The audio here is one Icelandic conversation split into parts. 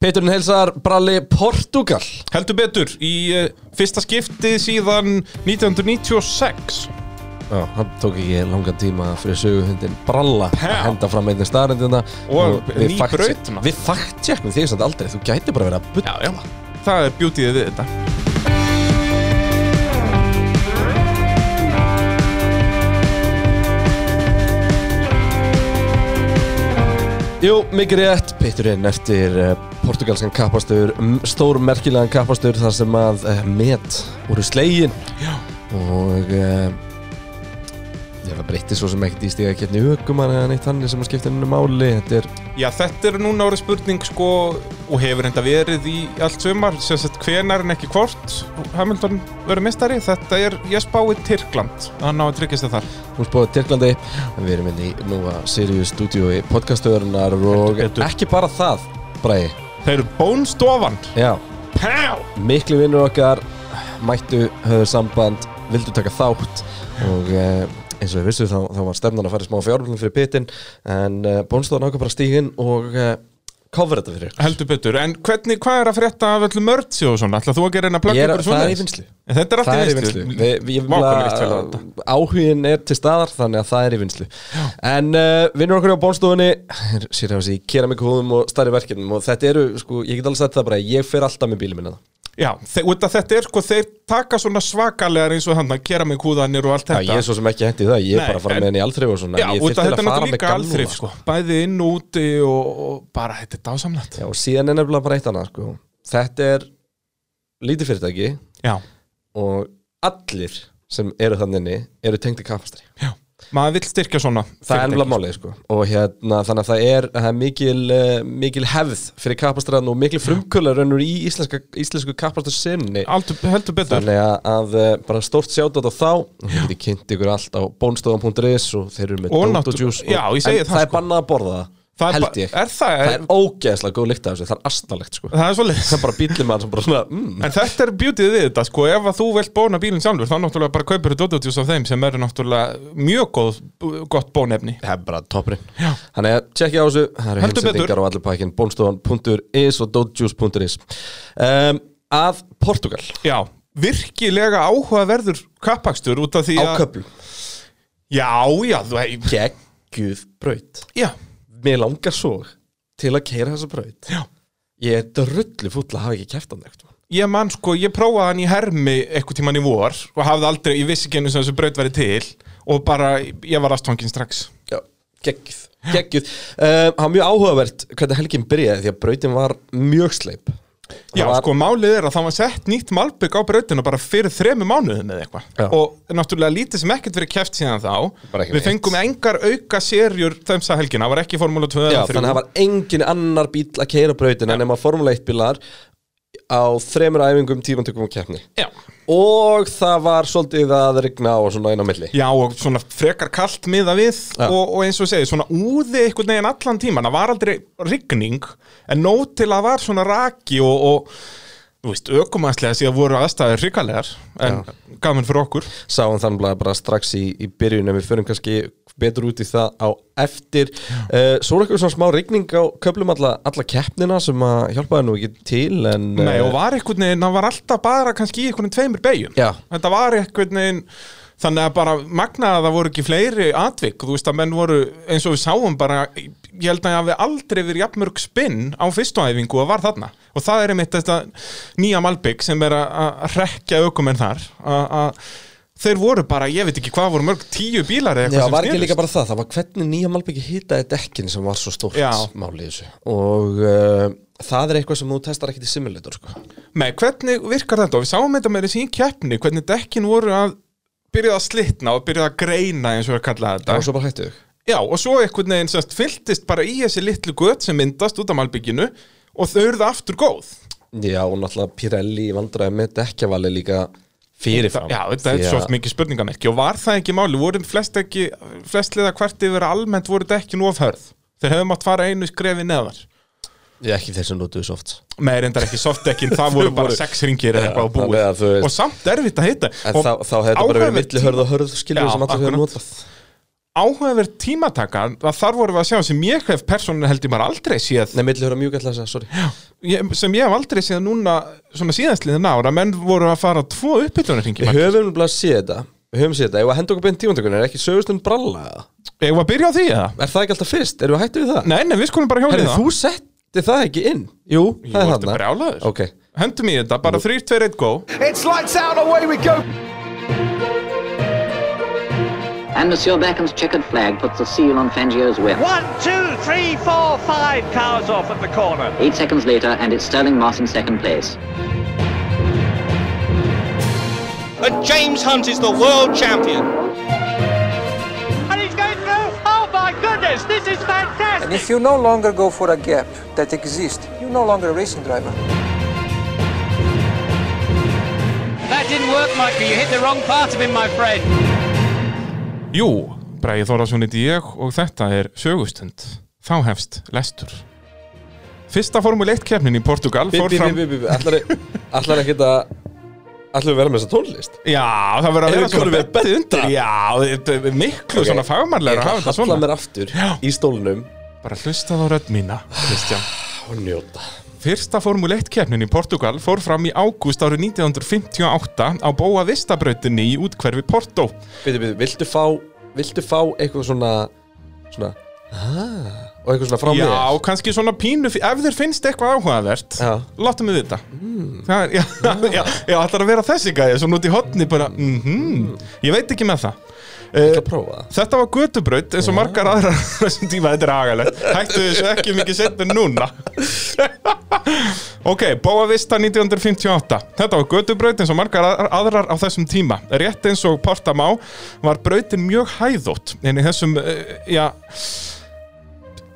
Peturinn heilsar Bralli Portugal. Heldur betur, í uh, fyrsta skipti síðan 1996 Já, hann tók ekki langan tíma fyrir söguhundin Bralla að Já. henda fram einnig staðrindina Og ný braut. Við fact-checkum því samt aldrei, þú gæti bara verið að bulla Já, já, það er bjútið við þetta. Jú, mikið rétt, Peturinn eftir uh, portugalskan kappastur, stór merkilegan kappastur þar sem að uh, met voru slegin. Já. og uh, var breytti svo sem ekkert í stiga að getni aukumann eða neitt þannig sem að skipta henni máli, þetta er Já, þetta er núna árið spurning sko og hefur enda verið í allt sumar. Sem sagt hvenar en ekki hvort Hamilton verið mistari, þetta er ég spái Tyrkland, að ná að tryggjast það þar. Hún spáði Tyrklandi. Við erum inn í núa Sirius stúdíu í podcastöðurnar og ekki bara það, Bræði Þeir eru bónstofan Já, Pá! miklu vinnur okkar mættu, höfður samband vildu taka þátt og uh, eins og við vissum þá, þá var stefnan að fara í smá fjármjölum fyrir pitin en uh, bónstofan ákvað bara stígin og uh, cover þetta fyrir. Heldur betur, en hvernig, hvað er að frétta af öllu mörtsi og svona? Ætla þú að gera einn að er, ykkur það er í vinslu Þetta er allt Það er í í vinslu vinslu. Áhugin er til staðar þannig að það er í vinslu En uh, vinnur okkur á bónstofunni Sér hefur þessi keramikuhúðum og starri verkefnum Og þetta eru, sko, ég get alveg sagt það bara Ég fer alltaf með bílum minna Já, þetta er sko, þeir taka svona svakalegar eins og hann að gera með kúðanir og allt Já, þetta. ég er svo sem ekki hendi það Ég er Nei, bara að fara en- með henni í aldrei og svona Já, þetta er náttúrulega líka alþrif sko. Bæði inn og úti og, og bara þetta er dásamlegt. Já, og síðan er nefnilega bara eitt annað sko. Þetta er lítið fyrirtæki Já, Og allir sem eru þannig inni Eru tengdi kappastri. Já, maður vill styrkja svona Það er ennlega málið sko. og hérna þannig að það er, það er mikil, uh, mikil hefð fyrir kappastræðan og mikil frumkvölar raunur í íslenska, íslensku Aldur, heldur betur. Þannig að, að uh, bara stórt sjátt á þá. Og þið kynnt ykkur allt á bónstofan.is og þeir eru með Og Dót náttú- og Juice já, ég segi en það, það er sko. bannað að borða það, Það held ég. Er það? það er ógeðslega góð lykt af þessu, það er astalegt sko. Það er svo það er bara bílið mann sem bara svona mm. En þetta er bjútið við þetta, sko, ef að þú vilt bóna bílinn sjálfur, þá náttúrulega bara kaupir þú dótutjús af þeim sem eru náttúrulega mjög góð, gott bónefni. það er bara toppurinn. Já. þannig að tjekkja á þessu, það eru heimsendingar á allir pakkin bónstofan.is og dotjuice.is um, að Portugal Já, virkilega áhugaverður kappakstur út af því á að... köflum. Já, já, þú braut. Já, mér langar svo til að keira þessa braut já. ég er drullu fúll að hafa ekki kæft hann eitthvað Ég man, sko, ég prófaði hann í hermi eitthvað tíman í vor og hafði aldrei, ég vissi ekki einu sem þessu braut væri til og bara, ég var aðstofangin strax. já, geggjuð, geggjuð um, það var mjög áhugavert hvernig helgin byrjaði því að brautin var mjög sleip Já, var- sko, málið er að það var sett nýtt malbygg á brautinu bara fyrir þremu mánuðum eða eitthvað. Og náttúrulega lítið sem ekkert verið keft síðan þá. Við fengum engar auka serjur þemsa helgina, það var ekki Formúla 2 já, eða 3 þannig að það var engin annar bíl að keira brautina nema Formule 1 bílar á þremur æfingum tímantökum og keppni. Já. og það var svolítið að rigna og svona inn á milli. Já, og svona frekar kalt miða við Já. og, og eins og segi, svona úði einhvern veginn allan tíman, það var aldrei rigning en nót til að var svona raki og, og þú veist, ökumanslega síðan voru aðstæður hrikalegar en gaman fyrir okkur. Sáum þannig bara strax í, í byrjun en við förum kannski betur út í það á eftir uh, svo er eitthvað svona smá rigning á köflum alla, alla keppnina sem að hjálpaði nú ekki til en Nei, eh, og var einhvern veginn, það var alltaf bara kannski í einhvern tveimur beigjum Já. Þetta var einhvern veginn Þannig að bara magnaði að það voru ekki fleiri atvik, þú veist að menn voru eins og við sáum bara, ég held að ég hafi aldrei verið jafnmörg spinn á fyrstu æfingu og var þarna. Og það er einmitt þetta nýja Malbygg sem er að- að rekja aukumenn þar, að- að þeir voru bara, ég veit ekki hvað voru mörg, tíu bílar eða Já, eitthvað sem var ekki snerust. líka bara það, það var hvernig nýja Malbyggi hitaði dekkin sem var svo stórt Já. máli í þessu og uh, það er eitthvað sem þú testar ekkit í simulator sko. Nei, hvernig virkar þetta? Og við sáum þetta með þessi í keppni, hvernig dekkin voru að byrja að slitna og byrja að greina eins og við kallaði þetta. var svo bara hættu Já, og svo einhvern veginn semst fylltist bara í þessi litlu gött sem myndast út af malbygginu og þau eruðu aftur góð. Já, og náttúrulega Pirelli vandræði með dekkjavali líka fyrirfram Já, þetta er svo að- mikið spurningamerki og var það ekki máli, voru flest ekki, flest liða hvert yfir almennt voru dekkin of hörð. Þeir hefðu mátt fara einu skrefi neðar. Já, ekki þeir sem notuðu soft Nei, reyndar ekki softdekkin, það voru bara sex ringir eða eitthvað á að búið. Og samt erfitt að hitta. En þá, þá hefði þetta bara verið milli hörð og hörð skilur Já, sem allir hefur notað áhugaverð tímataka að þar vorum við að sjá sem ég hef persónulega held ég maður aldrei séð Nei, milli höra mjög gætla þess að, sorry ég, sem ég hef aldrei séð núna svona síðastliðin ára menn voru að fara tvo uppbytunarringi Við höfum nefnilega séð þetta Við höfum séð þetta, ef að henda okkur beint tímantökunar er ekki sögustund bralla eða? Ég var að byrja á því eða? Er það ekki alltaf fyrst? Erum við hættið við það? Nei, nei, við skulum bara hjálpa Herri, það þú setti það ekki inn Jú, Jú, það er ertu þarna brjálaður? Ok, Hendum í þetta, bara 3, 2, 1, go It's lights out, away we go. And Monsieur Beckham's checkered flag puts the seal on Fangio's whip. One, two, three, four, five cars off at the corner. Eight seconds later, and it's Sterling Moss in second place. And James Hunt is the world champion. And he's going through. Oh my goodness, this is fantastic. And if you no longer go for a gap that exists, you're no longer a racing driver. That didn't work, Michael. You hit the wrong part of him, my friend. Jú, Bræði Þórásson heiti ég og þetta er sögustund. Þá hefst lestur. Fyrsta Formule 1 keppnin í Portugal fór fram Allar ekkert að Allar við vera með þessa tónlist? Já, það verður að vera svona betta? undir Já, þetta er miklu svona fagmannlega að hafa þetta svona. mér aftur Já. í stólnum. Bara hlustað á rödd mína, Kristján. Og njóta Fyrsta Formule 1 keppnin í Portugal fór fram í ágúst árið 1958 á Boa Vista brautinni í útkverfi Porto. Bíðu, bíðu, viltu fá Viltu fá eitthvað svona Svona ah, Og eitthvað svona frá Já, kannski svona pínu, ef þér finnst eitthvað áhugavert. Láttu mig vita. Það er, já, já, já, ætlar að vera þessi gæði Svona út í hotni bara, mhm. Ég veit ekki með það uh, Þetta var götubraut eins og margar aðrar á þessum tíma, þetta er agalegt Hættu þessu ekki mikið setna núna. Ok, Boa Vista 1958 Þetta var götubraut eins og margar aðrar- aðrar á þessum tíma. Rétt eins og Portamá var brautin mjög hæðótt. En í þessum, uh, já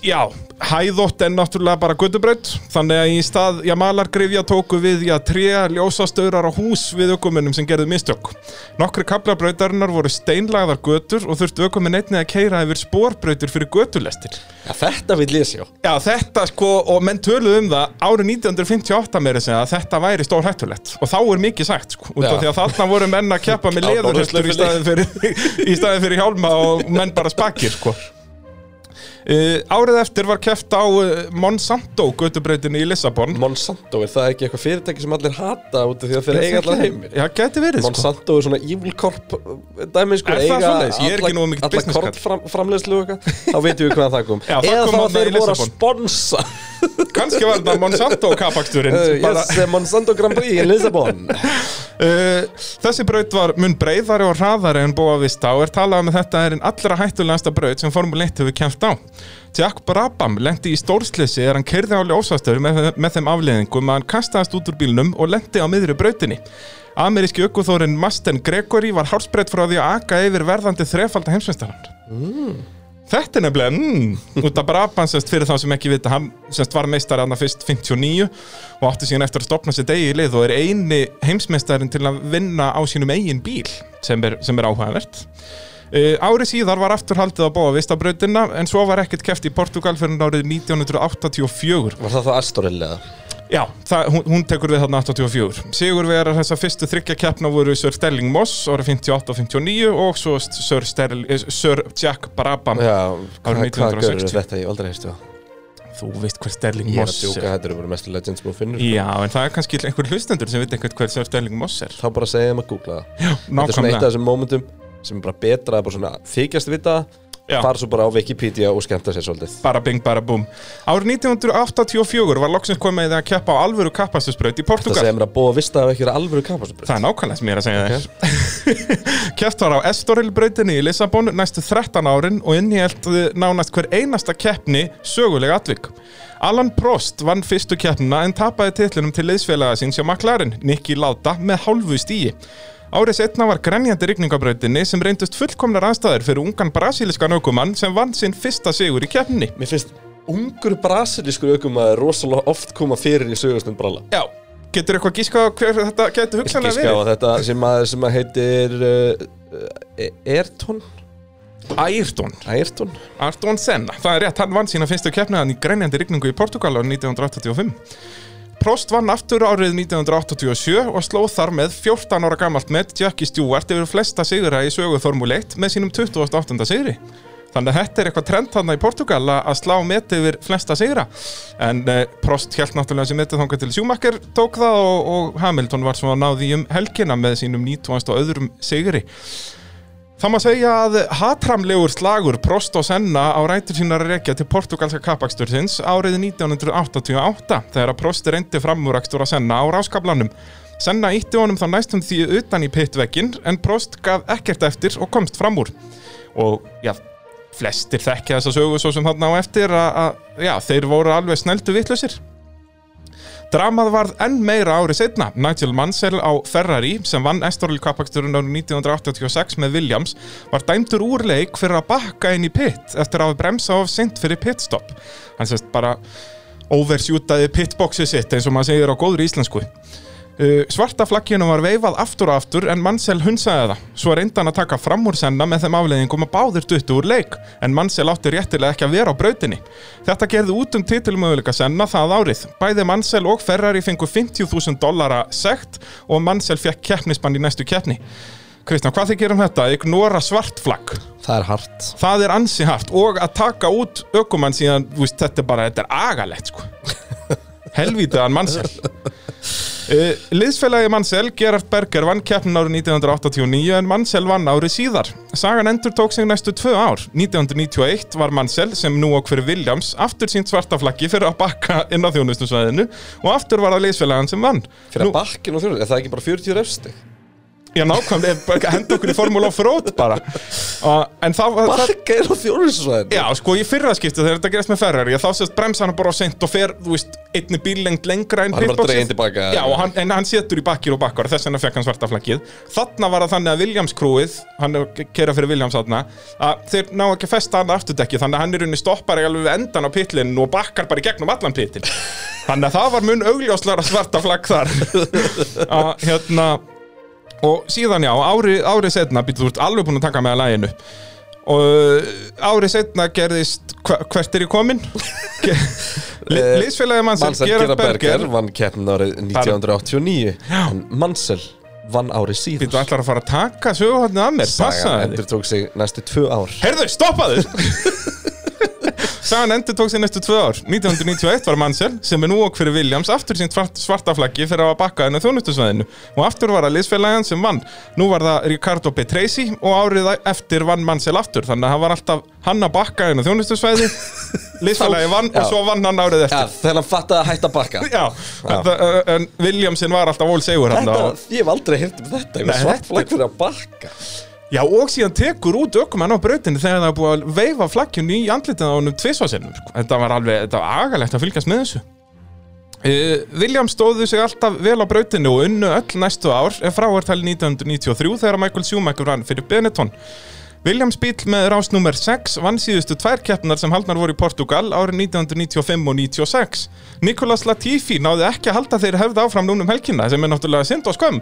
Já, hæðótt en náttúrulega bara götubraut. Þannig að í stað, já, malargrifja tóku við, já, tré, ljósastöðrar og hús við ökumunum sem gerðu mistök. Nokkri kaplabrautarinnar voru steinlagðar götur og þurftu ökumin einnig að keira yfir spórbrautur fyrir götulestir. Já, þetta vil ég sjá. Já, þetta sko, og menn töluðu um það árið 1958 meira segja að þetta væri stór hættulegt og þá er mikið sagt sko, út af því að þarna voru menn að keppa með Já, leðurhestur í staðið fyrir, fyrir hjálma og menn bara spakir sko Uh, árið eftir var keppt á uh, Monsanto götubreytinu í Lissabon. Monsanto, er það ekki eitthvað fyrirtæki sem allir hata út af því að þeir eiga allar heimir Já, geti verið sko. Monsanto er svona evil corp uh, dæmi sko, eiga svoleiðis? Ég ekki nógu mikill alla business korn fram, framleiðslu og eitthvað. Þá veitum við hvað það kom. Já, eða þá þeir voru að Lissabon. sponsa. Kannski var þetta Monsanto kapaksturinn yes, eh, Monsanto Grand Prix í Lisabon uh, Þessi braut var mun breyðari og hraðari en Boa Vista og er talað um að þetta er einn allra hættulegasta braut sem Formule 1 hefur kæmt á Jack Brabham lendi í stórslissi er hann kerði á ljósastöðu með, með þeim afleðingum að hann kastaðist út úr bílnum og lendi á miðri brautinni. Ameríski ökuþórin Masten Gregory var hálsbreytt frá því að aka yfir verðandi þrefalda heimsveistarann Þetta er nefnilega, mm, út af Brabham semst fyrir þá sem ekki vita, hann semst var meistari hann fyrst 59 og átti síðan eftir að stopna sér degi í lið og er eini heimsmeistarin til að vinna á sínum eigin bíl sem er, sem er áhugavert. Uh, árið síðar var aftur haldið að bóa vistabrautina en svo var ekkert keft í Portugal fyrir árið 1984 Var það þá Astoril eða? Já, það, hún, hún tekur við þarna 84 Sigur við að þessa fyrstu þryggja keppna voru Sir Sterling Moss árið 58 og 59 og svo Sir, Sterling, eh, Sir Jack Brabham Já, Árið hvað hva 1960. görur þetta? Ég aldrei heistu það. Þú veist hver Sterling Ég er að Moss djúka, þetta eru bara mestu legends mú finnur Já, en það er kannski einhver hlustendur sem veit eitthvað hver Sir Sterling Moss er. Þá bara segja þeim að googla það. Þetta er svona eitt af Nákvæmlega. þessum momentum sem er bara betra að bara svona þykjast vita það, Já. fara svo bara á Wikipedia og skemmta sér svolítið Bara bing, bara búm Árið 1984 var loksins komið að keppa á alvöru kappastusbraut í Það Portugal segja mér að búa að vista af ekki alvöru kapastur Það er nákvæmlega sem ég er að segja þér Keppt var á Estoril-brautinni í Lissabon næstu 13 árin og inn í held nánast hver einasta keppni sögulega atvik. Alan Prost vann fyrstu keppnina en tapaði titlinum til liðsfélaga síns hjá McLaren, Nicky Lauda, með hálfu stíi. Árið setna var grenjandi rigningabrautinni sem reyndust fullkomnar aðstæður fyrir ungan brasíliskan aukumann sem vann sinn fyrsta sigur í keppninni. Mér finnst ungur brasilískur aukum að rosalega oft koma fyrir í sögustund bralla Já, getur eitthvað gískað á hver þetta getur hugsanlega Gíska á verið? þetta sem að, sem að heitir uh, uh, Ayrton Ayrton. Ayrton Arton Senna, það er rétt, hann vann sína fyrstu keppniðan í grænjandi rigningu í Portugal á 1985 Prost vann aftur árið 1987 og slóð þar með 14 ára gamalt með Jackie Stewart yfir flesta sigra í sögu Formule 1 með sínum 28. sigri. Þannig að þetta er eitthvað trend þarna í Portugal að slá metið yfir flesta sigra. En eh, Prost held náttúrulega sem metið þangað til Schumacher tók það og, og Hamilton var svo að náði um helgina með sínum 19. og öðrum sigri. Það má segja að hatramlegur slagur Prost og Senna á rætur sínar að rekja til portugalska kappaksturins árið 1988 þegar að Prost reyndi framúrakstur að Senna á ráskablanum. Senna ítti honum þá næstum því utan í pittvekkin en Prost gaf ekkert eftir og komst fram úr. Og já, flestir þekkja þessa sögu svo sem þarna á eftir að, að já, þeir voru alveg sneldu vitlausir. Dramað varð enn meira árið setna. Nigel Mansell á Ferrari sem vann Estoril kappaksturinn árið 1986 með Williams var dæmdur úr leik fyrir að bakka inn í pit eftir að bremsa of sent fyrir pitstop. Hann sést bara oversjútaði pitboxið sitt eins og maður segir á góður íslensku. Uh, svarta flagginu var veifað aftur og aftur en Mansell hunsaði það. Svo reyndi hann að taka fram úr senna með þeim afleiðingum að báðir duttu úr leik en Mansell átti réttilega ekki að vera á brautinni. Þetta gerði út um titilmöguleika senna það árið. Bæði Mansell og Ferrari fengu 50.000 dollara sekt og Mansell fekk keppnisbann í næstu keppni. Kristján, hvað þið gerum þetta? Ignora svart flagg. Það er hart Það er ansi hart og að taka út ökumann síðan, veist, þetta er bara, þetta er agalegt, sko. Mansell. Uh, liðsfélagi Mansell, Gerard Berger, vann keppnin árið 1989 en Mansell vann árið síðar. Sagan endur tók sig næstu tvö ár. 1991 var Mansell, sem nú okkur Williams, aftur sínt svartaflaggi fyrir að bakka inn á þjónustusvæðinu og aftur var það liðsfélagan sem vann. Fyrir að bakkin og þjóður, er það ekki bara 40 refsti? Já, nákvæmlega, henda okkur í Formule of Road bara. Uh, Bakka er á þjóðurinsvæðinu Já, sko, í fyrra skipti þegar þetta gerist með Ferrari þá sést bremsa hann bara á seint og fer, þú veist, einni bíllengt lengra en Hann bara pitboxið. Já, hann, en hann setur í bakkir og bakkar þess vegna fekk hann svarta flaggið. Þarna var það þannig að Williams krúið hann er að kera fyrir Williams þarna að þeir ná ekki að festa hann afturdekki þannig að hann er unni stoppar ekki alveg við endan á pitlinn og bakkar bara í gegnum allan pitlinn. Þannig að það var mun augljóslara svarta flagg þar. Að, hérna, og síðan já, ári, ári setna býttu þú alveg búin að taka með að læginu og árið setna gerðist hva, hvert er ég komin? Eh, mann sem Mansell Gerard Berger vann keppnin árið 1989 En Mansell vann árið síðan Þú ætlar að fara að taka söguhotnið af mér? Sagan endur tók sig næstu tvö ár. Herðu, stoppaðu Sagan endur tók sér næstu tvö ár. 1991 var Mansell sem er nú okk fyrir Williams aftur sínt svart, svartaflaggi fyrir að hafa bakkað henni á þjónustusvæðinu. Og aftur var það liðsfélagan sem vann. Nú var það Ricardo Petresi og árið eftir vann Mansell aftur þannig að það var alltaf hann að bakka henni á þjónustusvæði liðsfélagi vann Já. og svo vann hann árið Já, eftir þegar hann fattaði að hætta að bakka. Já, en, en Williamsin var alltaf ól segur hann Þetta, ég hef aldrei heyrt um þetta Nei, Svart þetta- flagg fyrir að bakka Já, og síðan tekur út ökumann á brautinu þegar það er búið að veifa flagginu í andlitið á honum tvisvarsinnum. Sko. Þetta var alveg, þetta var agalegt að fylgjast með þessu. Uh, William stóðu sig alltaf vel á brautinu og unnu öll næstu ár frá talið 1993 þegar Michael Schumacher vann fyrir Benetton. Williams bíl með rás nummer 6 vann síðustu tvær keppnar sem haldnar voru í Portugal árið 1995 og 96. Nicolas Latifi náði ekki að halda þeir hefði áfram núna um helgina sem er náttúrulega synd og skömm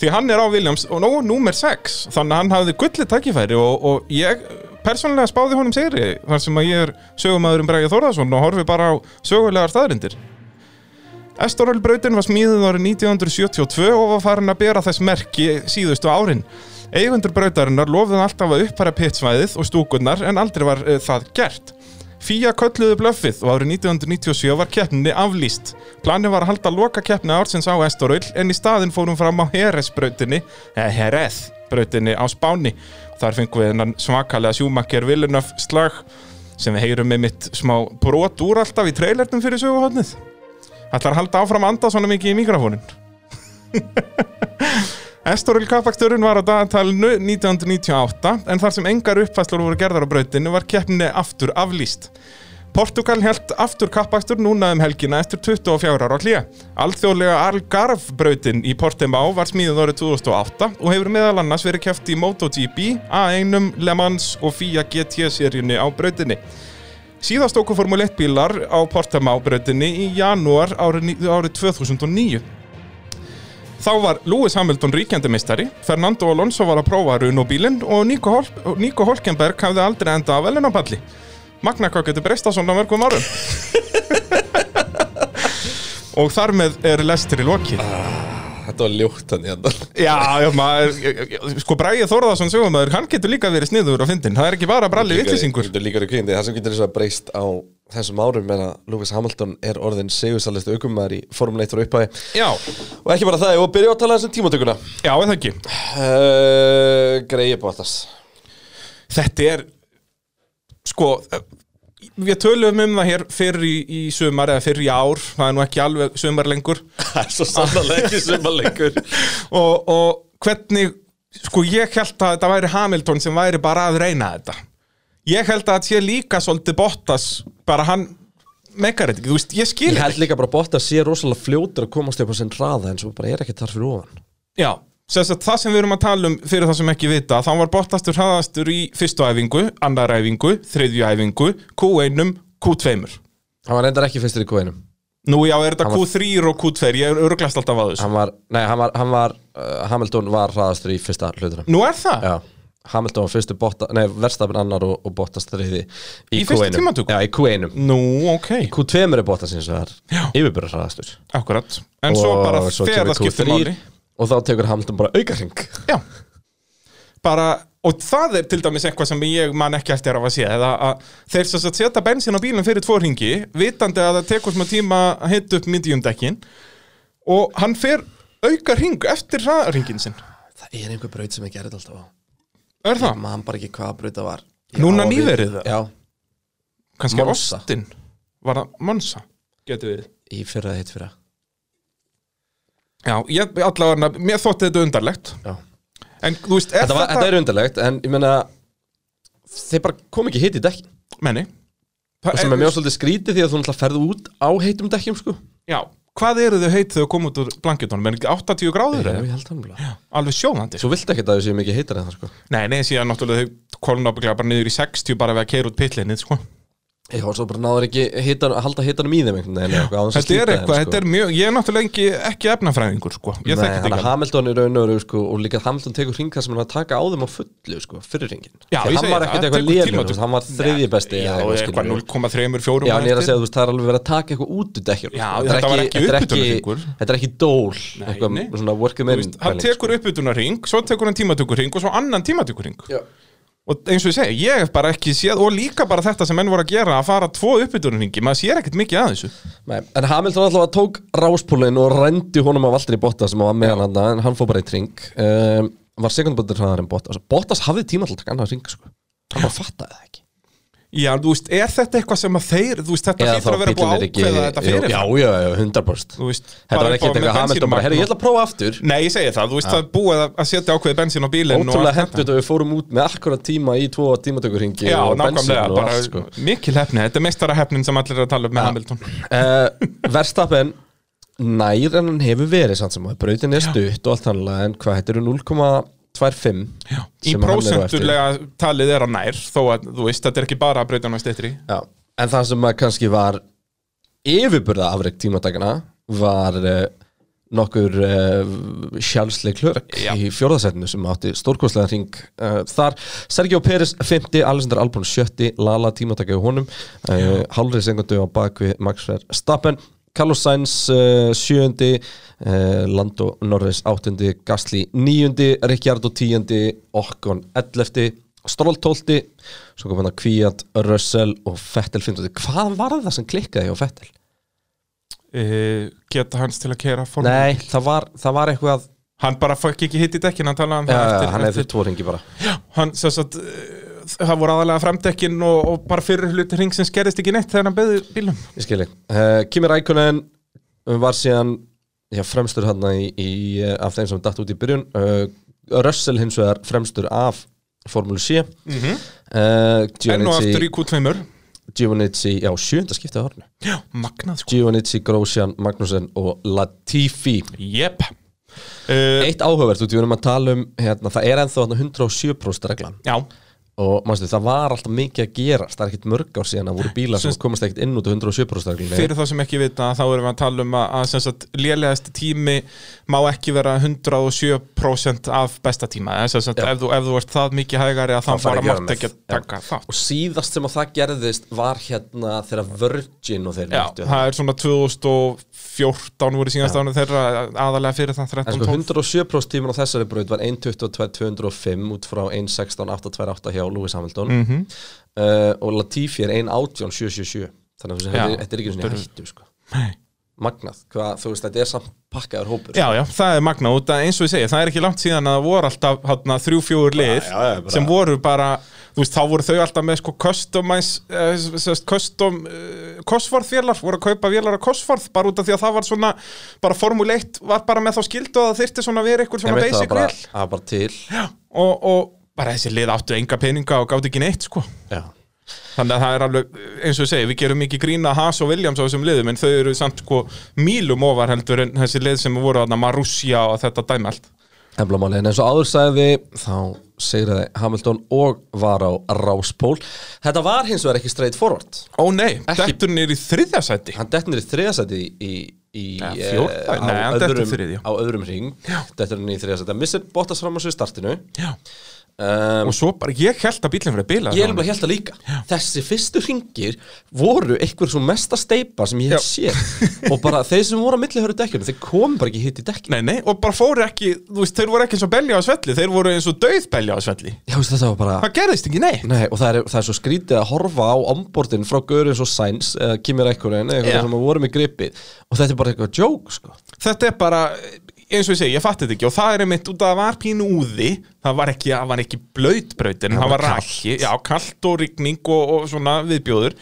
því hann er á Williams og nú nummer 6 þannig að hann hafði gullið tækifæri og, og ég persónulega spáði honum sigri þar sem að ég er sögumæðurinn Bræði Þórðarsson og horfi bara á sögulegar staðrindir. Estoril brautin var smíðuð árið 1972 og var farin að bera þess merki síðustu árin. Eigundur brautarinnar lofuðu alltaf að uppfæra pitsvæðið og stúkurnar en aldrei var uh, það gert. Fía kölluðu blöffið og árið 1997 var keppninni aflýst. Planið var að halda loka keppni ársins á Estoril en í staðinn fórum fram á Heres brautinni, eða Jerez brautinni á Spáni. Þar fengum við hennan svakalega sjúmakker Villeneuve slag sem við heyrum með mitt smá brot úr alltaf í trailernum fyrir söguhotnið. Ætlar að halda áfram að anda svona mikið í mikrofónin Estoril kappaksturinn var á dagatalinu 1998 en þar sem engar uppfæslur voru gerðar á brautinu var keppninni aftur aflýst. Portugal held aftur kappakstur núna um helgina eftir 24 ára á hlýja. Alþjóðlega Algarve-brautin í Portimao var smíðuð árið 2008 og hefur meðal annars verið keft í MotoGP, A1, Le Mans og FIA GT-seríunni á brautinni. Síðast okkur Formule 1 bílar á Portimao brautinni í janúar árið 2009. Þá var Lewis Hamilton ríkjandi meistari, Fernando Alonso var að prófa Runo-bílinn og Nico, Hol Nico Holkenberg hafði aldrei endað af velunapalli. Magna hvað getur breyst á svona mörgum árum. og þar með er lestir í lokið Þetta var ljótt hann hérna Já, já, maður, sko Bræði Þórðarsson sögumæður, hann getur líka verið sniður á fyndin, það er ekki bara bralli vittlýsingur Þetta er líka í kvíðindi. Það sem getur þess að breyst á þessum árum er að Lewis Hamilton er orðin segursalist aukumæður í Formule 1 og upphæði Já, Og ekki bara það, og byrja að tala þessum tímatökuna. Já, er það ekki? Uh, Greiði Bottas. Þetta er, sko, við tölum um það hér fyrir í, í sumar eða fyrir í ár, það er nú ekki alveg sumar lengur. Það er svo sannlega ekki sumalengur og, og hvernig, sko ég held að þetta væri Hamilton sem væri bara að reyna þetta. Ég held að þetta sé líka svolítið Bottas, bara hann meikar þetta þú veist, ég skil Ég held líka bara Bottas sé rosalega fljótur að komast upp á sinn hraða en svo bara er ekki þar fyrir ofan. Já, að það sem við erum að tala um fyrir það sem ekki vita, þá var Bottastur hraðastur í fyrstu æfingu, annar æfingu þriðju æfingu, Q1 Q2 Hann var reyndar ekki fyrstur í kóinum Nú já, er þetta Hann var- Q3 og Q2, ég er örglast alltaf að þessu Hann var, nei, hann var, hann var uh, Hamilton var hraðastur í fyrsta hlutunum Nú er það? Já. Hamilton var fyrstu nei, Verstafinn annar og, og Bottas þriði í, Í fyrstu Q1 tímatöku? Já, í Q1 Nú, ok, Q2 er Bottas eins og það er yfirbyrða hraðastur akkurat. En svo bara þegar það skiptir Q3 máli Og þá tekur Hamilton bara aukaring Já Bara, og það er til dæmis eitthvað sem ég man ekki eftir að sé eða að þeir sem setja bensin á bílinn fyrir tvo ringi vitandi að það tekur smá tíma að hita upp mediumdekkin og hann fer auka ring eftir hraðringin sinn Það er einhver braut sem ég gerði alltaf á Er það? Ég man bara ekki hvaða braut það var Núna Já, við- nýverið það? Já, Kannski Monza. Austin Var það Monsa? Getur við í fyrra hitt fyrra Já, ég allavega, mér þótti þetta undarlegt. Já. En þú veist, er Þetta, var, þetta er undarlegt, en ég meina Þeir bara kom ekki hitt í dekkin Menni. Og sem er mjög svolítið skrítið því að þú náttúrulega ferðu út á heitum dekkjum sko. Já, hvað eru þau heit þegar þau koma út úr blankjutónum? Ekki 80 gráður Já, eða? ég held það mjög Alveg sjóðandi Svo viltu ekki að það séu mikið heitar en það sko. Nei, nei, síðan náttúrulega þau kolum ábygglega bara niður í 60 bara við að keira út pitlinnið, sko Ég var svo bara náður ekki hitan, að halda hitanum í þeim einhvern veginn að Þetta er eitthvað, sko. þetta er mjög, ég er náttúrulega ekki, ekki efnafræðingur, sko Nei, hann að alveg. Hamilton er raun og veru sko, og líka Hamilton tekur hringa sem hann er að taka á þeim á fullu sko, fyrir Já, ég hann var ekkert eitthvað lélur, hann var þriðji besti Já, eitthvað skilurðu. 0,3-4 Já, en ég er að segja, veist, það er alveg verið að taka eitthvað út Já, sko. þetta var er er ekki dól, eitthvað svona veist, Hann tekur sko. uppbytunarring, svo tekur hann tímatökurring og svo annan tímatökurring Já. Og eins og ég segi, ég hef bara ekki séð Og líka bara þetta sem menn voru að gera Að fara tvo uppbytunarringi, maður sér ekkert mikið að þessu. Nei, En Hamilton allavega tók ráspúlin og rendi honum af Valtteri Bottas sem var með hann þarna, en hann fór bara í tring um, Var sekundaböndur hraðar en Bottas. Bottas hafði tíma til að taka annað ring sko. Hann bara fattaði það ekki Já, þú veist, er þetta eitthvað sem að þeir Þú veist, þetta Eða hlýtur að vera búið að ákveða þetta fyrir Já, já, já, 100% Þú veist, Þetta var með eitthvað Hamilton bara, herri, ég ætla að prófa aftur. Nei, ég segi það, þú veist, það er búið að- að setja ákveðið bensín á bílinn og Ótrúlega þetta. þetta við fórum út með akkurat tíma í tvo tímatökurringi Já, og bensín og allt sko. mikil hefni Þetta er meistara hefnin sem allir er að tala um með Hamilton. Uh, Verstappen nær en hann hefur verið samt sem að brautin er stutt og allt hannlega en hvað, þetta eru 0,25 Já, í prósentulega talið er að nær þó að, þú veist, þetta er ekki bara að breyta hann á steytri en það sem að kannski var yfirburða afreg tímadagana var uh, nokkur uh, sjálfsleik hlörk Já. í fjórðasettinu sem átti stórkostlega hring uh, þar. Sergio Pérez 50, Alexander Albon 70 Lala tímadagi á honum hálfrið segundu á bakvið Max Verstappen Carlos Sainz uh, 7. Uh, Lando Norris 8. Gasly 9. Ricciardo 10. Okkon 11. Stroll 12. Svo kom hann að Kvíat, Russell og Fettel 15. Hvað var það sem klikkaði á Fettel? uh, Geta hans til að kera form Nei, það var, það var eitthvað Hann bara fæk ekki hitt í dekkin, hann talaði um Já, það eftir, hann eftir tvo ringi bara Hann, sem sagt, uh, það voru aðalega framdekkin og, og bara fyrir hluti hring sem skerist ekki neitt þegar hann beði bílum Ég skilji uh, Kimi Rækunen var síðan já, fremstur hann í, í, eh, af þeim sem datt út í byrjun. Uh, Russell hins vegar fremstur af Formule C. Mm -hmm. uh, Enn og aftur í Q2 Giovannizzi, já, sjönda skiptið á hornu Já, magnað sko. Giovannizzi, Grosjean, Magnussen og Latifi. Jep. Uh, Eitt áhugavert, út í við erum að tala um hérna, það er þarna 107% reglan. Já, og manstu, það var alltaf mikið að gerast. Það er ekkit mörg ár síðan að voru bílar sem komast ekkit inn út á 107% reglunni. fyrir þá sem ekki vita þá erum við að tala um að, að lélegasti tími má ekki vera 107% af besta tíma. Sagt, Já. ef, þú, ef þú ert það mikið hægari að Þá fara mátt ekki að taka þátt. Og síðast sem að það gerðist var hérna þegar Virgin og þeir Já, nýttu það er svona 2014 voru síðast ánum þeirra aðalega fyrir það En 13 sko 12 107% tíman á þessari braut var 1.22.205 út frá 1.16.828 hjá Lewis Hamilton Mhm. uh, og Latifi er 1.18.777 þannig að þetta er ekki svona hættu sko. Nei. Magnað, hvað, þú veist, þetta er samt pakkaður hópur. Já, já, það er magna út að eins og ég segi, það er ekki langt síðan að það voru alltaf hátna, þrjú, fjögur lið já, já, sem voru bara, þú veist, þá voru þau alltaf með sko customize, eh, sest, custom uh, Cosworth vélar, voru að kaupa vélar á Cosworth, bara út af því að það var svona bara Formule 1 var bara með þá skildu að það þyrfti svona að vera eitthvað svona basic vél. það var bara til. Og, og bara þessi lið áttu enga peninga og gátt ekki neitt, sko. Já, Þannig að það er alveg, eins og ég segi, við gerum ekki grína Haas og Williams á þessum liðum en þau eru samt sko mílum ofar heldur en þessi lið sem voru þarna Marussia og þetta dæmi allt. Eflamáli, en eins og áður sagði þá sigraði Hamilton og var á Ráspól Þetta var hins vegar ekki straight forward. Ó nei, dettur niður í þriðja sæti. Hann dettur í þriðasæti í, í, í Ja, eh, fjórða? á, Nei, öðrum, á öðrum ring Dettur hann í þriðasæti Hann missir Bottas fram á sér startinu. Já. Um, Og svo bara, ég held að bílinn fyrir að bila Ég er bara held að líka. Þessi fyrstu ringir voru eitthvað svo mesta steipa sem ég hef séð. Og bara þeir sem voru á milli höru dekkjunum þeir komu bara ekki hitt í dekkin Nei, nei, og bara fóru ekki, þú veist, þeir voru ekki eins og belja á svelli Þeir voru eins og döð belja á svelli. Já, veist, var bara Það gerðist ekki, nei. Nei, og það er, það er svo skrítið að horfa á ombordin frá Görins og Sainz eða Kimi Rækkurin, Já. eitthvað sem voru með gripið. Og þetta er bara eitthvað joke, sko. Þetta er bara, eins og ég segi, ég fatti þetta ekki. Og það er einmitt út að það var pínu úði Það var ekki, það var ekki blöytbrautin Það Það var raki, já, kalt og rigning og, og svona viðbjóður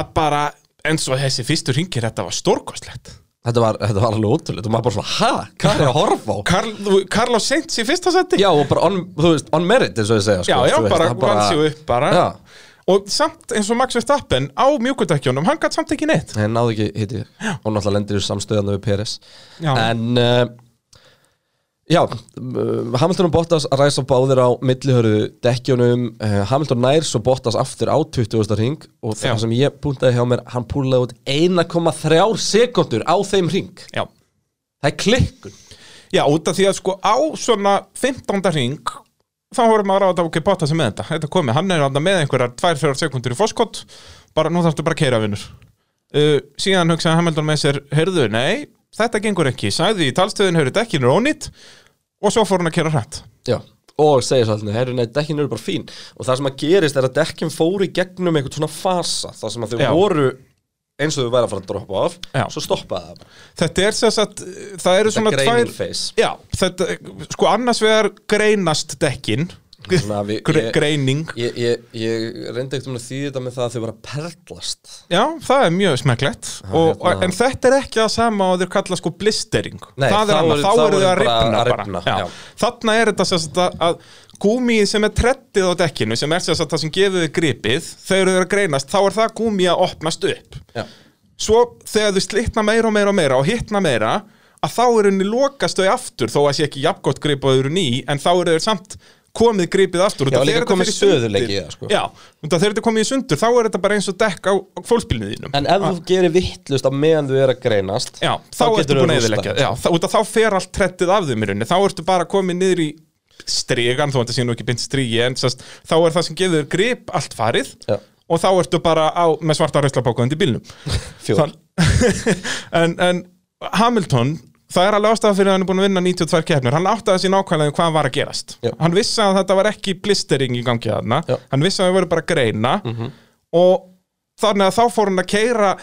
Að bara, eins og þessi fyrstu ringir Þetta var stórkostlegt. Þetta var, þetta var alveg ótrúlega og maður bara svona, ha, hvað er ég að horfa á? Karl, þú- Carlos Sainz í fyrsta seti Já, og bara on, þú veist, on merit, eins og ég segja, sko. Já, já, þú veist, bara það vann sig upp bara. Já, Og samt eins og Max Verstappen á mjúkudækjunum Hann gætt samt ekki neitt. En náði ekki hitti og náttúrulega lendir í samstöðan við Peres. En, uh, já, uh, Hamilton og Bottas ræsa báðir á millihöru dekkjunum uh, Hamilton nær svo Bottas aftur á 20. ring og Já. það sem ég púntaði hjá mér, hann púlaði út 1,3 sekundur á þeim ring Já Það er klikkun Já, út af því að sko á svona 15. ring þá vorum á að ok, bóta sig með þetta þetta komið, hann er þarna með einhverjar 2-4 sekundur í foskott, bara nú þarftu bara að keira vinnur uh, síðan hugsaði Hamilton með sér, heyrðu, nei þetta gengur ekki, sagði í talstöðin heyrðu dekkin er ónýtt og svo fór hann að keira hrætt Já, og segja svo alltaf, herru, nei, dekkin eru bara fín og það sem að gerist er að dekkin fóru í gegnum einhvern svona fasa, það sem að þau Já. voru eins og þau væri að fara að droppa af Já. svo stoppaði það þetta er sem sagt, það eru svona greining tvær phase. Já, þetta, sko annars vegar greinast dekkin Gre ég- greining. Ég, ég, ég reyndi ekkert um að þýða þetta með það að þau var að perlast. Já, það er mjög smekklegt. Og, hérna- En þetta er ekki það sama og þeir kalla sko blistering. Nei, Það er annað, eru- þá eru eru þið að ripna að bara. rifna, já. já. Þarna er þetta sagt að, að gúmið sem er trettið á dekkinu sem er sem sagt það sem gefur þið gripið þegar þau eru að greinast, þá er það gúmið að opnast upp. Já, Svo þegar þau slitna meira og meira og meira og hittna meira að þá er henni lokast þau aftur þó að sé ekki jafngott grip og þau eru ný en þá eru þau samt komið gripið aftur Já, líka komið það, sko. Já, þegar þetta komið í sundur þá er þetta bara eins og dekk á, fólksbílinu þínum. En ef þú gerir vittlust á meðan þú er að greinast Já, þá, ertu geturðu búin að eðilegja Já, þá, þá fer allt trettið af þeim í rauninni. Þá ertu bara komið niður í stregan Þó að þetta sé nú ekki beint strígi En sast, þá er það sem gefur grip allt farið Já. Og þá ertu bara á, með svarta rauslapóka undir bílnum. Fjór. en, en Hamilton Það er alveg ástæða fyrir að hann er búin að vinna 92 keppnir. Hann áttaði sér nákvæmlega um hvað var að gerast. Já. Hann vissi að þetta var ekki blistering í gangi þarna. Já. Mhm. Hann vissi að það voru bara að greina. Og þannig að þá fór hann að keira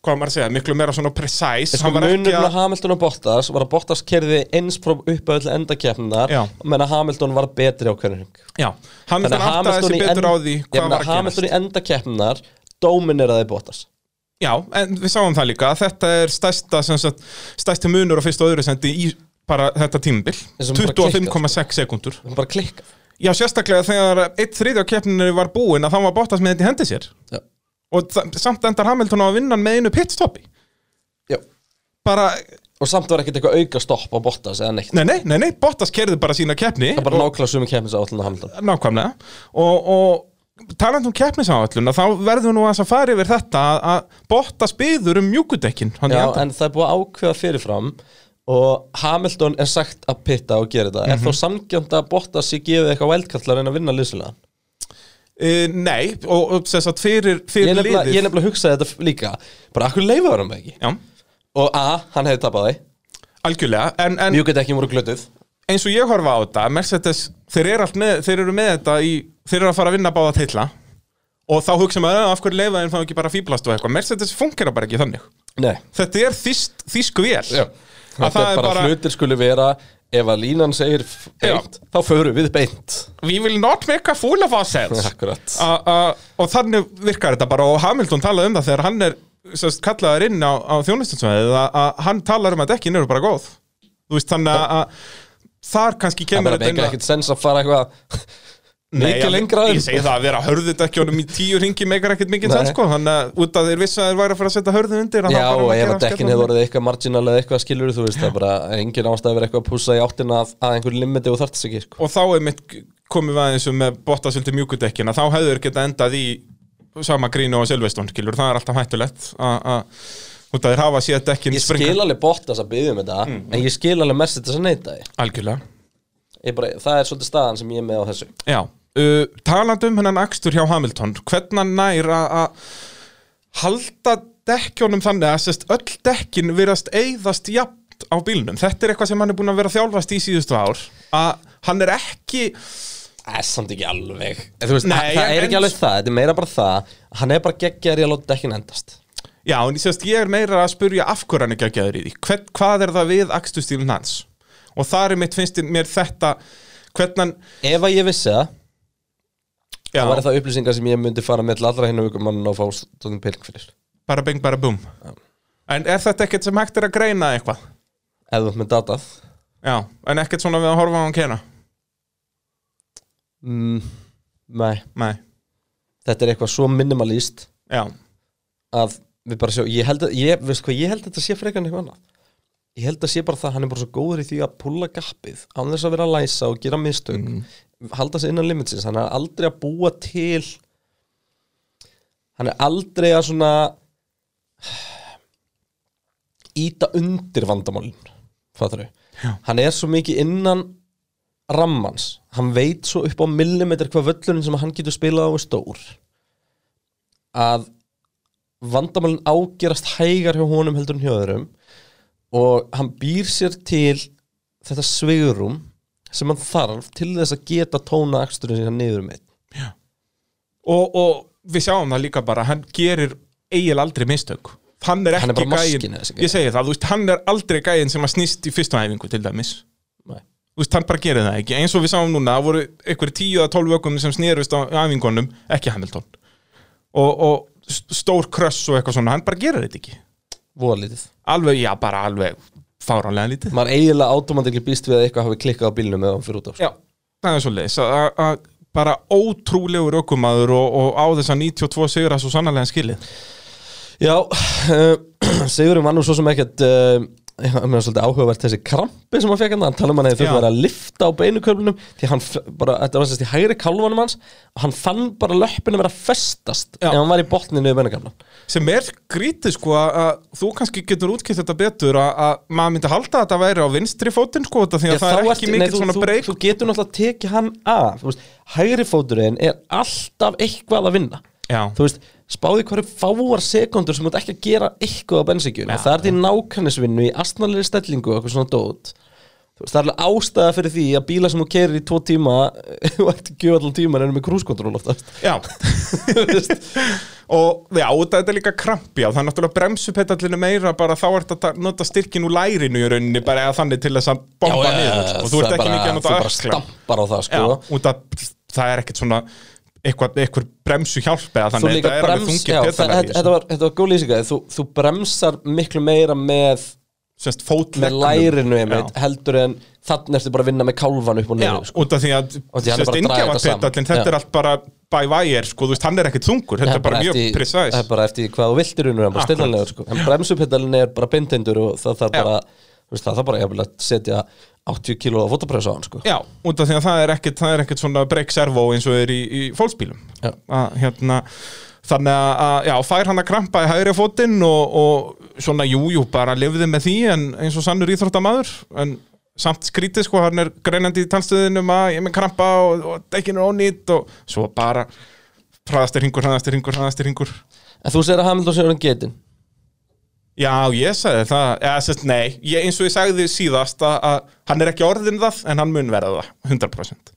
Hvað maður að segja, miklu meira svona precise. Sko Hann var ekki munurinn á að Hamilton og Bottas var að Bottas kerði eins frá upp að öll endakeppninar Já. menn að Hamilton var betri á hvernig Já, Hamilton áttaði sig betur á því hvað var að Hamilton í gerast endakeppninar domineraði Bottas Já, en við sáum það líka að Þetta er stærsta, sagt, stærsti munur á fyrsta og öðru sendi í bara þetta klikkað, 25,6 sekundur það var bara klikkað. Já, sérstaklega þegar eitt þriðja keppninu var búin að þá var Bottas með þetta í hendi sér. Já. og það, samt endar Hamilton á að vinna með einu pitstoppi. Já. bara og samt var ekkert eitthvað auka stopp á Bottas eða neitt. Nei, nei, nei, nei, Bottas kerði bara sína keppni það er bara nákvæmlega sumi keppnis áallin að Hamilton. Nákvæmlega. Og, og talandi um keppnisáallun þá verður nú að fara yfir þetta að, Bottas byður um mjúkudekkin en það er búið að ákveða fyrirfram og Hamilton er sagt að pitta og gera þetta. Mhm. er þá samgjönd að Bottas sé gefið eitthvað vældkallar en að vinna liðslega Uh, nei, og, og þess að fyrir, ég fyrir nefnilega, liðið. ég nefnilega að hugsa þetta líka. Bara akkur leifaður hann ekki? Já, og A, hann hefði tapað því. Algjörlega en, en mjúkut ekki voru glötuð. eins og ég horfa á þetta Mercedes, þeir eru, með, þeir eru með þetta í, þeir eru að fara að vinna báða tilla og þá hugsa maður "Eh, af hverju leifaðin fá ekki bara fíblast og eitthvað? Mercedes funkar bara ekki þannig. Nei, þetta er þýst, þýsku vél. Já. þetta er bara, hlutir skuli vera ef að línan segir beint þá förum við beint. We will not make a fool of ourselves. Akkurat. A, a, og þannig virkar þetta bara og Hamilton talaði um það þegar hann er sérst, kallaður inn á, á þjónustinsvæðið að, hann talar um að dekkin eru bara góð. Þú veist þannig að þar kannski Það kemur meika inn að- ekkert sens að fara eitthvað mikið lengra Ég segi það að vera hörðudekkjónum í tíu ringi meikar ekkert mikið sens sko. Þannig að út að þeir vissu að þeir væri að fara að setja hörðu undir Já, og ef að dekkin hefur orðið eitthvað marginal eða eitthvað skilur þú veist, það er bara engin ástæð að vera eitthvað að pússa í áttina að, að einhver limiti og þarft sig ekki sko. Og þá er mitt komið við aðeins um með bottasöldi mjúkudekkin að þá hefur geta endað í sama grínu og Silveston skilur Það er alltaf hættulegt að- að út að þeir hafa séð dekkin Ég skil alveg Bottas að byggja um þetta en ég skil alveg Mercedes að neita því Algjörlega. Ég bara, Það er svolítið staðan sem ég er með á þessu. Já, uh, talandi um hennan akstur hjá Hamilton hvernig nær að halda dekkjónum þannig að sest, öll dekkin virðast eyðast jafnt á bílnum? Þetta er eitthvað sem hann er búin að vera þjálfast í síðustu ár að hann er ekki Það er samt ekki alveg. Veist, Nei, Það er ekki alveg það, þetta er meira bara það Hann er bara geggjar í að láta dekkin endast já, en ég, sest, ég er meira að spurja af hverju hann er geggjaður í því. Hvern, hvað er það við akstustílun hans? Og þar er mitt finnst mér þetta hvernig hann Ef að ég vissi það, já, þá væri það upplýsingar sem ég myndi fara með allra og ykkur mann og fá stóðum pilk fyrir. Bara bing bara búm. En er þetta ekkert sem hægt er að greina eitthvað? Ert með datað. Já, en ekkert svona við að horfa á hann kena? Mm, Nei, nei, þetta er eitthvað svo minimalist já. að við bara sjá, ég held að, ég, veist hvað, ég held að þetta sé frekar eitthvað annað. Ég held að sé bara það, að hann er bara svo góður í því að púla gappið, án þess að vera að læsa og gera mistök, halda sig innan limitsins hann er aldrei að búa til hann er aldrei að svona íta undir vandamálin fattur þau hann er svo mikið innan rammans, hann veit svo upp á millimetr hvað völlurinn sem hann getur spilað á er stór. Að vandamálin ágerast hægar hjá honum heldur en hjá öðrum og hann býr sér til þetta sveigurum sem hann þarf til þess að geta tóna aksturinn sem hann niður með og, og við sjáum það líka bara hann gerir eigil aldrei mistök. Hann er ekki gæin ég segi það, veist, hann er aldrei gæin sem að snýst í fyrstu æfingu til dæmis. Veist, hann bara gerir það ekki. Eins og við sáum núna, það voru einhverju tíu eða tólf ökum sem snýrust á æfingunum ekki Hamilton. Og, og stór kröss og eitthvað svona, hann bara gerir þetta ekki. Volítið alveg, já, bara alveg fáránlega lítið. Maður eiginlega automatikli býst við að eitthvað hafi klikkað á bílnum eða hann fyrir út af sko. Já, það er svo leis að bara ótrúlegur ökumaður og, og á þess að 92 sigur að svo sannarlega skilið. Já, uh, Sigurinn var nú svo sem ekkert uh, mér er svolítið áhugavert þessi krampi sem hann fekk hann, hann tala um hann eða þurfti Já. að að lifta á beinukörlunum því hann bara, þetta var sérst í hægri kálfanum hans og hann fann bara löppinu vera að festast Já. ef hann var í botninu í beinukörlunum sem er grítið sko að, að þú kannski getur útkipt þetta betur að, að maður myndi halda að þetta væri á vinstri fótinn sko þetta því að það er ekki mikið þú, svona þú, breyk þú getur náttúrulega tekið hann af. Þú veist, hægri fóturinn er alltaf eitthvað að vinna. Já, þú veist, spáði hverju fáar sekundur sem þú ert ekki að gera eitthvað á bensingjum Já. og það er til nákannisvinnu í astnalegri stellingu og eitthvað svona dót. Það er alveg ástæða fyrir því að bíla sem þú kerir í tvo tíma og eftir gjöf allan tíma er með krúskontról oftast. Já. Og já, þetta er líka krampi á það er náttúrulega bremsupetallinu meira bara þá ert að ta- nota styrkin úr lærinu í rauninni bara eða þannig til þess að bomba niður sko. og þú ert ekki mikið að nota Já, sko það er ekkert svona eitthvað, bremsu hjálp eða þú þannig líka þetta er alveg brems, já, það, petalar í þetta, þetta var, var góð lýsinga þú, þú bremsar miklu meira með semst með lærinu einmitt, Já. heldur en þannig ertu bara að vinna með kálfan upp og Já, niður sko. út af því að Og því að draga þetta Já. er allt bara by wire, sko, veist, hann er ekkert þungur þetta er bara mjög precise það er bara eftir hvað þú viltir hann sko. bremsupedalin er bara beintendur og það þarf Já. bara veist, það þarf bara jafnvel að setja 80 kíló á fótapress á hann sko. Já, út af því að það er ekkert, það er ekkert svona break servo eins og er í, í fólksbílum að, hérna, Þannig að, að, já, fær hann að krampa í hægri fótinn og, og svona, jú, jú, bara lifði með því en eins og sannur íþróttamaður en samt skrítið, sko, hann er greinandi í talstöðinum að ég er með krampa og, og dekkin er ónýtt og svo bara hraðastir hingur, hraðastir hingur, hraðastir hingur En þú segir að Hamilton sér hann getin Já, ég sagði það, eða sérst, nei, ég, eins og ég sagði síðast að, að hann er ekki orðin það en hann mun verða það, 100%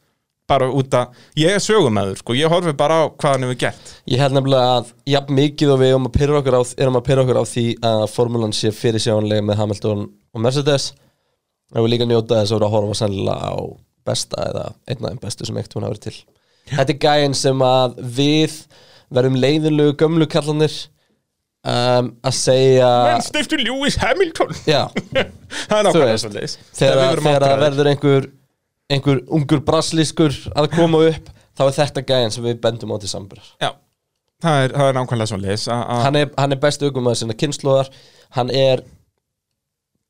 bara út að, ég er sögumæður sko, ég horfi bara á hvað hann hefur gert. Ég held nefnilega að jafn mikið og við erum að pyrra okkur á, okkur á því að formúlan sé fyrir sjónlega með Hamilton og Mercedes. Og við líka njóta þess að vera að horfa sennilega á besta eða einn af þeim bestu sem eitt hún hafa verið til. Þetta er gæinn sem að við verðum leiðinlegu gömlu kallanir um, að segja Men stiftu Lewis Hamilton. Já, Það er nákvæmlega svoleiðis. þegar, það verður einhver einhver ungur braslískur að koma upp þá er þetta gæinn sem við bendum á til samburar Já, það er, það er nákvæmlega svo leis hann hann er besti aukumæður sinna kynnslóðar hann er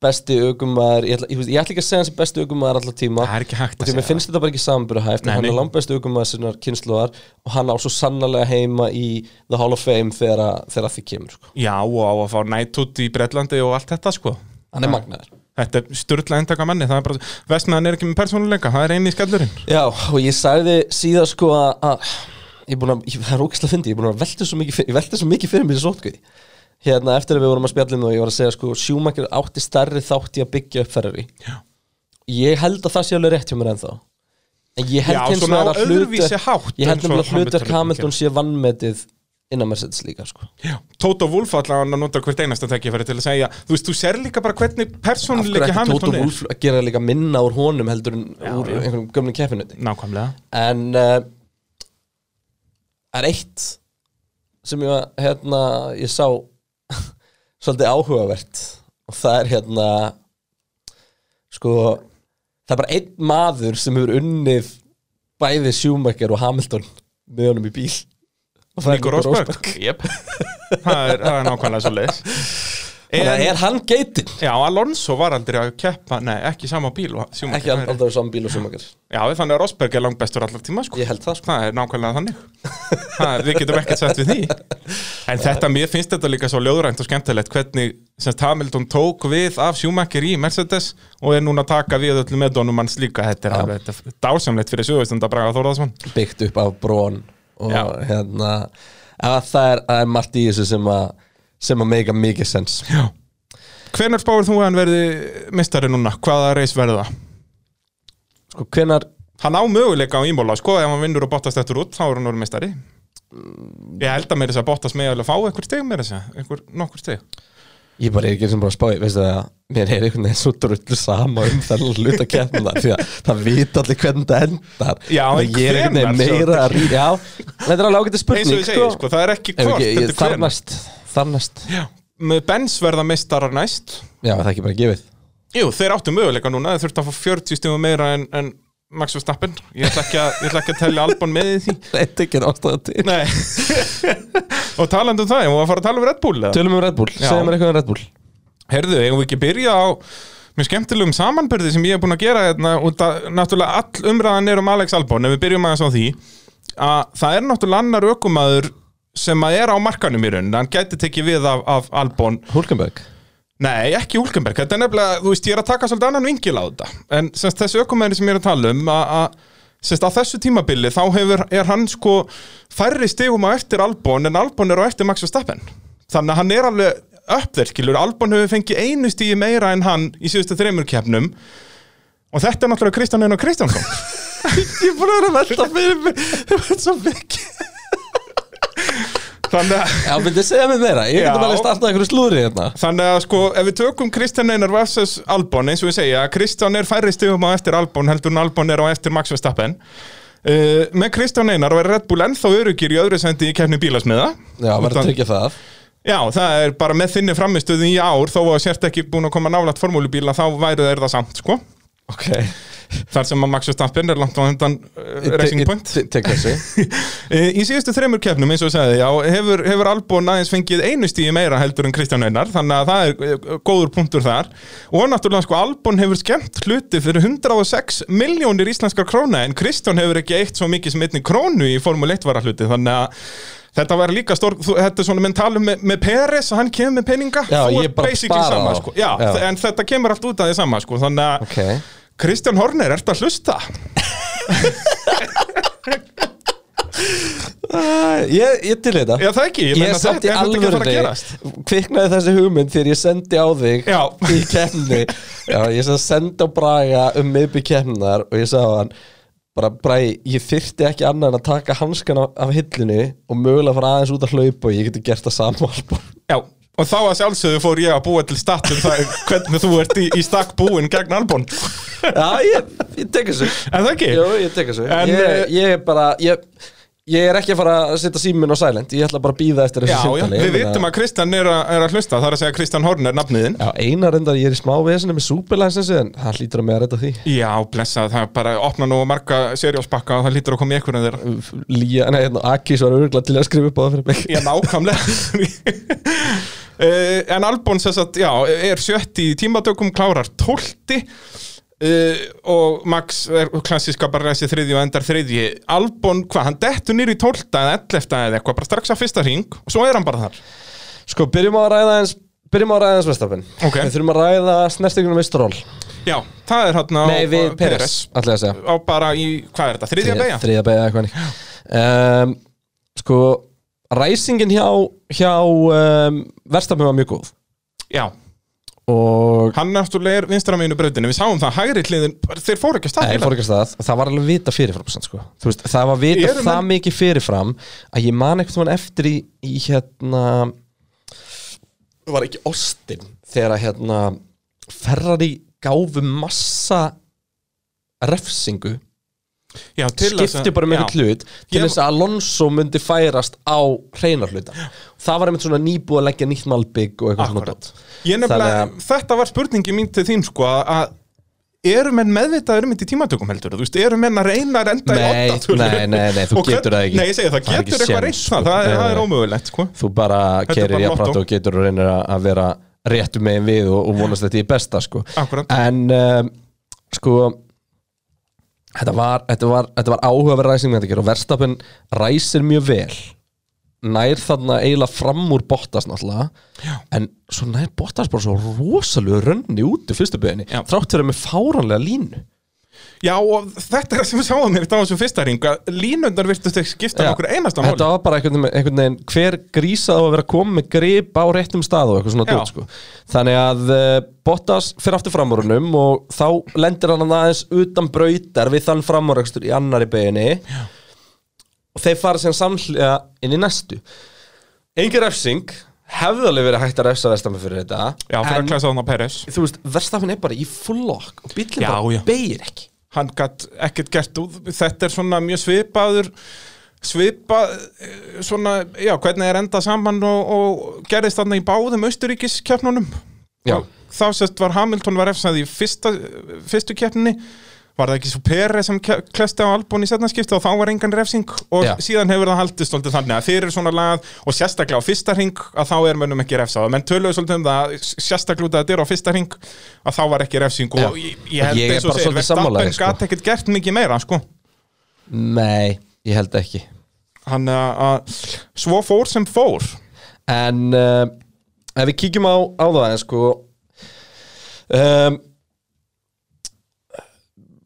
besti aukumæður ég, ég, ég ætla ekki að segja hans er besti aukumæður allar tíma. Það er ekki hægt að segja mér finnst þetta bara ekki samanburðahæft Nei, hann er langt besti aukumæður sinna kynnslóðar og hann á svo sannlega heima í The Hall of Fame þegar, því kemur sko. Já, og á að fá nætút í Bretlandi og allt þetta sko. Hann er magnaður. Þetta er styrla endaka manni, það er bara Vestnaðan er ekki með persónuleika, það er eini í skallurinn Já, og ég sagði síðan sko að, að ég er að, ég, það er ógæslega fyndi, ég er búin að velta svo mikið, ég velta svo mikið fyrir mér í sótkvíð. Hérna eftir að við vorum að spjallinu og ég var að segja sko, sjúmakir átti stærri þátt í að byggja upp Ferrari. Já. Ég held að það sé alveg rétt hjá mér ennþá. En ég held hins vegar að hátt ég held nefnilega að hlutverk Hamilton sé vannmetið innan Mercedes líka sko. Já. Tóto Wolf allavega hann að nota hvert einasta tækifæri til að segja Þú veist, þú ser líka bara hvernig persónuleiki Tóta Hamilton er Wolf að gera líka minna úr honum heldur en Já, úr einhverjum gömlum keppinuti. Nákvæmlega En uh, er eitt sem ég, hérna, ég sá svolítið áhugavert. Og það er hérna sko það er bara einn maður sem hefur unnið bæði Schumacher og Hamilton með honum í bíl. Nico Rosberg. Yep. það, er, er nákvæmlega svo leis Þannig er hann geitin? Já, Alonso var aldrei að keppa Nei, ekki sama bíl og Schumacher. Ekki væri. aldrei saman bíl og Schumacher. Já, þannig að Rosberg er langt bestur allar tíma sko. Ég held það sko. Það er nákvæmlega þannig. Það, Við getum ekkert sett við því. En þetta, mér finnst þetta líka svo ljóðrænt og skemmtilegt Hvernig semst Hamilton tók við af Schumacher í Mercedes Og er núna að taka við öllu með Donum hans líka. Þetta er er dásamlegt fyrir sögustund að Braga Og að það það sem að að meika mikið sens Já Hvenær spáir þú að hann verði mistari núna? Hvaða reis verði það? sko hvenar Hann á möguleika á ímóla, sko, ef hann vinnur og bóttast eftir út, þá er hann orðið mistari. Ég held að mér þess að bóttast með að fá einhver steg mér þess að, einhver nokkur steg. ég bara er ekki sem bara að spá í, veistu það mér er einhvern veginn svo drullu sama um þennan hluta kemna því að það veit allir hvernig það endar Já, Og en ég er einhvern veginn meira að ríða já, þetta er alveg ágætið Eins spurning og segi, sko, það er ekki hvort, þetta er þar með Benz verða mistarar næst. já, það er ekki bara gefið Jú, þeir áttu möguleika núna, þeir þurftu að fá 40 stegum meira en, en Max Verstappen. Ég ætla ekki að, ég ætla ekki að tellja Albon með því. þetta er ekki ástæða til Nei. og talandi um það, ég má að fara að tala um Red Bull, eða? tölum um Red Bull, segja mér eitthvað um Red Bull Herðu, eigum við ekki byrja á mjög skemmtilegum samanbyrði sem ég hef búin að gera hérna, út að náttúrulega all umræðan er um Alex Albon, ef við byrjum aðeins á því að það er náttúrulega annar ökumaður sem að er á markanum í raun hann gæti tekið við af, af Albon. Hulkenberg? Nei, ekki Hulkenberg, þetta er nefnilega, þú veist, ég er að taka svolítið annan vingil á þetta. En semst þessi ökumæri sem ég er að tala um að, semst á þessu tímabili þá hefur, er hann sko færri stigum á eftir Albon en Albon er á eftir Max Verstappen. Þannig að hann er alveg uppverkilur Albon hefur fengið einu stigi meira en hann í síðustu þreymur keppnum. Og þetta er náttúrulega Kristján Einar Kristjánsson. Ég er búin að vera að velta fyrir mig þetta er svo mikið þannig að Já, myndi segja mér meira, ég getum alveg startað einhverju slúri hérna Þannig að sko, ef við tökum Kristján Einar vs. Albon, eins og við segja, Kristján er færri stigum á eftir Albon, heldur en Albon er á eftir Max Verstappen. Uh, með Kristján Einar var Red Bull ennþá öryggir í öðru sendi í keppni bílasmiða. Já, verður að tryggja það Já, það er bara með þinni framistöðu í ár, þó að sért ekki búin að koma nálægt formúlubíla, þá væri þeir það samt, sko. Ok, þar sem að Max Verstappen er langt á undan uh, Racing Point Eh, Í síðustu þreymur keppnum, eins og ég sagði, já, hefur, hefur Albon aðeins fengið einu stíði meira heldur en Kristján Einar, þannig að það er eh, góður punktur þar. Og náttúrulega, sko, Albon hefur skemmt hluti fyrir 106 miljónir íslenskar króna, en Kristján hefur ekki eitt svo mikið sem einni krónu í Formule 1 vara hluti, þannig að Þetta var líka stór, þetta er svona mentalum með, með Peres að hann kemur með peninga Já, þú bara basically sama, sko. Já, Já. en þetta kemur allt út af því sama sko. þannig að Ok Kristján Horner, ert að hlusta? Ég, ég til þetta Já, það ekki, ég samt þetta í er þetta ekki að fara að gerast kviknaði þessi hugmynd þegar ég sendi á þig Já. í keppni Já, ég sendi á Braga um miðbygg keppnar og ég sagði á hann bara Bragi, ég þyrfti ekki annað en að taka hanskan af, af hillinu og mögulega fara aðeins út að hlaupa og ég geti gert það saman. Já, og þá að sjálfsögðu fór ég að búa til statum það hvernig þú ert í, í stakk búin gegn Albon. Já, ég, ég tek þessu. En það ekki? Jú, ég tek þessu. En, ég, eh, ég er bara ég, ég er ekki að fara að setja síminn á silent Ég ætla bara að býða eftir Já, þessu já, símtali. við vitum að Kristján er, að- er að hlusta Það er að segja Kristján Horner nafniðin Já, einar endar ég er í smá vesinu með superlicensi en það hlýtur að mig að redda því. Já, blessa, það er bara opna nú marga seriósbakka og það lítur að koma í einhverjum þeirra. Lía, nei, hérna, Akis var örgulega til að skrifa upp á það fyrir mig. Já, nákvæmlega. Uh, En Albon sem sagt, já, er sjötti í tímatökum, klárar tólti uh, og Max er klassiska bara ræsi þriðji og endar þriðji Albon, hvað, hann dettur nýr í tólta eða ellefta eða eitthvað, bara strax á fyrsta hring og svo er hann bara þar. Sko, byrjum að ræða eins Byrjum að ræða eins Vestafinn Ok. Við þurfum að ræða snertingunum við Stról Já, það er hann á Nei, við Peres, ég að segja. Á bara í, hvað er þetta, þriðja beigja? Þriðja beigja, eitthvað um, Sko, ræsingin hjá, hjá um, Vestafinn var mjög góð. Já, Og hann náttúrulega er vinstra meginu brautinu, við sáum það hægri hliðin, þeir fóru ekki að Nei, staða ég fór ekki að stað, það var alveg vita fyrirfram sko. Veist, það var vita Eru það menn- mikið fyrirfram að ég man eitthvað eftir í, í hérna var ekki Austin þegar að hérna Ferrari gáfu massa refsingu? Já, skipti bara eitthvað hlut til þess að Alonso myndi færast á hreinarhluta það var einmitt svona nýbúið að leggja nýtt malbygg og eitthvað svona. Ég nefnilega, Þannig þetta var spurningi mín til þín sko að eru menn meðvitaður um þetta í tímatökum heldur þú veist, eru menn að reyna að enda Nei, í oddatölu nei, nei, nei, þú getur það ekki. Nei, ég segi það, Það getur eitthvað reynt sko. það, er- er ómögulegt sko þú bara er kerir jafnframt motto. og getur og reynir að- að vera réttu megin við og, og vonast þetta í besta sko. Akkurat. en um, sko þetta var, þetta var, þetta var áhugaverð ræsing með þetta að gera og verstapin ræsir mjög vel nær þarna eiginlega fram úr Bottas náttúrulega Já. en svo nær Bottas bara svo rosalega rönni út í fyrstu beginni Já. þrátt fyrir með fáranlega línu Já, og þetta er það sem við sáum mér á þessum fyrsta ring að línundar virtust ekki skipta Já. okkur einasta Þetta máli var bara einhvern veginn, einhvern veginn hver grísað á að vera koma með grip á réttum stað og eitthvað svona Já. dót sko. Þannig að uh, Bottas fyrir aftur framúrunum og þá lendir hann aðeins utan brautar við þann framúrækstur í annari beginni og þeir fara síðan samhliða inn í næstu. Engin refsing. Hefði alveg verið hægt að refsa Vestafinn fyrir þetta. Já, fyrir að klæsa þannig á Peres þú veist, Vestafinn er bara í full lock og bílinn Já, bara já. beigir ekki. Hann gætt ekkert gert út Þetta er svona mjög svipaður svipað eh, svona, já, hvernig er endað saman og, og gerðist þarna í báðum austuríkiskefnunum Já. Og þá sérst var Hamilton var efsað í fyrsta, fyrstu keppninni var það ekki svo Pere sem klesti á Albon í setnaskipti og þá var engan refsing og Já. síðan hefur það haldið stoltið þannig að fyrir svona lagað og sérstaklega á fyrsta ring að þá er mönnum ekki refsað menn töluðu svolítið um það sérstaklega út að þetta er á fyrsta ring að þá var ekki refsing og Já. ég, ég held segir svolítið sammála Verstappen sko. gat ekkert gert mikið meira sko Nei, ég held ekki hann að að- svo fór sem fór En uh, ef við kíkjum á, á það sko um,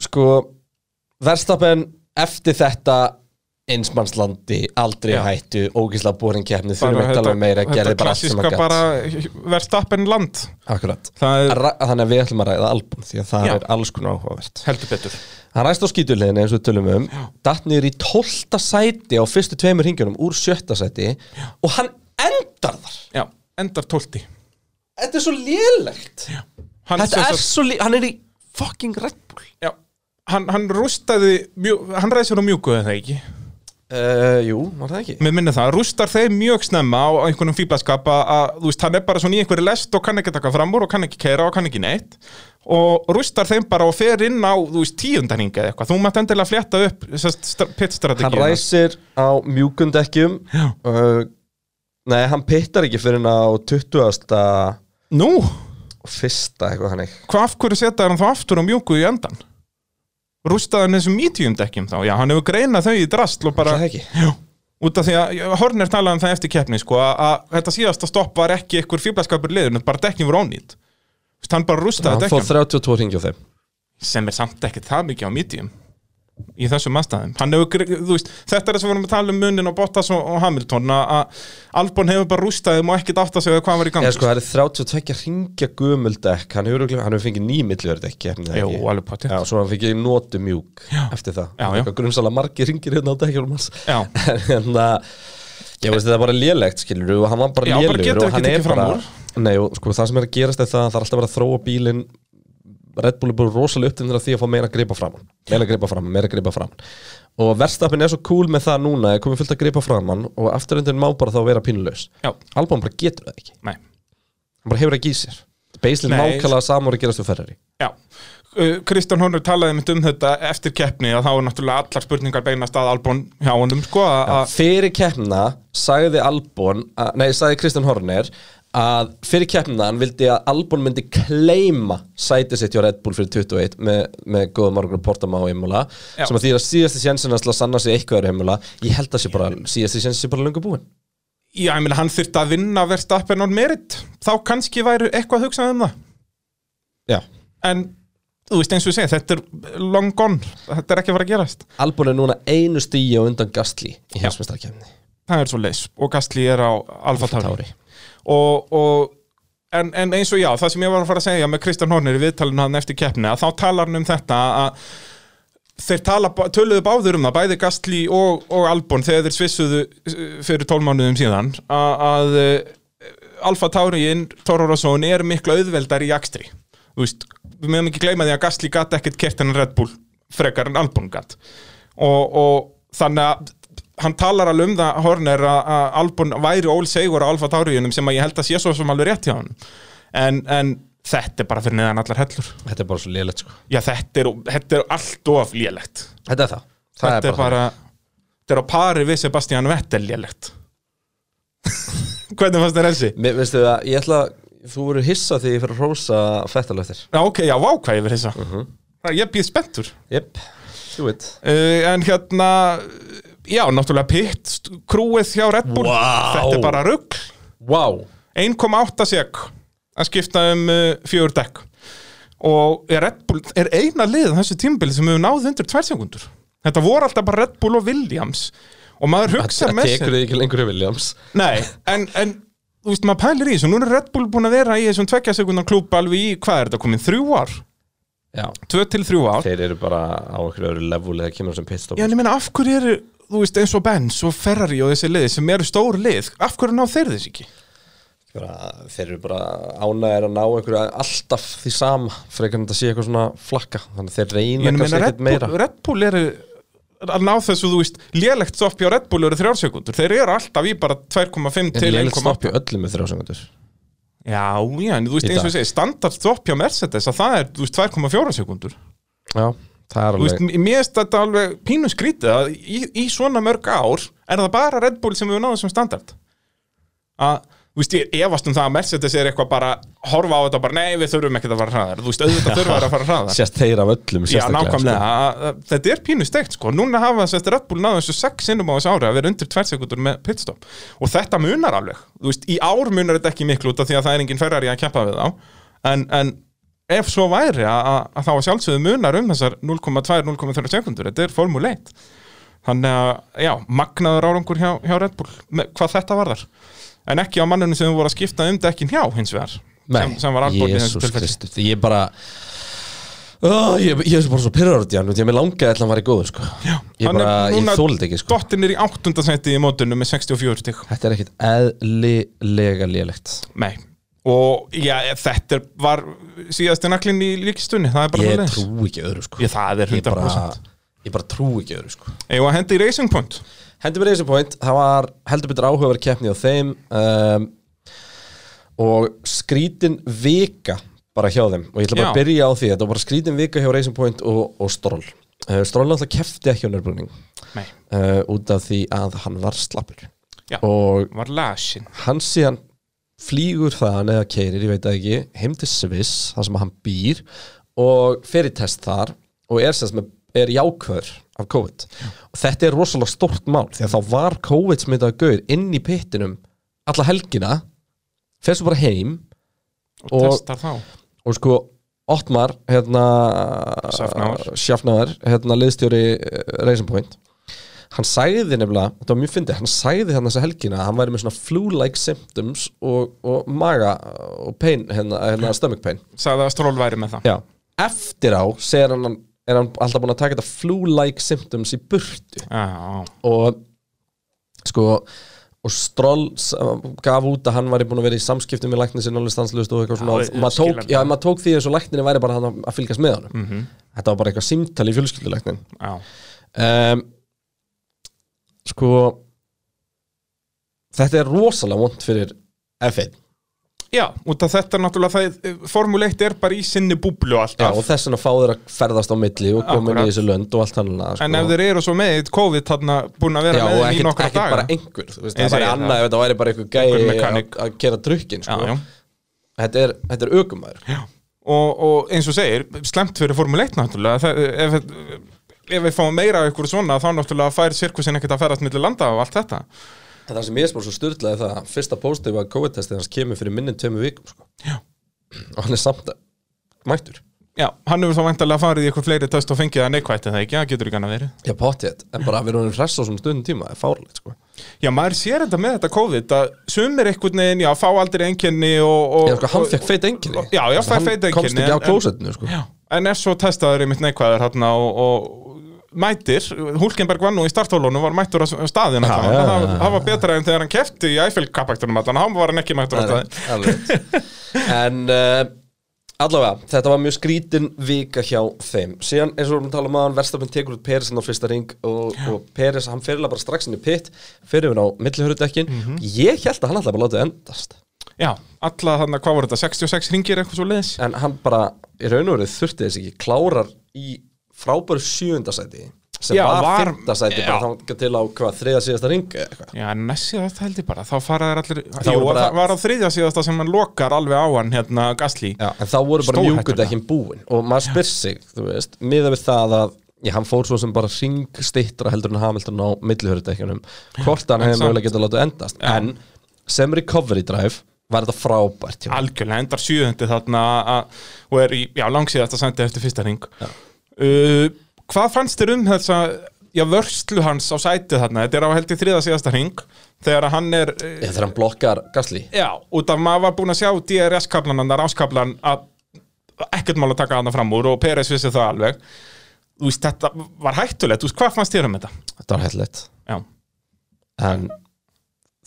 Sko Verstappen eftir þetta einsmannslandi, aldrei Já. hættu ógísla borin keppni, þurfum Bara ekki að tala um meira gerði bara allt sem að bara gætt Verstappen land. Akkurat. Það er Þannig að við ætlum að ræða album því að það Já. er alls konar áhugavert. Heldur betur. Hann ræst á skítuliðinu eins og við tölum um. Datt niður í tólta sæti á fyrstu tveimur ringjunum úr sjötta sæti og hann endar þar. Já, endar tólti Þetta er svo lélegt. Hann, Þetta er svo lélegt, hann er í fucking Red Bull. Já, hann, hann rústaði hann ræði sér á mjúku eða ekki? Uh, Jú, var það ekki? Mér minni það, rústar þeim mjög snemma á einhvernum fíblaskap að, þú veist, hann er bara svona í einhverju lest og kann ekki taka fram úr og kann ekki keira og kann ekki neitt. Og rústar þeim bara og fer inn á, þú veist, tíundaning eða eitthvað, þú mátt endilega flétta upp Hann pittstrategíuna ræsir á mjúkundekkjum. Uh, Nei, hann pittar ekki fyrir hann á 20. Nú, fyrsta eitthvað hann ekki hvað af hverju setja hann þá aftur á mjúku í endan? Rústaði hann þessum medium-dekkjum þá, já, hann hefur greinað þau í drastl og bara Já, út af því að Horner talaði um það eftir keppni sko, að, þetta síðasta stopp var ekki einhver fíblaskapur liður, bara dekkin voru ónýtt hann bara rústaði dekkjum 32 ringi á þeim. Sem er samt ekki það mikið á medium í þessum aðstæðum. Hefur, veist, þetta er þess að við vorum að tala um munin á Bottas og, og Hamilton að Albon hefur bara rústaði og ekkert átt að segja hvað var í gangi. Sko, það er 32 ringja gömuldekk Hann hefur, hann hefur fengið potið Já, svo hann fengið notu mjúk eftir það. Grunnsala margir ringir hérna á dekkjum. En hérna Ég veist þetta er bara lélegt skilur og hann var bara bara getur og hann er bara. Nei, og sko það sem er að gerast er það að það er alltaf verið að þróa bílinn Red Bull er bara rosalega upptændir af því að fá meira að gripa fram meira að gripa fram, meira að gripa fram og verðstapin er svo cool með það núna er komið fullt að gripa fram hann og afturöndin má bara þá vera pínulegs Já. Albon bara getur það ekki, Nei. hann bara hefur ekki í sér. Beislinn nákvæmlega samur að gerast við Ferrari. Já, Uh, Kristján Horner talaði mynd um þetta eftir keppni að þá er náttúrulega allar spurningar beinast að Albon hjá honum sko að að- Fyrir keppna sagði Albon, nei sagði Kristján Horner að fyrir keppna hann vildi að Albon myndi kleima sætið sitt hjá Red Bull fyrir 21 með, með góða margur portama á Imola Já. sem að því að síðasti sjensin að sanna sig eitthvað Imola ég held að sé bara, síðasti sjensin sé bara löngu búinn. Já, ég meina hann þurfti að vinna Verstappen on merit. Þá kannski væri eitthvað að hugsa um það. Já, en þú veist eins og ég segi, þetta er long gone. Þetta er ekki að fara að gerast. Albon er núna einu stíi og undan Gastli í heimsmeistarkefni það er svo leis og Gastli er á Alfa Tauri. Og, og en, en eins og já, það sem ég var að fara að segja með Kristján Horner í viðtalinu hann eftir keppni að þá talar hann um þetta að þeir tala, töluðu báður um það bæði Gastli og, og Albon þegar þeir svissuðu uh, fyrir 12 mánuðum síðan að, að uh, Alfa Tauriin, Toro Rosso er miklu auðveldar í akstri. Þú veist, við meðum ekki gleyma því að Gastli gatt ekkert kert hennar Red Bull frekar en Albon gatt og, og þannig að hann talar alveg um það Horner að, Albon væri ól segur á Alfa Tauriinum sem að ég held að sé svo sem alveg rétt hjá hann en, en þetta er bara fyrir neðan allar hellur. Þetta er bara svo lélegt sko. Já, þetta er, þetta er allt of lélegt. Þetta er það, það Þetta er bara, þetta er á pari við Sebastian Vettel lélegt. Hvernig fannst þessi? Mér, veistu það, ég ætla að þú voru hissa því ég fyrir að rósa fettal eftir. Já, ok, já, vákvæði yfir þessa Það Ég býð spenntur. Jep, do it. Uh, En hérna, já, náttúrulega pitt Krúið hjá Red Bull. Vá. Þetta er bara rugg Wow 1,8 sek að skipta um uh, fjögur dekk. Og Red Bull er eina lið þessu tímabili sem hefur náð undir 2 sekundur þetta voru alltaf bara Red Bull og Williams. Og maður hugsa Það með tekur þig ekki lengur í Williams. Nei, en, en þú veist, maður pælir í þessu. Nú er Red Bull búin að vera í þessum tvekja sekundan klúb alveg í, hvað er þetta komin, þrjú ár? Já. Tvö til þrjú ár. Þeir eru bara á einhverju öðru level eða kemur sem pitstop Já, en ég meina, af hverju eru, þú veist, eins og Benz og Ferrari og þessi lið sem eru stór lið Af hverju ná þeir þess ekki? bara, Þeir eru bara ánægir að ná einhverju alltaf því sama frekar en þetta sé eitthvað svona flakka. Þannig þeir reyna kannski ekkert meira. Red Bull eru að ná þessu, þú veist, lélegt stopp hjá Red Bull eru þrjár sekundur Þeir eru alltaf í bara 2,5 En til lélega 1,8 stoppi öllum með þrjá sekundur Já, já, en þú veist, eins og ég segi, standard stopp hjá Mercedes að það er, þú veist, 2,4 sekundur Já, veist, mér finnst þetta alveg pínu skrítið að í, í svona mörg ár er það bara Red Bull sem við náðum sem standard. Að, þú veist, ég efast um það að Mercedes er eitthvað bara horfa á þetta og bara, nei, við þurfum ekkert að fara hraðar. Þú veist, auðvitað þurfum að fara hraðar. Sérst þeir af öllum Já, nákvæmlega, sko. að, þetta er pínu steikt sko, núna hafa sérst Red Bull náðu þessu sex sinnum á þessu ári að vera undir tvær sekundur með pitstop og þetta munar alveg, þú veist, í ár munar þetta ekki miklu út af því að það er engin Ferrari að keppa við þá. En, en ef svo væri að, þá að sjálfsögðu munar um þessar 0,2-0,3 sekundur, þetta er formule 1 þannig að, já, magnaður árangur hjá, hjá Red Bull, með, hvað þetta varðar en ekki á mannunum sem voru að skipta um dekkin hjá hins vegar sem, sem var þessu Jésús. Kristus Ég bara oh, Ég, ég er bara svo út í hann Ég með langaði að hann var í góður sko. Ég, ég þóldi ekki sko. Dottin er í áttundasæti í mótunum með 64 stík Þetta er ekkit eðlilega lélegt Nei Og já, þetta var síðasti naklinn í líkistunni, það er bara Ég svoleiðis. trú ekki öðru sko. Ég, ég, bara, 100% ég bara trú ekki öðru sko. Eða hendi í Racing Point Hendur með Racing Point, það var heldur betur áhugaverð keppni á þeim um, og skrítin vika bara hjá þeim og ég ætla bara Já. að byrja á því þetta var bara skrítin vika hjá Racing Point og, og Stroll uh, Stroll náttúrulega kefti ekki á nörbrunning Nei, uh, út af því að hann var slappur Já. og var lasin hann síðan flýgur þaðan eða keirir, ég veit ekki heim til Sviss, þar sem hann býr og í test þar og er, er jákvör af COVID. Og þetta er rosalega stort mál því að þá var COVID smitaði gauð inn í pittinum alla helgina fer svo bara heim og, Og- testar þá. og sko Ottmar hérna. Schaffnauer hérna liðstjóri uh, Racing Point hann sagði nefnilega, þetta var mjög fyndið hann sagði hérna þessa helgina að hann væri með svona flu-like symptoms og, og maga og pain, hérna, hérna stomach pain. Sagði að Stról væri með það. Já. eftir á segir hann, er hann alltaf búin að taka þetta flu-like symptoms í burtu. Já, og sko og Stroll gaf út að hann væri búin að vera í samskiptum með læknir stanslust og eitthvað svona. Ég maður tók, já, maður tók því eins og lækninni væri bara að, fylgjast með hann Mhm. þetta var bara eitthvað símtal í fjölskyldulæknin um, sko þetta er rosalega vond fyrir F1 já út af þetta er náttúrulega það, Formule 1 er bara í sinni búblu já, alltaf og þess vegna fá þeir að ferðast á milli og koma inn í þessu lönd og allt hann sko. En ef þeir eru svo með COVID þarna búin að vera Já, með og þeim í ekkert nokkra ekkert bara einhver þú veist, það væri segi annað ef þetta væri bara einhver gæi að gera drukkin sko. Já, já. Þetta, er, þetta er aukumæður og, og eins og segir, slemt fyrir Formule 1 náttúrulega ef, ef við fáum meira af ykkur svona þá náttúrulega fær sirkusin ekkert að ferast millir landa og allt þetta. Það sem ég spór svo styrlaði það að fyrsta póstið var COVID-testið hans kemur fyrir minni tveimur vikum sko. Og hann er samt mættur. Já, hann hefur þá vantarlega farið í eitthvað fleiri test og fengið það neikvætt eða ekki, það getur ekki annað verið. Já, pottið, en bara að vera honum hress á svona stundum tíma er fárlegt sko. Já, maður sér þetta með þetta COVID að sumir einhvern veginn, já, fá aldrei einkenni og, og, Já, sko, hann fekk feit enginni Já, já, fær feit Komst einkenni ekki á klósettinu sko. Já, en er svo testaður einmitt neikvæður hérna og, og mætir, Hulkenberg vann nú í starthólunum var mættur á staðin Já, ja, já, já, það, var betra en þegar hann kefti í Eiffel-kappaktunum allan, hann var ekki mættur á staðin. En uh, allavega, þetta var mjög skrítin vika hjá þeim. Síðan eins og við erum að tala um að hann Verstafinn tekur út Peres á fyrsta ring og, og Peres, hann fyrirlega bara strax inn í pitt fyrir við á millihörudekkin Mhm. Ég held að hann alltaf bara látið endast Já, alla þannig, hvað voru þetta, 66 ringir eitthvað svo leiðis En hann bara, í raun og verið þurfti þess ekki Klárar í frábæru sjöundasæti sem Já, var, fimmtasæti bara þangað til á hvað, þriða síðasta ring eitthvað. Já, næssi þetta held ég bara, þá fara þær allir Þá Jú, bara- það var á þriðja síðasta sem hann lokar alveg á hann, hérna, Gasly. Já, en þá voru bara mjúkudekkin búin og maður spyr sig, þú veist, miða við það að já, hann fór svo sem bara ringstittra heldur en Hamilton á millihörudekjunum hvort hann hefði mögulega getað látið endast. Já. en sem recovery drive var þetta frábært honum. algjörlega endar sjöðundi þarna og er í, langsíðasta sendi eftir fyrsta ring uh, Hvað fannst þér um þessa já, vörslu hans á sætið þarna? Þetta er á held í þriða síðasta ring þegar hann er uh, Já, þegar hann blokkar Gasly. Já, út af maður var búin að sjá DRS-kablan hann, ráskablan að ekkert mál að taka hann fram úr og Peres vissi það alveg. Þú veist, þetta var hættulegt, þú veist, hvað fannst þér um þetta? þetta var hættilegt Já, en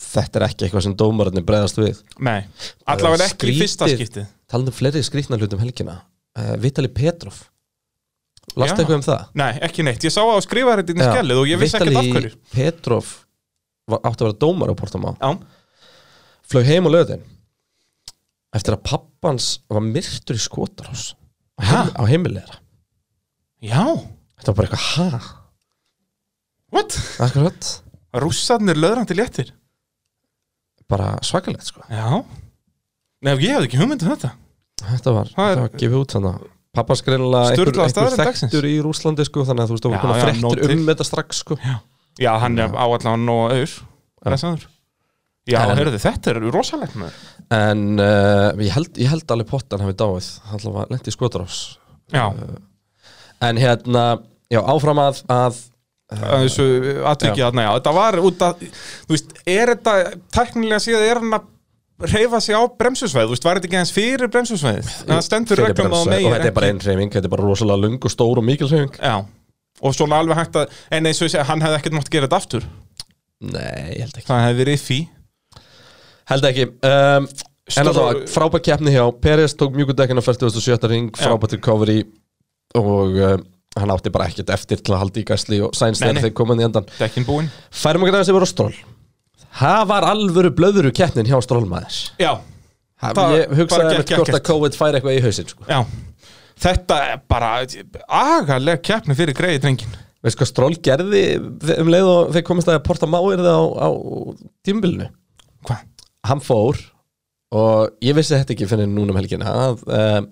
þetta er ekki eitthvað sem dómararnir bregðast við. Nei, allavega ekki í fyrsta skiptið. Talandi um fleiri skrýtna hlutum helgina. Uh, Vitali Petrov. Last Já. eitthvað um það? Nei, ekki neitt, ég sá að skrifa þetta inn í Já. skjallið og ég vissi ekkert af hverju. Petrov var, átti að vera dómar á Portamá flög heim á löðin eftir að pappans var myrtur í á, heim, á heimilegra já, þetta var bara eitthvað ha? What? akkurat. Rússarnir löðrandi léttir bara svakalegt sko. Já. Nei, ég hefði ekki hugmynd um þetta. Þetta var, Það er- þetta var gefið út þannig pappans greinlega einhver, Sturlaða einhver staðreynd dagsins. þekktur í Rúslandi sko þannig að þú veist þú Já, var konar já, nóg fréttir til. um þetta strax sko. Já, hann er áallan og auður Blessaður. Já, En- heyrðu, þetta er rosalegt með en uh, ég, held, ég held alveg pottan hafi dáið. Hann var lent í skotarhús Já, en hérna, já áfram að, að að þessu atvikið þarna, já, þetta var út að Þú veist, er þetta teknilega síðan er hann að reyfa sig á bremsusveið, þú veist, var þetta ekki eins fyrir bremsusveið það stendur reglum á megin og þetta er bara einn hreyfing, þetta er bara rosalega lung og stór og mikil hreyfing. Já, og svona alveg hægt að en eins og ég segi, hann hefði ekkert mátt gera þetta aftur. Nei, ég held ekki. Það hefði verið því Held ekki um, En alltaf frábært keppni hjá Peres tók mjúkudekkin á 47. ring Frábært recovery Og um, hann átti bara ekkert eftir til að halda í gæsli og sæns þegar þeir komaði í endan Færum okkur aðeins yfir á stról Það var alvöru blöðuru keppnin hjá stról Já, Ha, Það Ég hugsaði gekk hvort að. COVID færi eitthvað í hausinn sko. já. Þetta er bara agaleg keppni fyrir greiði drengin Veist hvað stról gerði um leið og þeir komist að porta máir á, á tímbilinu Hvað? Hann fór og ég vissi þetta ekki fyrir núna um helgina að um,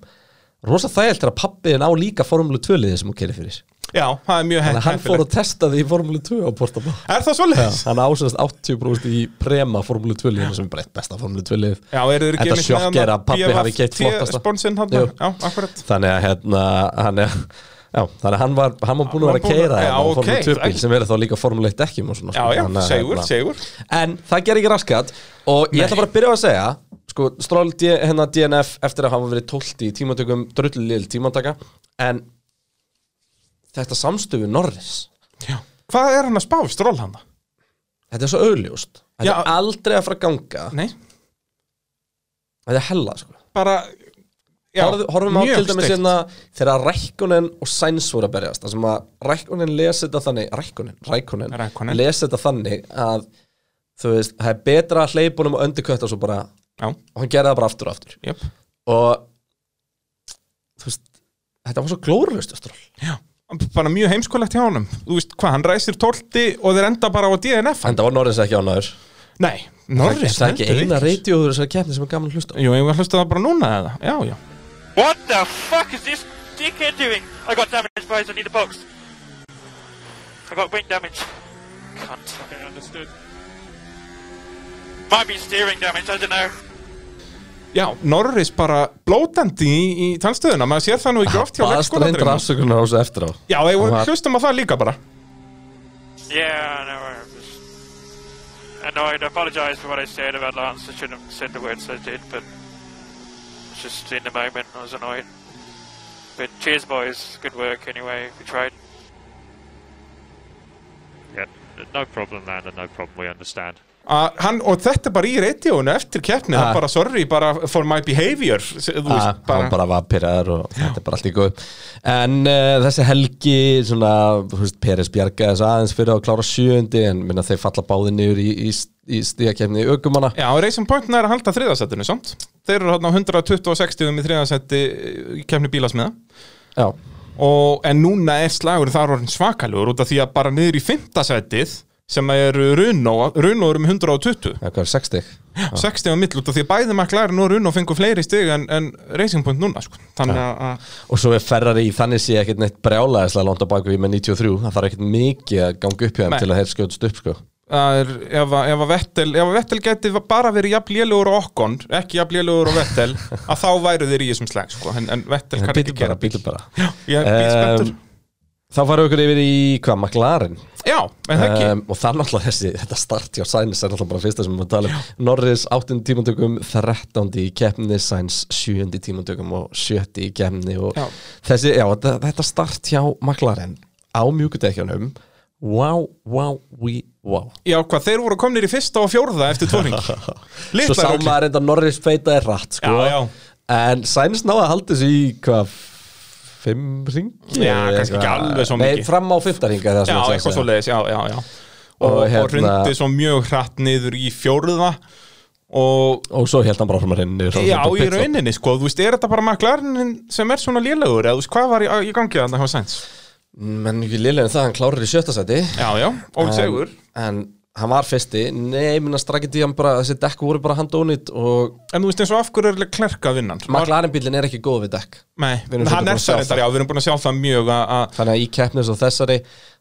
rosa þægilt er að pappiðin á líka Formule 2 liði sem hún kerir fyrir. Já, það er mjög Þannig að hann fór og testaði í Formule 2 á porta máir Er það svoleiðis? Hann ásast 80% í prema Formule 2 liðinu sem er bara eitt besta Formule 2 lið. Já, eru þeir ekki Þetta sjokk er að pabbi hafi já, akkurat. Þannig að hérna hann er Já, þannig að hann var, hann var búin að vera að keira að- hérna á já, Formule ok, 2 bíl það- sem verður þá líka Formule 1 dekkjum og svona Já, sko. já, Þannig að, segur, hérna- segur En það ger ekki raskat. Og ég ætla bara að byrja að segja sko, Stról D- hérna DNF eftir að hafa verið 12 í tímatökum drullil tímataka en þetta samstöfu Norris Já. Hvað er hann að spá, stról hann? þetta er svo augljóst þetta Já. er aldrei að fara að ganga Nei, þetta er hella sko bara já, Horfum, horfum á mjög til dæmis steikt. hérna þegar Rækkonen og Sainz voru að berjast það sem að Rækkonen lesi þetta þannig Rækkonen, Rækkonen, Rækkonen. lesi þetta þannig að þú veist, það er betra að hleypa honum og undirkött og svo bara, Já, og hann gerði það bara aftur og aftur jöp og þú veist, þetta var svo glórulust Stról. Já, bara mjög heimskulegt hjá honum Þú veist hvað, hann ræsir tólti og þeir enda bara á DNF en það var Norris ekki ánæður Nei, Norris það er ekki eina reytjóður þessari keppni sem er gaman að hlusta á Jú, ég var að hlusta það bara núna eða Já, já What the fuck is this dickhead doing? I got damage, boys. I need a box. I got wing damage. Cunt. Okay, understood. Might be steering damage, I don't know. Já, Norris bara blótandi í, í talstöðuna Maður sér það nú ekki oft hjá baðast reyndur leikskóladrömmum afsökunar á þessu eftir á Já, var- hlustum á það líka bara Yeah, no, I'm just annoyed. I apologise for what I said about Lance. I shouldn't have said the words I did, but it's just in the moment I was annoyed. But cheers, boys. Good work anyway. We tried. Yeah, no problem, Landon. No problem. We understand. að hann, Og þetta er bara í reytjónu eftir keppni Það Ah. er bara, sorry, bara for my behavior Þú Ah, veist, bara, hann bara var pyrraður og þetta er bara allt í góð en uh, þessi helgi svona, þú veist, Peres bjargaði þessu aðeins fyrir að klára sjöundi en minna þeir falla báði niður í, í, í stíakefni aukumanna Já, Racing Point er að halda þriðasettinu, samt Þeir eru hérna á 126 í þriðasetti í keppni bílasmiða já, og, En núna er slagur þar orðin svakalugur út af því að bara niður í fimmtasettið sem eru Runo, Runo eru með 120 það er 60 60 á mill út af því að bæði McLaren og Runo fengur fleiri stig en, en Racing Point núna sko. og svo er Ferrari í þannig sé ekkert neitt brjálæðislega langt á baku í með 93 það þarf ekkert mikið að ganga upp hjá þeim til að þeir skjóðst upp sko er, ef, að- Vettel, Vettel geti bara verið jafn lélugur og okkon ekki jafn lélugur og Vettel að þá væru þeir í þessum slag sko. en, en Vettel kann ekki gera bíl bara spenntur um, þá farum við ykkur yfir í hvað, McLaren já, um, og það er náttúrulega þessi, þetta start hjá Sainz er náttúrulega bara fyrsta sem við tala um Norris 8. tímantökum, 13. í keppni Sainz 7. tímantökum og 7. í keppni og Já. þessi, já, þetta, þetta start hjá McLaren á mjúkudekjanum wow, wow, we, wow já, hvað, þeir voru komnir í fyrsta og fjórða eftir tvoring svo sá maður enda Norris feitaði rætt sko. Já, já. en Sainz náði að halda þessu í hvað fimm ringi Já, kannski ekki alveg svo Nei, mikið. fram á fimmta ringa já, eitthvað svo leiðis, já, já, já og, Og og, hérna- hrundi svo mjög hratt niður í fjórða og og svo held hann bara frá henni Já, í rauninni, sko, þú veist, er þetta bara McLaren sem er svona lélegur, eða þú veist, hvað var í, í gangi þarna hjá Sainz? Menn ekki liðlega en það, hann klárir í sjötta seti Já, já, Ól Sigur. en hann var fyrsti, minna strakkið í hann bara, þessi dekk voru bara handónit og En þú veist eins og af hverju er klerka vinnan? McLaren bílinn er ekki góð við dekk. Nei, hann er það reyndar, já, við erum búin að sjá það mjög að- þannig að í keppnis og þessari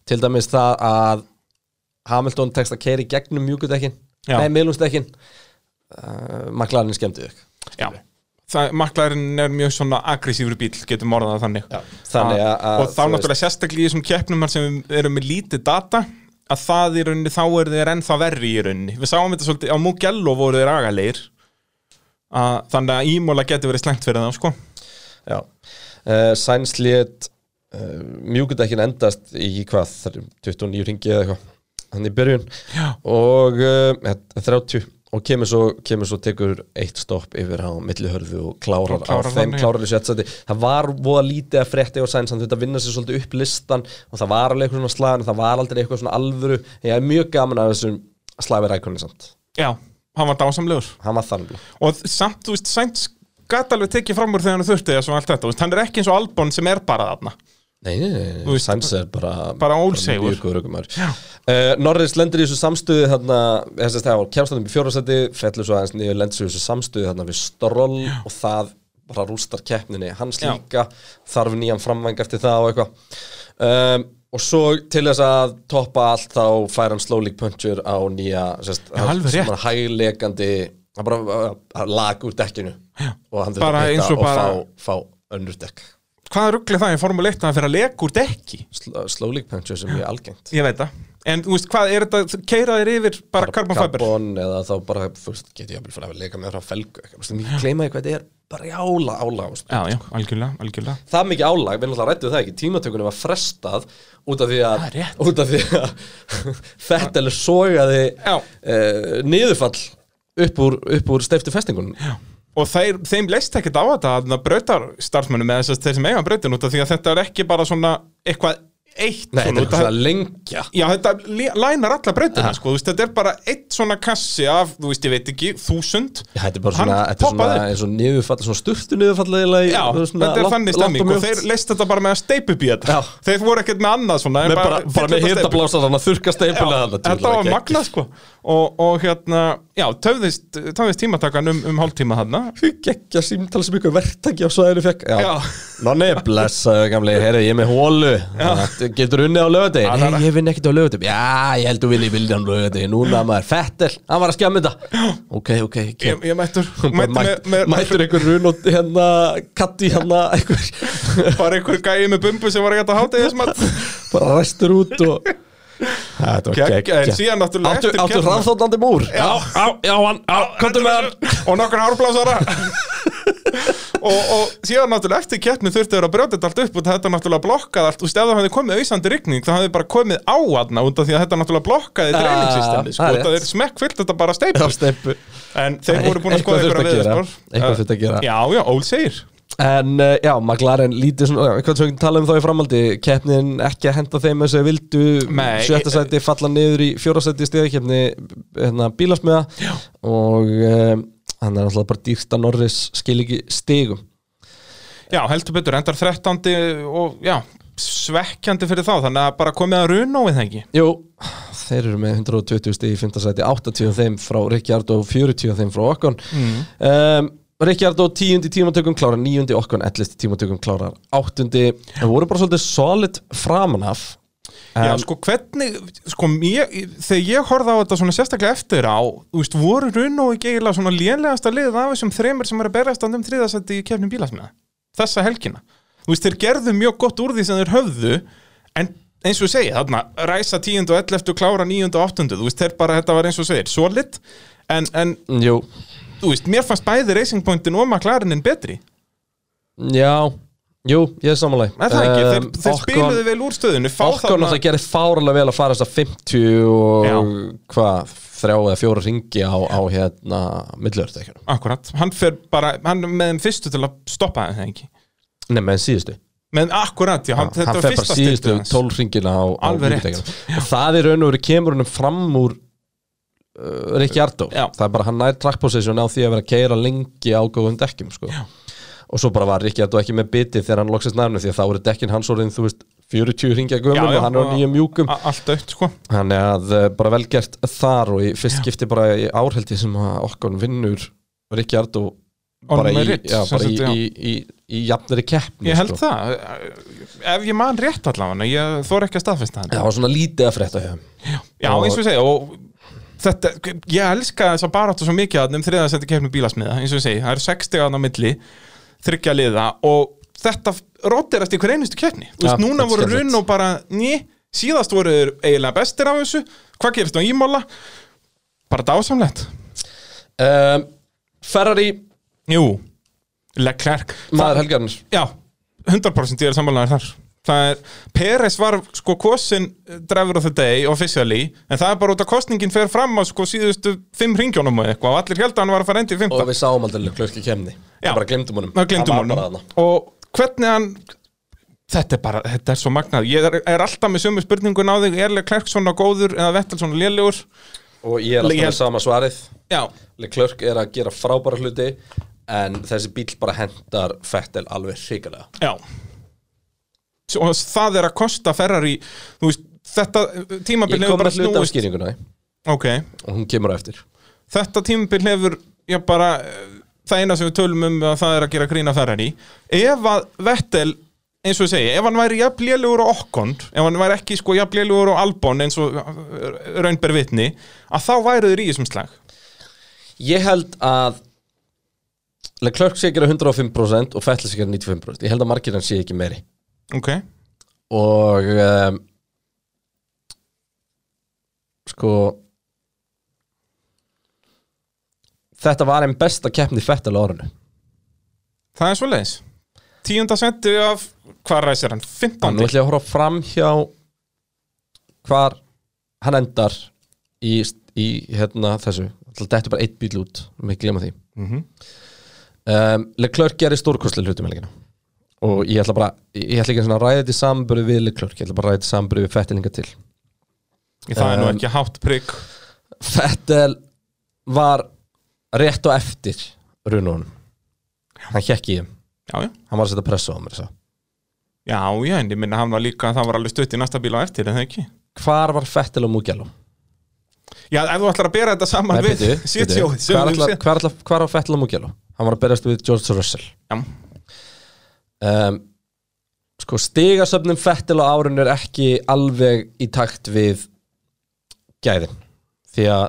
til dæmis það að Hamilton tekst að keiri gegnum mjúkudekkin nei, miðlungsdekkin uh, McLaren skemmti þau Já, McLaren er mjög svona aggressífur bíl, getum orðað þannig. Já, þannig að- að, Og þá náttúrulega sérstaklega í þessum keppnum þar sem erum með lítið data að það í rauninni, þá eru þeir ennþá verri í rauninni. Við sáum þetta svolítið, á Mugello voru þeir agalegir að, Þannig að Ímóla getur verið slengt fyrir það, sko. Já, uh, Sainz lét uh, mjúkudekkin endast í hvað, 29 ringi eða eitthvað hann í byrjun. Já. og uh, 30 og kemur svo, kemur svo tekur eitt stopp yfir á millihörfu og klárar, Og klárar á þeim, þannig, klárar í sjötsæti það var voða lítið að frétti og sæns hann þetta vinna sér svolítið upp listan og það var alveg eitthvað svona slag en það var aldrei eitthvað svona alvöru. Ég er mjög gaman af þessum slagverð rækonni samt. Já, hann var dásamlegur. Hann var þannig. Og samt, þú veist, Sainz gat alveg tekið fram úr þegar hann þurfti þessu og allt þetta, hann er ekki eins og Albon sem er bara þarna Nei, nei, nei, Sainz er bara bara ólsegur. uh, Norris lendir í þessu samstöðu þarna, þess að það var kjárstæðum í fjórasæti fellur svo aðeins niður lendir í þessu samstöðu þarna við Stroll og það bara rústar keppninni hans Já. líka þarf nýjan framvæng eftir það og eitthvað um, og svo til þess að toppa allt þá fær hann slow league puncher á nýja Já, alveg rétt. hæglegandi það bara uh, lag úr dekkinu Já. og hann þurfti að og hitta og bara- fá, fá önnur dekk Hvað ruggli það í Formule 1 að hann fyrir að leka úr dekki? Sl- slow league puncher sem er algengt Ég veit það En þú veist, hvað er þetta, keira þér yfir bara carbon fiber? Carbon eða þá bara, þú veist, get ég að fyrir að leika með frá felgu þú veist, ég því hvað þetta er bara í ála, ála Já, já, algjörlega, algjörlega Það er mikið álag, við náttúrulega rættum það ekki tímatökunum var frestað út af því að Það er rétt. út af því að Fettel sogaði Já. uh, niðurfall upp úr, upp úr steiftu festingunum Já. Og þeir, þeim leist ekkert á þetta að brautar starfsmönnum eða þess að þeir sem eiga brautin út af því að þetta er ekki bara svona eitthvað eitt Nei, þetta svona, er af- eitthvað svona lengja. Já, þetta lænar alla brautina, sko, veist, þetta er bara eitt svona kassi af, þú veist, ég veit ekki, þúsund. Já, þetta er bara svona, þetta er svona niðurfall, svona eiginlega í- Já, þetta er þannig stemming og þeir leist þetta bara með að steipu þetta. Já. Þeir voru ekkert með annað svona bara, með þetta að þurka steipulega Já, Þetta var magnað sko og, og hérna, já, töfðist, töfðist tímatakan um, um hálftíma þarna. Geggja símtal sem ykkur verktaki á svæðinu fekk. Já, Já. Nonni, blessaðu gamli, heyrðu, ég er með hólu Getur unnið á lögadegi? Nei, ég vinn ekkert á lögadegi Já, ég held þú vilji vilja á lögadegi Núna maður, Fettel, hann var að skjá þetta. Ok, ok, Ég, kem ég mættur, mættur einhver run og hérna Katti hérna einhver. Bara einhver gæi með bumbu sem var ekki að háta þessum að Bara ræstur út og Þetta var Geggja, en síðan náttúrulega Áttu, eftir áttu hraðþóttandi múr? Já, já, já, hann, já, komdu með hann. og nokkur hárblásara. Og, og síðan náttúrulega eftir keppni þurftu þeir að brjóta þetta allt upp og þetta náttúrulega blokkaði allt, ef það hefði komið auðsandi rigning þá hefði bara komið á aðna út af því að þetta náttúrulega blokkaði Ja, dreiningssystemi sko, það er út af rétt. þeir smekk fyllt þetta bara steipu en þeir voru búin að skoða ykkur að gera. Já, já, Ól segir En uh, já, McLaren lítið svona, eitthvað sem við tala um þá í framhaldi. Keppnin ekki að henda þeim þess að vildu. Sjötta sæti falla niður í fjóra sæti í stegakefni hérna, bílasmiða. Og um, hann er alltaf bara dýrst að Norris skil ekki stigum. Já, heldur betur, endar 13. og já, svekkjandi fyrir þá. Þannig að bara komið að runóið það ekki? Jú, þeir eru með 120 stig í fymta sæti 80 af þeim frá Ríkjard og 40 af þeim frá Okkon mm. um, Ríkjard og 10. tímatökum klárar 9. Okkon 11. tímatökum klárar 8. Það voru bara svolítið solid framanaf Já, sko, hvernig, sko, ég, þegar ég horfði á þetta svona sérstaklega eftir á, þú veist, voru runóið ekki eiginlega svona lélegasta liðið af þessum þreymur sem eru að berast um þriðasætti í kefnum bílasmiða þessa helgina. Þú veist, þeir gerðu mjög gott úr því sem þeir höfðu en eins og segi, þarna, ræsa 10. og 11. klára 9. og 8. Þú veist, þeir bara, þetta var eins og segir, solid en, en, Jú, þú veist, mér fannst bæði Racing Pointin og McLarenin betri. Já, jú, ég er samanlega Er það ekki? Þeir, þeir spiluðu vel úr stöðinu fá Okkon þarna- náttúrulega gerði fáralega vel að fara þess að 50 og hvað, þrjá eða fjóra ringi á, á hérna millurðstekjunum Akkurat, hann fer bara, hann er með þeim fyrstu til að stoppa það ekki? Nei, með síðustu. Með akkurat, já, hann, hann þetta var fer bara fyrsta síðustu styrtu hans. 12 ringina á, á Alveg rétt. millurðstekjunum og það er raun og verið kemur húnum fram úr uh, Ríkjardó Já. það er bara hann nær track position á því að vera að keira lengi á góðum dekkjum sko. og svo bara var Ríkjardó ekki með biti þegar hann loksist nærnu því að þá eru dekkin hans orðin þú veist 40 ringja gömum Já, já, og hann er á nýjum mjúkum allt aukt, sko Þannig að uh, bara vel gert þar og í fyrst skipti bara í árheldi sem okkar vinnur Ríkjard og bara, í, merit, já, bara já. í, í, í jafnari keppni ég held sko. það, ef ég man rétt allavega ég þór ekki að staðfesta Já, það var svona lítið að frétta hjá þeim. já, og- eins og ég segja og þetta, ég elska þess að baráttu svo mikið að um þriða seti kefni bílasmiða eins og ég segi, það eru 60 án á milli þryggja liða og þetta rótirast í hver einustu keppni. Þú veist, núna voru runn og bara ný, síðast voru þeir eiginlega bestir af þessu. Hvað gerist á ímála bara dásamlegt. Um, Ferrari, jú, Leclerc. Maður helgarnir Já, 100% ég er sammálaður þar það er, Peres var sko kosin driver of the day officially, en það er bara út að kostningin fer fram á sko síðustu fimm ringjónum og eitthvað og allir held að hann var að fara endi í Og fymta við sáum aldrei klörki kemni. Það bara glemdum honum. Það glemdum honum. og hvernig hann þetta er bara, þetta er svo magnað. Ég er, er alltaf með sömu spurningun á þig er Leclerc svona góður eða Vettel svona lélegur? Og ég er alltaf með sama svarið. Já, Leclerc er að gera frábæra hluti En þessi bíl bara hendar Fettel alveg hrikalega. Já og það er að kosta Ferrari veist, þetta tímabil Ég hefur kom bara með hluta af snúist. skýringuna ok, Og hún kemur á eftir. Þetta tímabil hefur já bara það eina sem við tölum um að það er að gera grína Ferrari. Ef að Vettel eins og ég segi, ef hann væri jafn lélugur á Okkon ef hann væri ekki sko jafn lélugur á Albon eins og eh, raunber vitni að þá væru þeir í þessum slag. Ég held að Leclerc sé að gera 105% og Fettel sé að gera 95% Ég held að margir hann sé ekki meiri ok, Og um, Sko Þetta var einn besta keppni Fettel á orðinu það er svo leiðis tíunda senti af, hvað ræsir hann? 15. Nú ætlum ég að horfa fram hjá hvar hann endar í, í hérna þessu Þetta er bara eitt bíl út, með glemma því Mhm. um, Leclerc gerir stórkostlega hlutum helgina og ég ætla bara, ég ætla ekki að ræða þetta í samburði við Leclerc, ég ætla bara að ræða þetta í samburði við Fettelinga til. Það er nú Um, ekki hátt prigg. Fettel var rétt og eftir rununum hann hjekk í já, já, hann var að setja pressa á mér já, já, en ég minna hann var líka það var alveg stutt í næsta bíl á eftir, en það ekki? Hvar var Fettel og Mugello? já, ef þú ætlar að bera þetta saman Nei, við ætla- hvar var Fettel og Mugello? hann var að berast við George Russell. Já. Um, sko stigasöfnum Fettel á árinu er ekki alveg í takt við gæðin. Því að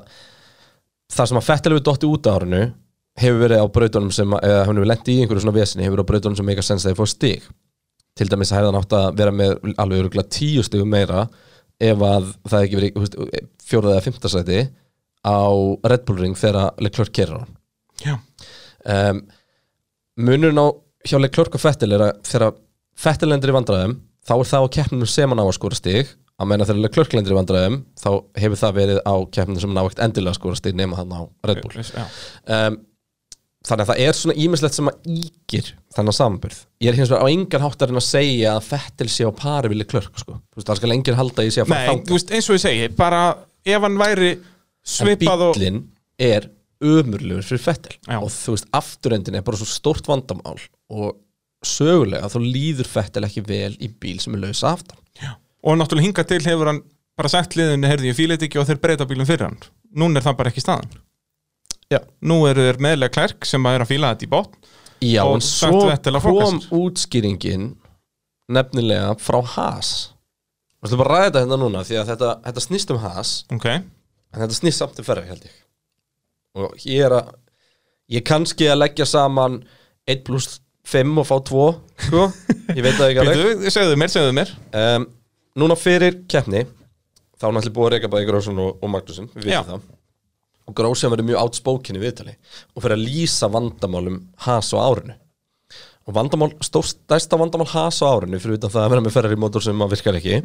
það sem að Fettel hefur dotti út á árinu hefur verið á brautunum sem að- eða hann hefur lendið í einhverju svona vesinni hefur verið á brautunum sem meika sens að þið fór stig. Til dæmis hefði hann átt að vera með alveg örgulega tíu stigum meira ef að það hefði ekki verið fjórða eða fymta sæti á Red Bull Ring þegar Leclerc kerir hann. Já, um, munurinn á hjá Leclerc og Fettel er að þegar Fettel lendir í vandræðum þá er það á keppninu sem hann á að skora stig. Að menna þegar Leclerc lendir í vandræðum þá hefur það verið á keppninu sem hann á ekkert endilega að skora stig nema hann á Red Bull. Um, þannig að það er svona ímislegt sem að ígir þennan samanburð. Ég er hins vegar á engan hátt að segja að Fettel sé á pari við Leclerc sko. Það skal enginn halda ég sé að fara veist, eins og ég segi, bara ef hann væri svipað og er ömurlegur fyrir Fettel. Já. og þú veist, afturendin er bara svo stórt vandamál og sögulega þá líður Fettel ekki vel í bíl sem er lausa aftan. Og náttúrulega hinga til hefur hann bara sagt liðinu, heyrði ég fíleit ekki og þeir breyta bílum fyrir hann. Núna er það bara ekki staðan. Já. nú eru þeir meðlega klærk sem að er að fíla þetta í bótt Já, Og svo kom útskýringin nefnilega frá Haas. Við ætlum bara að ræða þetta hérna núna? Því að þetta, þetta snýst um Haas. Ok, en þetta snýst samt um ferri held ég og ég er að ég kannski að leggja saman 1 pluss 5 og fá 2 sko, ég veit það ekki alveg. Segðu mér, segðu mér. Um, Núna fyrir keppni þá er náttúrulega búið að reyka bæði Grósson og, og Magnúsin við Já. vitum það. Og Grósson verður mjög átspoken í viðtali og fyrir að lýsa vandamálum Haas á árinu. Og vandamál, stærsta vandamál Haas á árinu fyrir utan það að vera með ferrar í mótor sem að virkar ekki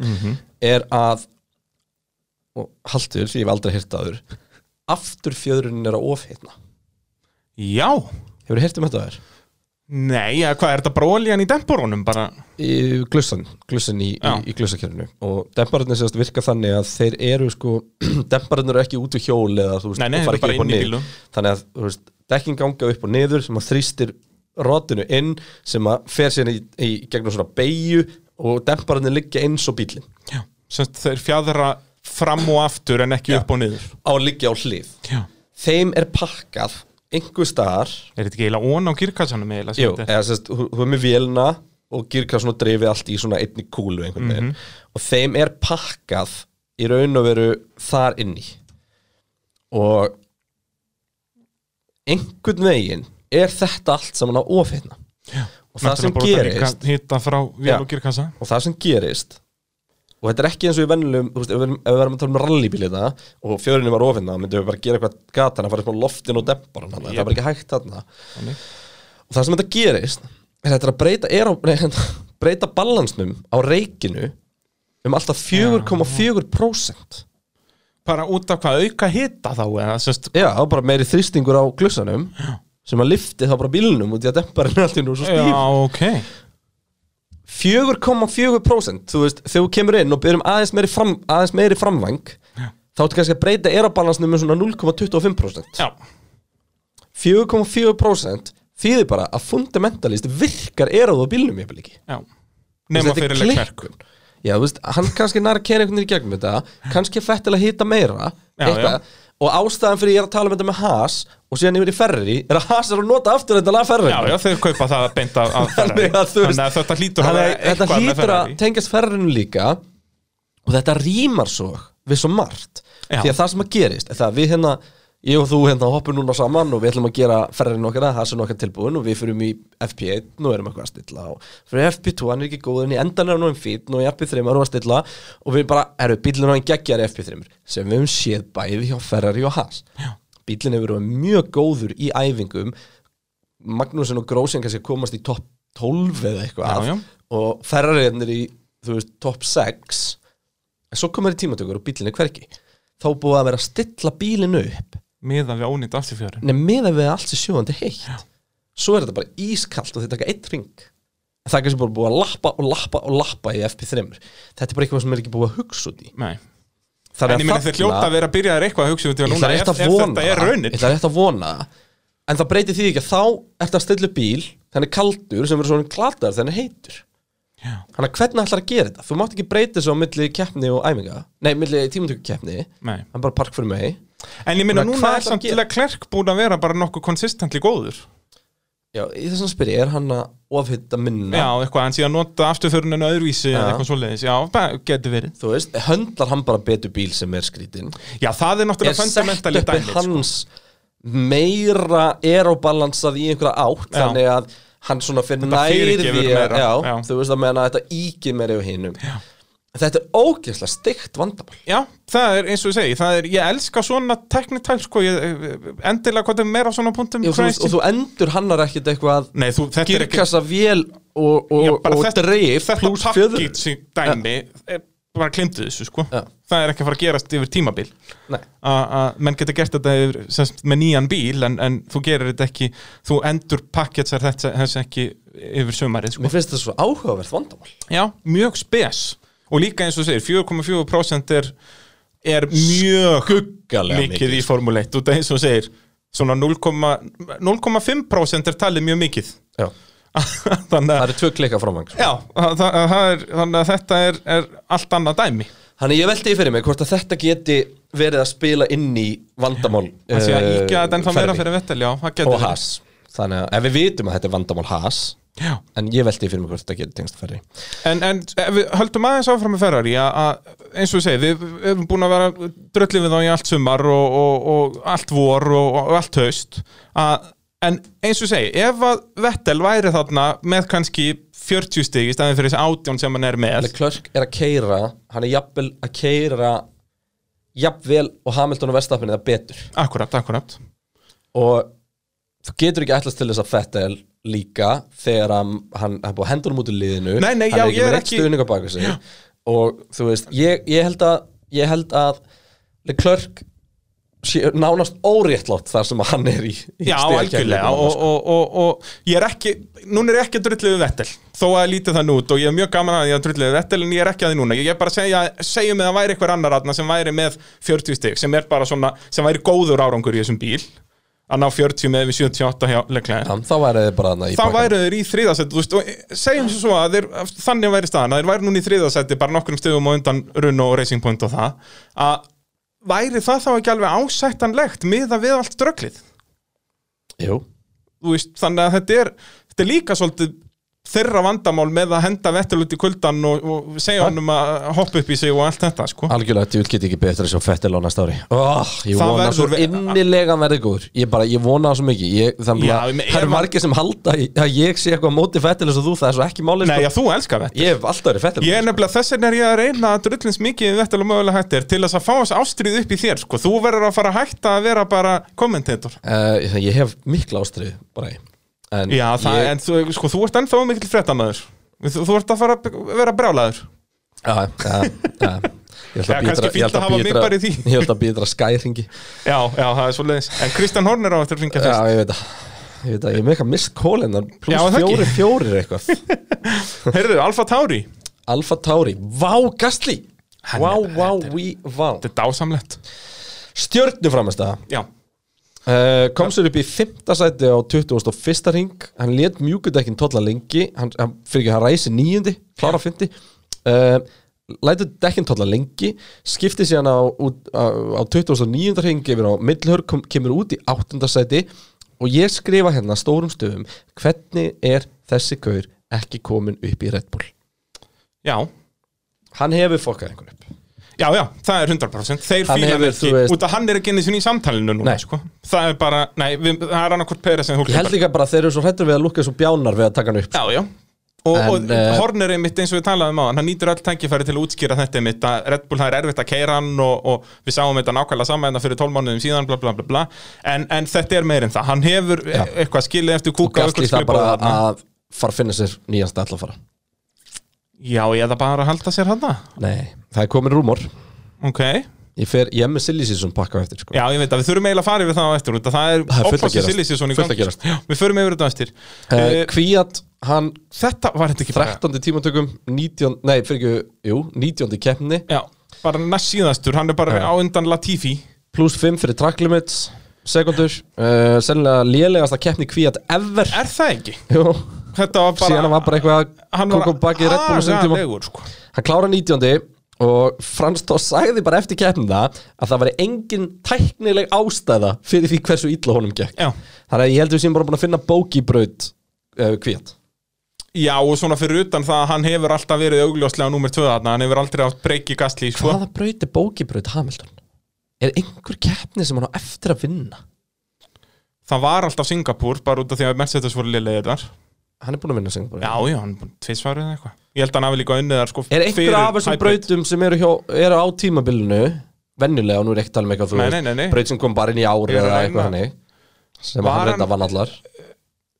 er að og haldur, ég hef aldrei hýrt aður aftur fjöðrunin er að ofhitna já, Hefur þið hýrt um þetta þér? nei, ja, hvað er þetta bara oljan í demporónum bara, í glussan, glussan í, í, í glussakerfinu og dempararnir sérst virka þannig að þeir eru sko, dempararnir eru ekki út úr hjól eða þú veist, Nei, nei, og fara ekki upp og inn í niður. þannig að þú veist, dekkin ganga upp og niður sem að þrýstir rótinu inn sem að fer síðan í, í gegnum svona beigju og dempararnir liggja eins og bílinn já, sem þeir fjadra fram og aftur en ekki Já. upp og niður. Á að liggja á hlið. Já, þeim er pakkað einhver staðar. Er þetta ekki eiginlega ón á kirkassanum eiginlega Jú, eða sérst, þú þú er með vélina og girka svona drifið allt í svona einni kúlu einhvern veginn. Og þeim er pakkað í raun og veru þar inni. Og einhvern veginn er þetta allt saman á ofitna og það sem gerist hitta frá vél Já. og kirkassa og það sem gerist og þetta er ekki eins og í vennilegum þú veist, ef við ef við verðum að tala um rallybíl þetta og fjörinu var ofina, myndum við bara gera eitthvað gatan að fara upp á loftin og dempar hann, það Jep. er bara ekki hægt þarna. Þannig. og það sem þetta gerist er að þetta að breyta, er á, nei, hérna, breyta balansnum á reikinu um alltaf 4,4% bara út af hvað auka hita þá eða sérst, Já, þá bara meiri þrýstingur á glussanum sem að lifti þá bara bílnum út í að demparinn er allt í nú svo stíf. já, ok 4,4% þú veist, þegar þú kemur inn og byrjum aðeins meiri, fram, aðeins meiri framvæng þá ertu kannski að breyta erabalansnum með svona 0,25% já, 4,4% þýðir bara að fundamentalist virkar erað á bílnum ég ekki. Já. Nema Þetta fyrir leikverk klikkun. Já, þú veist, hann kannski nær að kera einhvern veginn í gegnum þetta kannski að hita meira Já, eitthvað, og ástæðan fyrir ég er að tala um þetta með Haas og síðan yfir í Ferrari er að Haas er að nota aftur þetta lag Ferrari. Já, já, þau kaupa það beint af, af Ferrari. Þannig þannig að þetta hlýtur að þetta hlýtur að tengjast Ferrarinu líka og þetta rýmar svo við svo margt. Já. því að það sem að gerist er það að við hérna ég og þú hérna hoppum núna saman og við ætlum að gera Ferrarinu okkar að Haas er okkar tilbúin og við fyrir í FP1 nú erum eitthvað að stilla og fyrir FP2 hann er ekki góð en í endan er hann um fít og í FP3 erum við að stilla og við bara erum bílinn hann geggjar í FP3 sem við höfum séð bæði hjá Ferrari og Haas. Bílinn hefur verið mjög góður í æfingum. Magnúsin og Grósin kannski komast í topp 12 eða eitthvað Já, já. og Ferrari er í veist, topp 6 en svo komur í tímatökur og bílinn er hverki þá er búið að vera að stilla bílinn upp miðan við ónýtt afturfjörin nefn með að við allt sér sjóðandi heitt. Svo er þetta bara ískalt og þetta er eitt ring það er kannski bara búið að lappa og lappa og lappa í FP3 þetta er bara eitthvað sem er ekki búið að hugsa út í. Nei. Þannig en ég meina þeir hljóta að vera að byrja þér eitthvað að hugsa út í núna ef, að ef vona. þetta er það. raunin. Ég ætla rétt að vona. En það breytir því ekki að þá ertu að stilla bíl Þannig kaldur sem verður svona klatar Þannig heitur. Já. Þannig að hvernig ætlar að gera þetta? Þú mátt ekki breyta þessu á milli keppni og æfinga. Nei, milli tímatöku keppni Nei. Það er bara park fyrir mig En ég að núna er að samt til að Klerk búin að vera bara nokkuð konsistentli góður Já, í þessum spyrir er hann að ofhitta minna Já, eitthvað, hann sé að nota afturföruninu öðruvísi Já. eða eitthvað svoleiðis, já, getur verið Þú veist, höndlar hann bara betur bíl sem er skrítin Já, það er Er náttúrulega fundamentali dæmi sko. hans meira aerobalansað í einhverja átt Já. Þannig að hann svona fyrir Þetta nær fyrirgefur því að, meira, já, já. þú veist að meðan að þetta íkir meira yfir hinum Þetta er ógeðslega stygt vandamál. Já, það er eins og ég segi, það er, ég elska svona teknitæl, sko, ég, endilega hvað er meira af svona punktum Já, þú og þú endur hannar ekkit eitthvað Nei, þú, þetta er ekki vél og, og, Já, og þetta- dreif Þetta pluss fjöður pakkit dæmi er bara klimtu þessu, sko. Já. Það er ekki að fara að gerast yfir tímabil. Nei. að menn geta gert þetta yfir, semst, með nýjan bíl en, en þú gerir þetta ekki þú endur pakketsar þetta þess ekki yfir sömarið, sko. Mér finnst þetta svo áhugavert vandamál. Já, mjög spes og líka eins og segir, 4,4% er, er mjög Guggalega mikið í Formule 1 og það eins og segir svona 0,5% 0,5% er talið mjög mikið. Þannig það að, eru tvö klikka framvang já, það, það, það er, þannig að þetta er, er allt annað dæmi. Þannig ég veldi í fyrir mig hvort að þetta geti verið að spila inn í vandamál það sé að eh, íkja þetta ennþá meira fyrir Vettel, það og. Haas. Þannig að ef við vitum að þetta er vandamál Haas Já. En ég veldi fyrir mig hvort þetta geti tengst ferri. En, en ef við höldum aðeins áfram með Ferrari að, að, eins og við segið, við erum búin að vera dröllið við þá í allt sumar og, og, og allt vor og, og allt haust. Að, en eins og við segið, ef að Vettel væri þarna með kannski 40 stig í staðin fyrir þessi átján sem hann er með Leclerc er að keira Hann er jafnvel að keira Jafnvel og Hamilton og Verstappen eða betur. Akkurat, akkurat. Og þú getur ekki ætlast til þess að Fettel líka Þegar hann, hann er búið að hendur út úr liðinu. Nei, nei, Hann já, er ekki ég með neitt ekki- stuðning á baka sig. Og þú veist, ég, ég held að Ég held að Leclerc nánast óréttlátt þar sem hann er í, í Já, algjörlega. Og, og, og, og ég er ekki, núna er ég ekki að drullið við Vettel þó að lítið það nút og ég er mjög gaman að ég að drullið við Vettel en ég er ekki að því núna. Ég er bara að segja, segjum með að væri eitthvað annar aðna sem væri með 40 stig sem er bara svona, sem væri góður árangur í þessum bíl að ná 40 með við 78 hjá Já, þá væri þið bara þarna í þá væru þeir í þriðasætti og segjum svo svo að þeir, þannig væri staðan að þeir væri núna í þriðasætti bara nokkrum stegum á undan Runno og Racing Point og það að væri það þá ekki alveg ásættanlegt miða við allt dröglið Jú, þú veist, þannig að þetta er þetta er líka svolítið þeirra vandamál með að henda vettul út í kuldan og, og segja Ha? honum að hoppa upp í sig og allt þetta sko. algjörlega, vil geta ekki betur að sjá Fettel á næsta ári oh, Ég Það vona verður svo innilega verði góður Ég bara, ég vona það svo mikið ég, Já, að það eru margir sem halda að ég sé eitthvað móti Fettel eins og þú, það er svo ekki málið Nei, sko. já, þú elskar vettul Ég hef alltaf verið Fettel Ég er nefnilega þess vegna er ég að reyna að drullins mikið við vettul og mögulega hættir til að fá þess ástrið upp í þér sko. þú verður að fara að hætta að en Já, það, ég, en þú, sko, þú ert ennþá mikill fréttamaður. Þú, þú ert að fara að vera brjálaður. Já, já, já Ég held Já, að kannski bítra, fínt ég held að hafa mig bara í því. ég held að bítra skæringi. Já, já, það er svo leiðis En Kristján Horner á eftir að ringja Já, fyrst. ég veit að Ég veit að ég er með eitthvað mist kólinnar Já, Plus það ekki. fjóri fjórir eitthvað. Heyrðu, Alfa Tauri. Alfa Tauri, vá Gastli Vá, vá, we, vá. Þetta er dásamlegt. Stjörnu framist það Já, Uh, kom sér upp í 5. sæti á 21. ring hann let mjúkudekkin tolla lengi hann, hann fyrir ekki, hann ræsi nýjundi klára 50 uh, lætur dekkin tolla lengi skipti síðan á, út, á, á 29. ring yfir á millhör kom, kemur út í 8. sæti og ég skrifa hérna stórum stöfum hvernig er þessi gaur ekki komin upp í Red Bull já, hann hefur fokkað einhvern upp já, já, það er 100% Þeir Hann hann þú ekki veist- Út að hann er ekki inn í sinni í samtalinu núna sko. Það er bara, nei, við, það er annarkvort Peres en ég held Hulkenberg líka bara að þeir eru svo hrættur við að lukka svo bjánar við að taka hann upp Já, já. Og, En, og eh, Horner er mitt eins og við talaðum á hann nýtur öll tækifæri til að útskýra þetta mitt að Red Bull það er erfitt að keira hann og, og við sáum þetta nákvæmlega saman hérna fyrir 12 mánuðum síðan bla bla bla bla. En, en þetta er meir en það, hann hefur Já. eitthvað skilið eftir og kúka Gastli það bara að fara að finna sér nýjan stall að fara Já, ég það bara að halda sér hann Nei, það er komin rúmor Ok, Ég, fer, ég er með silly season pakka eftir sko. já ég veit að við þurfum eiginlega að fara yfir það á eftir að það er að silly season í að gangi. Já, Við förum yfir þetta á eftir uh, Kvíat, hann Þetta var þetta ekki bara 13. tímatökum 19, Nei, fyrir ekki, jú, 19. keppni Já, bara næst síðastur, hann er bara Já. á undan Latifi Plus 5 fyrir track limits Sekundur uh, Sennilega lélegasta keppni Kvíat ever Er það ekki? Jú, Þetta var bara síðan var bara eitthvað að kóka bakið Red Bull á sem tíma agalegur, sko. Hann klára 19. og Frans Tóð sagði bara eftir keppnina að það var engin tæknileg ástæða fyrir því hversu illa honum gekk Já. Þannig að ég held að við séum bara búin að finna bókibraut uh, Kvíat Já, og svona fyrir utan það að hann hefur alltaf verið augljóslega nummer 2 þarna, hann hefur aldrei átt breyki gasli, sko. Hvaða braut er bókibraut Hamilton? Er einhver keppni sem hann á eftir að vinna? Það var alltaf Singapur, bara út af því að Mercedes voru liðlegir þar. Hann er búin að vinna Singapore Já, já, hann er búin tvisvarið eða eitthvað. Ég held að hann hafi líka unnið þar, sko, Er einhver af þessum brautum sem eru, hjá, eru á tímabilinu venjulega, og nú er ekki að tala um eitthvað þú Nei, veist, nei, nei, nei. braut sem kom bara inn í ári Ég er að eða reyna- eitthvað hannig sem Var hann hann- reynda vann allar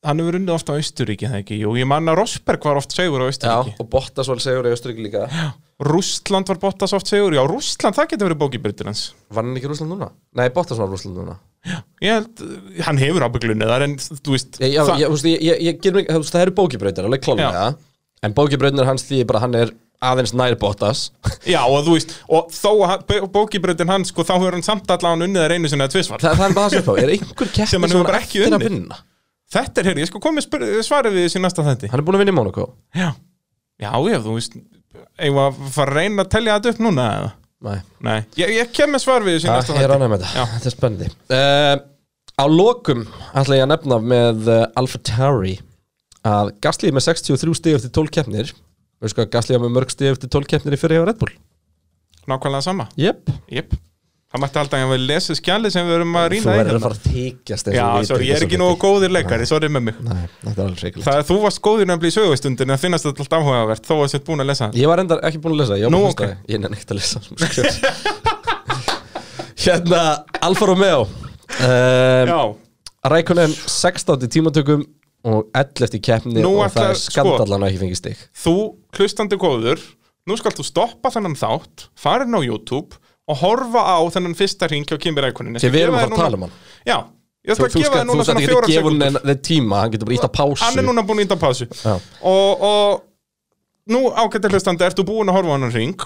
Hann hefur unnið ofta á Austuríki, það ekki? Jú, ég man að Rosberg var oft segur á Já, Austuríki. og Bottas var segur í Östuríki líka Rústland var Bottas oft segur, já, Rústland, það getur verið bókibritur hans. Vann hann ekki Rúsland núna? Nei, Bottas var Rúsland núna Ég held, hann hefur ábygglunni þar, en þú veist, Ég, já, það- ég, þú veist, ég, ég, ég veist, það eru bókibrautir, alveg klálega En bókibrautir hans því bara hann er aðeins nær Bottas Já, og þú veist, og þó að bókibröðin hans, sko, þá hefur hann samt allan unnið þar einu sinni eða tvisvar. Það, það er bara það sem upp á, er einhver keppni Sem hann hefur bara ekki unnið. vinna? Þetta er, heyrðu, ég sko komið svarið við þessi næsta þætti. Hann er búin að vinna í Monaco Já, já, já, þú veist, eigum að fara að reyna að tellja þetta upp núna, eða? Nei, Nei, ég, ég kem með svar við þessi næsta það er ánægð með þetta, Já. þetta er spennandi. Uh, Á lokum ætla ég að nefna með uh, Alfa Tauri að Gasly með 63 stig eftir 12 keppnir. Gasly með mörg stig eftir 12 keppnir í fyrir hjá Red Bull? Nákvæmlega sama, Jep, jep. Það mætti alltaf að við lesið skjali sem við erum að þú rýna verður að fara að eins Já, þú sorry, ég er ekki nógu góðir leikari, sorry með mig. Nei, þetta er alveg reykilegt Það er þú varst góðir nefnilega í sögustundin en finnast þetta alltaf áhugavert, þó að þú ert búin að lesa. Ég var enda ekki búin að lesa, ég, Nú, Nú, ok. okay. ég nenni ekkert að lesa. Hérna, Alfa Romeo um, Já, Rækonen 16. tímatökum og 11. keppni Nú og það er skandallan að ekki fengið þú, þú og horfa á þennan fyrsta ring hjá Kimi Rækonin. Þegar við erum að fara að tala um hann Já, ég ætla Þú, að þú, gefa þú, núna þú svona fjóra gefið sekundur. henni tíma, hann getur bara ítt á pásu Hann er núna búin að íta pásu. Já. Og, og nú ágættir hlustandi, ertu búin að horfa á hann ring?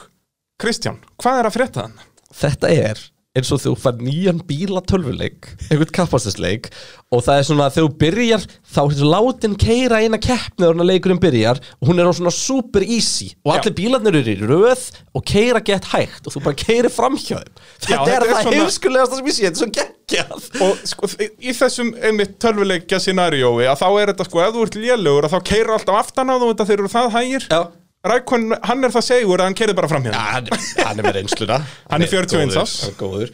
Kristján, hvað er að frétta þann? Þetta er eins og þú fær nýjan bíla tölvuleik einhvern kapastisleik og það er svona að þegar þú byrjar þá er látin keira eina keppni þegar leikurinn byrjar og hún er á svona super easy. Og allir Já. bílarnir eru í röð og keira gett hægt og þú bara keiri framhjá þeim. Þetta, þetta er er það heimskulegasta sem ég sé, þetta er svo geggjað. Og sko, í þessum einmitt tölvuleikja scenariói að þá er þetta sko, ef þú ert lélugur að þá keirur alltaf aftan á þú þetta þeir eru það hægir. Já, Rækon, hann er það segur að hann keirði bara fram hérna hann, hann er með reynsluna Hann er 41 góður, árs. hann er góður.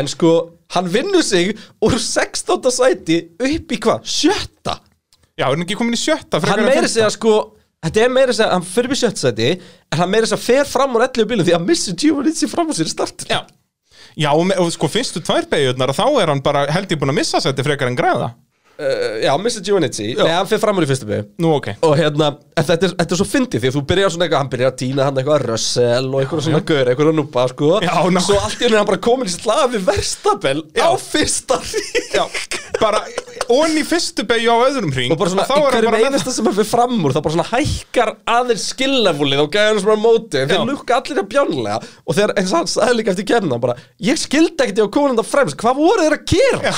En sko, hann vinnur sig úr 16. sæti upp í hvað? Sjötta Já, er hann ekki komin í sjötta Hann meiri segja sko Þetta er meiri segja, hann fyrir við sjötta sæti En hann meiri segja fer fram úr 11 bílum Því að hann missir Giovannizzi fram úr sér í startin Já, Já og, og sko fyrstu tvær beigurnar þá er hann bara held ég búin að missa sætti frekar en græða uh, Já, Mr. Giovannizzi Nei, hann fyrir framur í fyrstu bygg Nú, ok. Og hérna, þetta er, þetta er svo fyndið Því að þú byrjar svona eitthvað, hann byrjar að tína hann eitthvað Russell og eitthvað svona gaur, eitthvað núpa, sko. Já, ná- Svo allt í henni hann bara komin í slag við verstabel á fyrsta hring Já, bara onni fyrstu beigju á öðrum hring Og bara svona, þá í er hverjum einasta sem hann fyrir fram úr Það bara svona hækkar aðeins skillefúlið og er á móti. Þeir Já. lukka allir að bjánlega. Og þegar eins og hann sagði líka eftir kemna bara Ég skildi ekkert ég á þetta fremst. Hvað voru þeir að gera?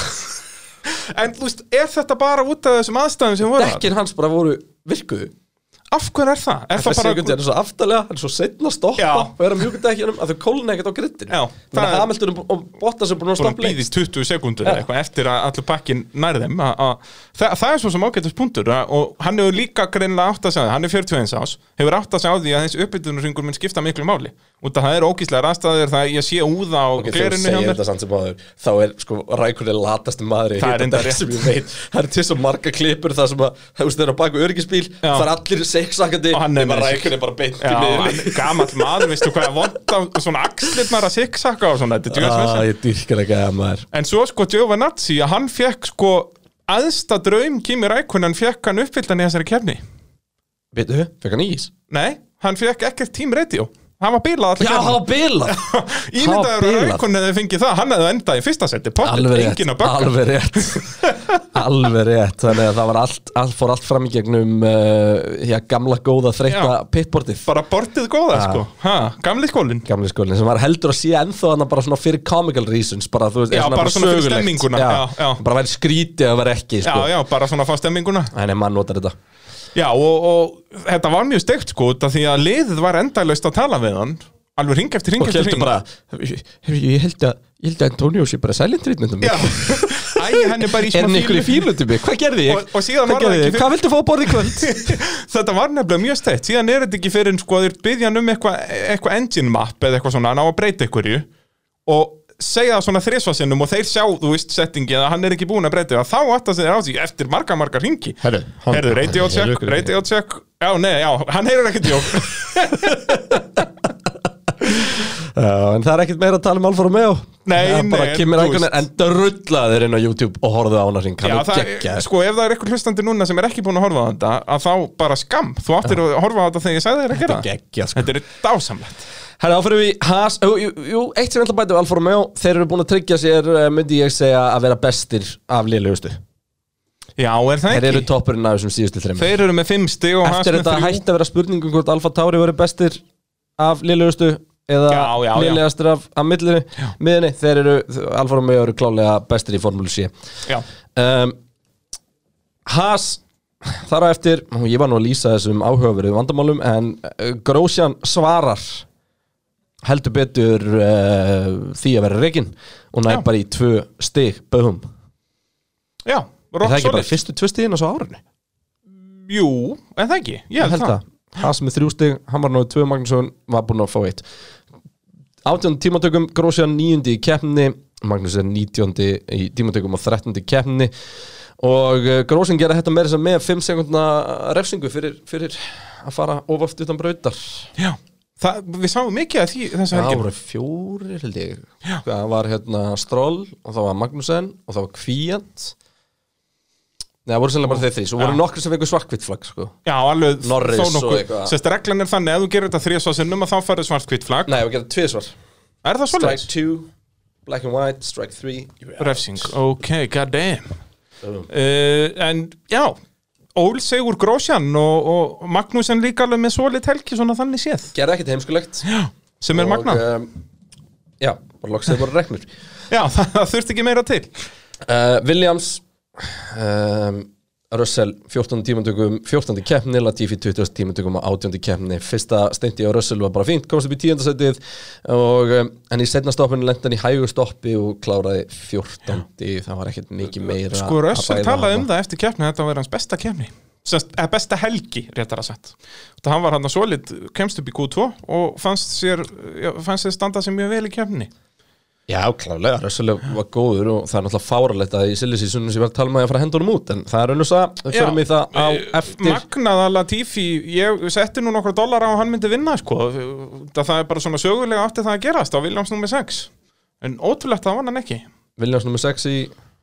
En þú veist, er þetta bara út af þessum aðstæðum sem voru? Dekkin hans bara voru virkuðu Af hverju er það? Er Það það bara veginn svo aftalega, hann er svo setna að stoppa Já. og er að mjúka dekkinum að þau kólna ekkert á grittinu Já, Þannig það að er- Hamilton og Bottas er búin að búin að stoppa býðist 20 sekundur eitthvað eftir að allur pakkin nærði þeim a, a, það, það er svo sem ágættis punktur og hann hefur líka greinlega átt að segja það hann er 41 ás, hefur átt að segja á því að þessi uppbytunarringur mun skipta miklu máli út af það er ógíslega aðstæður það ég sé úða á Ok, þegar þú glerinu þá er sko rækurinn latasti maður í er rétt. sem ég veit. Það er til svo marga klippur það sem að þú veist þeir eru á baku öryggisbíl Já. það er allir sexakandi Og hann er nema rækurinn bara beint í er gamall maður, veistu hvað er vond svona axlirnar að siksaka og svona, þetta er djúðast Ah, ég En svo sko Giovanazzi að hann fekk sko aðsta draum Kimi Rækunan fekk hann uppfyllan í þessari kefni Veitu, fekk hann ís? Nei, hann fekk ekkert tím radio Hann var bílað Já, allir það var bilað. Ímyndaður að. Rækunan hefði fengið það, hann hefði endað í fyrsta seti. Alveg rétt, að alveg rétt. Alveg rétt. Þannig að það var allt, allt fór allt fram í gegnum uh, já, gamla góða þreytta Já. pitbortið Bara bortið góða Já. sko. Ha, Gamli skólinn. Gamli skólinn sem var heldur að sé ennþá hann bara svona fyrir comical reasons bara, veist, Já, bara svona fyrir sögulegt. stemminguna, já, já, já. bara væri skrítið að vera ekki Já, sko. já, bara svona fá stemminguna. En mann notar þetta Já, og, og þetta var mjög steikt sko Því að liðið var endalaust að tala við hann. Alveg ring eftir ring og eftir ring bara ég, ég held að að Antonio sé bara smá hann ykkur í fílu. fílutum hvað gerði ég? Og- og síðan Hvað gerði hvað viltu fá að borða í kvöld? Þetta var nefnilega mjög steikt. Síðan er þetta ekki fyrir en sko þeir byggja um eitthvað eitthva engine map eða eitthvað svona Hann á að breyta einhverju. Og segja það svona þrisvarsinnum og þeir sjá, þú veist, settingi að hann er ekki búin að breyta það þá áttast þeir á sig eftir marga, marga ringi Herru, Herru, check, heyrir ykkur ekki. radio check. Já, nei, já, hann heyrur ekkert jók Já, en það er ekkert meira að tala um Alfa Romeo. Nei, Það er bara nei, Kimi þú veist. en drullaðir inn á YouTube og horfðu á hana hring. Já, hann er það, geggja sko, ef það er eitthvað hlustandi núna sem er ekki búin að horfa á þetta að þá bara skam, þú áttir að horfa á þetta þegar ég sagði þér að gera Þetta er geggjað, sko. Þetta er dásamlegt Herra, áfyrir við Haas, jú, jú, jú, eitt sem ég ætla að bæta við Alfa Romeo Þeir eru búin að tryggja sér, eh, myndi ég segja, að vera bestir af liðlegustu Já, er það Þeir ekki? eru toppurinn af þessum síðustu þreim Þeir eru með fimm stig og Haas Eftir með þetta þrjú. hætti að vera spurningum hvort Alfa Tauri voru bestir af liðlegustu eða liðlegastir af, af millinu, miðinni Þeir eru, Alfa Romeo eru klálega bestir í Formúlu 7 Já, um, Haas þar á eftir, ég var nú að lýsa þessum áhugaverið vandamálum en uh, Grósjan svarar heldur betur uh, því að vera reikin og næ Já. bara í tvö stig. Böhum, já, er rock það ekki bara solid. fyrstu tvö stigin á svo árunni? Jú, en það ekki, ég held það. Haas með þrjú stig, hann var náðu tvö Magnússon var búinn að fá eitt. Átjón tímatökum, Grósjan níundi í keppni Magnús er nítjóndi í tímatökum og þrettundi í keppni. Og uh, Grósjan gera þetta meira sem með 5 sekundna refsingu fyrir, fyrir að fara ofaft utan brautar. Já, það, við sáum mikið af því þessa það helgi voru fjórir held ég. Það var hérna Stroll og það var Magnussen og það var Kvíant Nei, það voru sannlega bara þeir því, svo voru Já. nokkri sem fengur svarkvitt flagg sko. Já, alveg Norris þó nokkuð. Sest, reglan er þannig, ef þú gerir þetta þrísvarsinnum að þá færðu svart kvitt flagg Nei, við getum tvisvar. Er það Strike svolítið? 2, black and white, strike 3 Refsing, ok, god damn uh, En, já Ól segur Grósjan og, og Magnúsen líka alveg með svolít helgi svona þannig séð. Gerði ekkert heimskulegt. Sem er magnað. um, Já, bara loksið bara reknur Já, það, það þurfti ekki meira til. Uh, Williams um, Russell 14 tímantökum 14. keppni, Latifi 20 tímantökum og 18. keppni, fyrsta steinti á Russell var bara fínt, komst upp í 10. setið og um, en í setna stoppinu lent hann í hægu stoppi og kláraði 14. það var ekkert mikið meira Sko, Russell talaði um það eftir keppni Þetta var hans besta keppni besta helgi, réttar að sett Það hann var hann að svolít, kemst upp í Q2 og fannst sér, já, fannst sér standa sér mjög vel í keppni Já, klálega, Russell var góður og það er náttúrulega fáralegt að í silly seasonu sem ég var að tala með að fara að henda honum út en það er önnur það, við förum í það á eftir Magnað að Latifi, ég setti nú nokkra dólar á að hann myndi vinna sko. það, það er bara svona sögulega átti það að gerast á Williams nr. 6 en ótrúlegt það var hann ekki Williams nr. 6 í,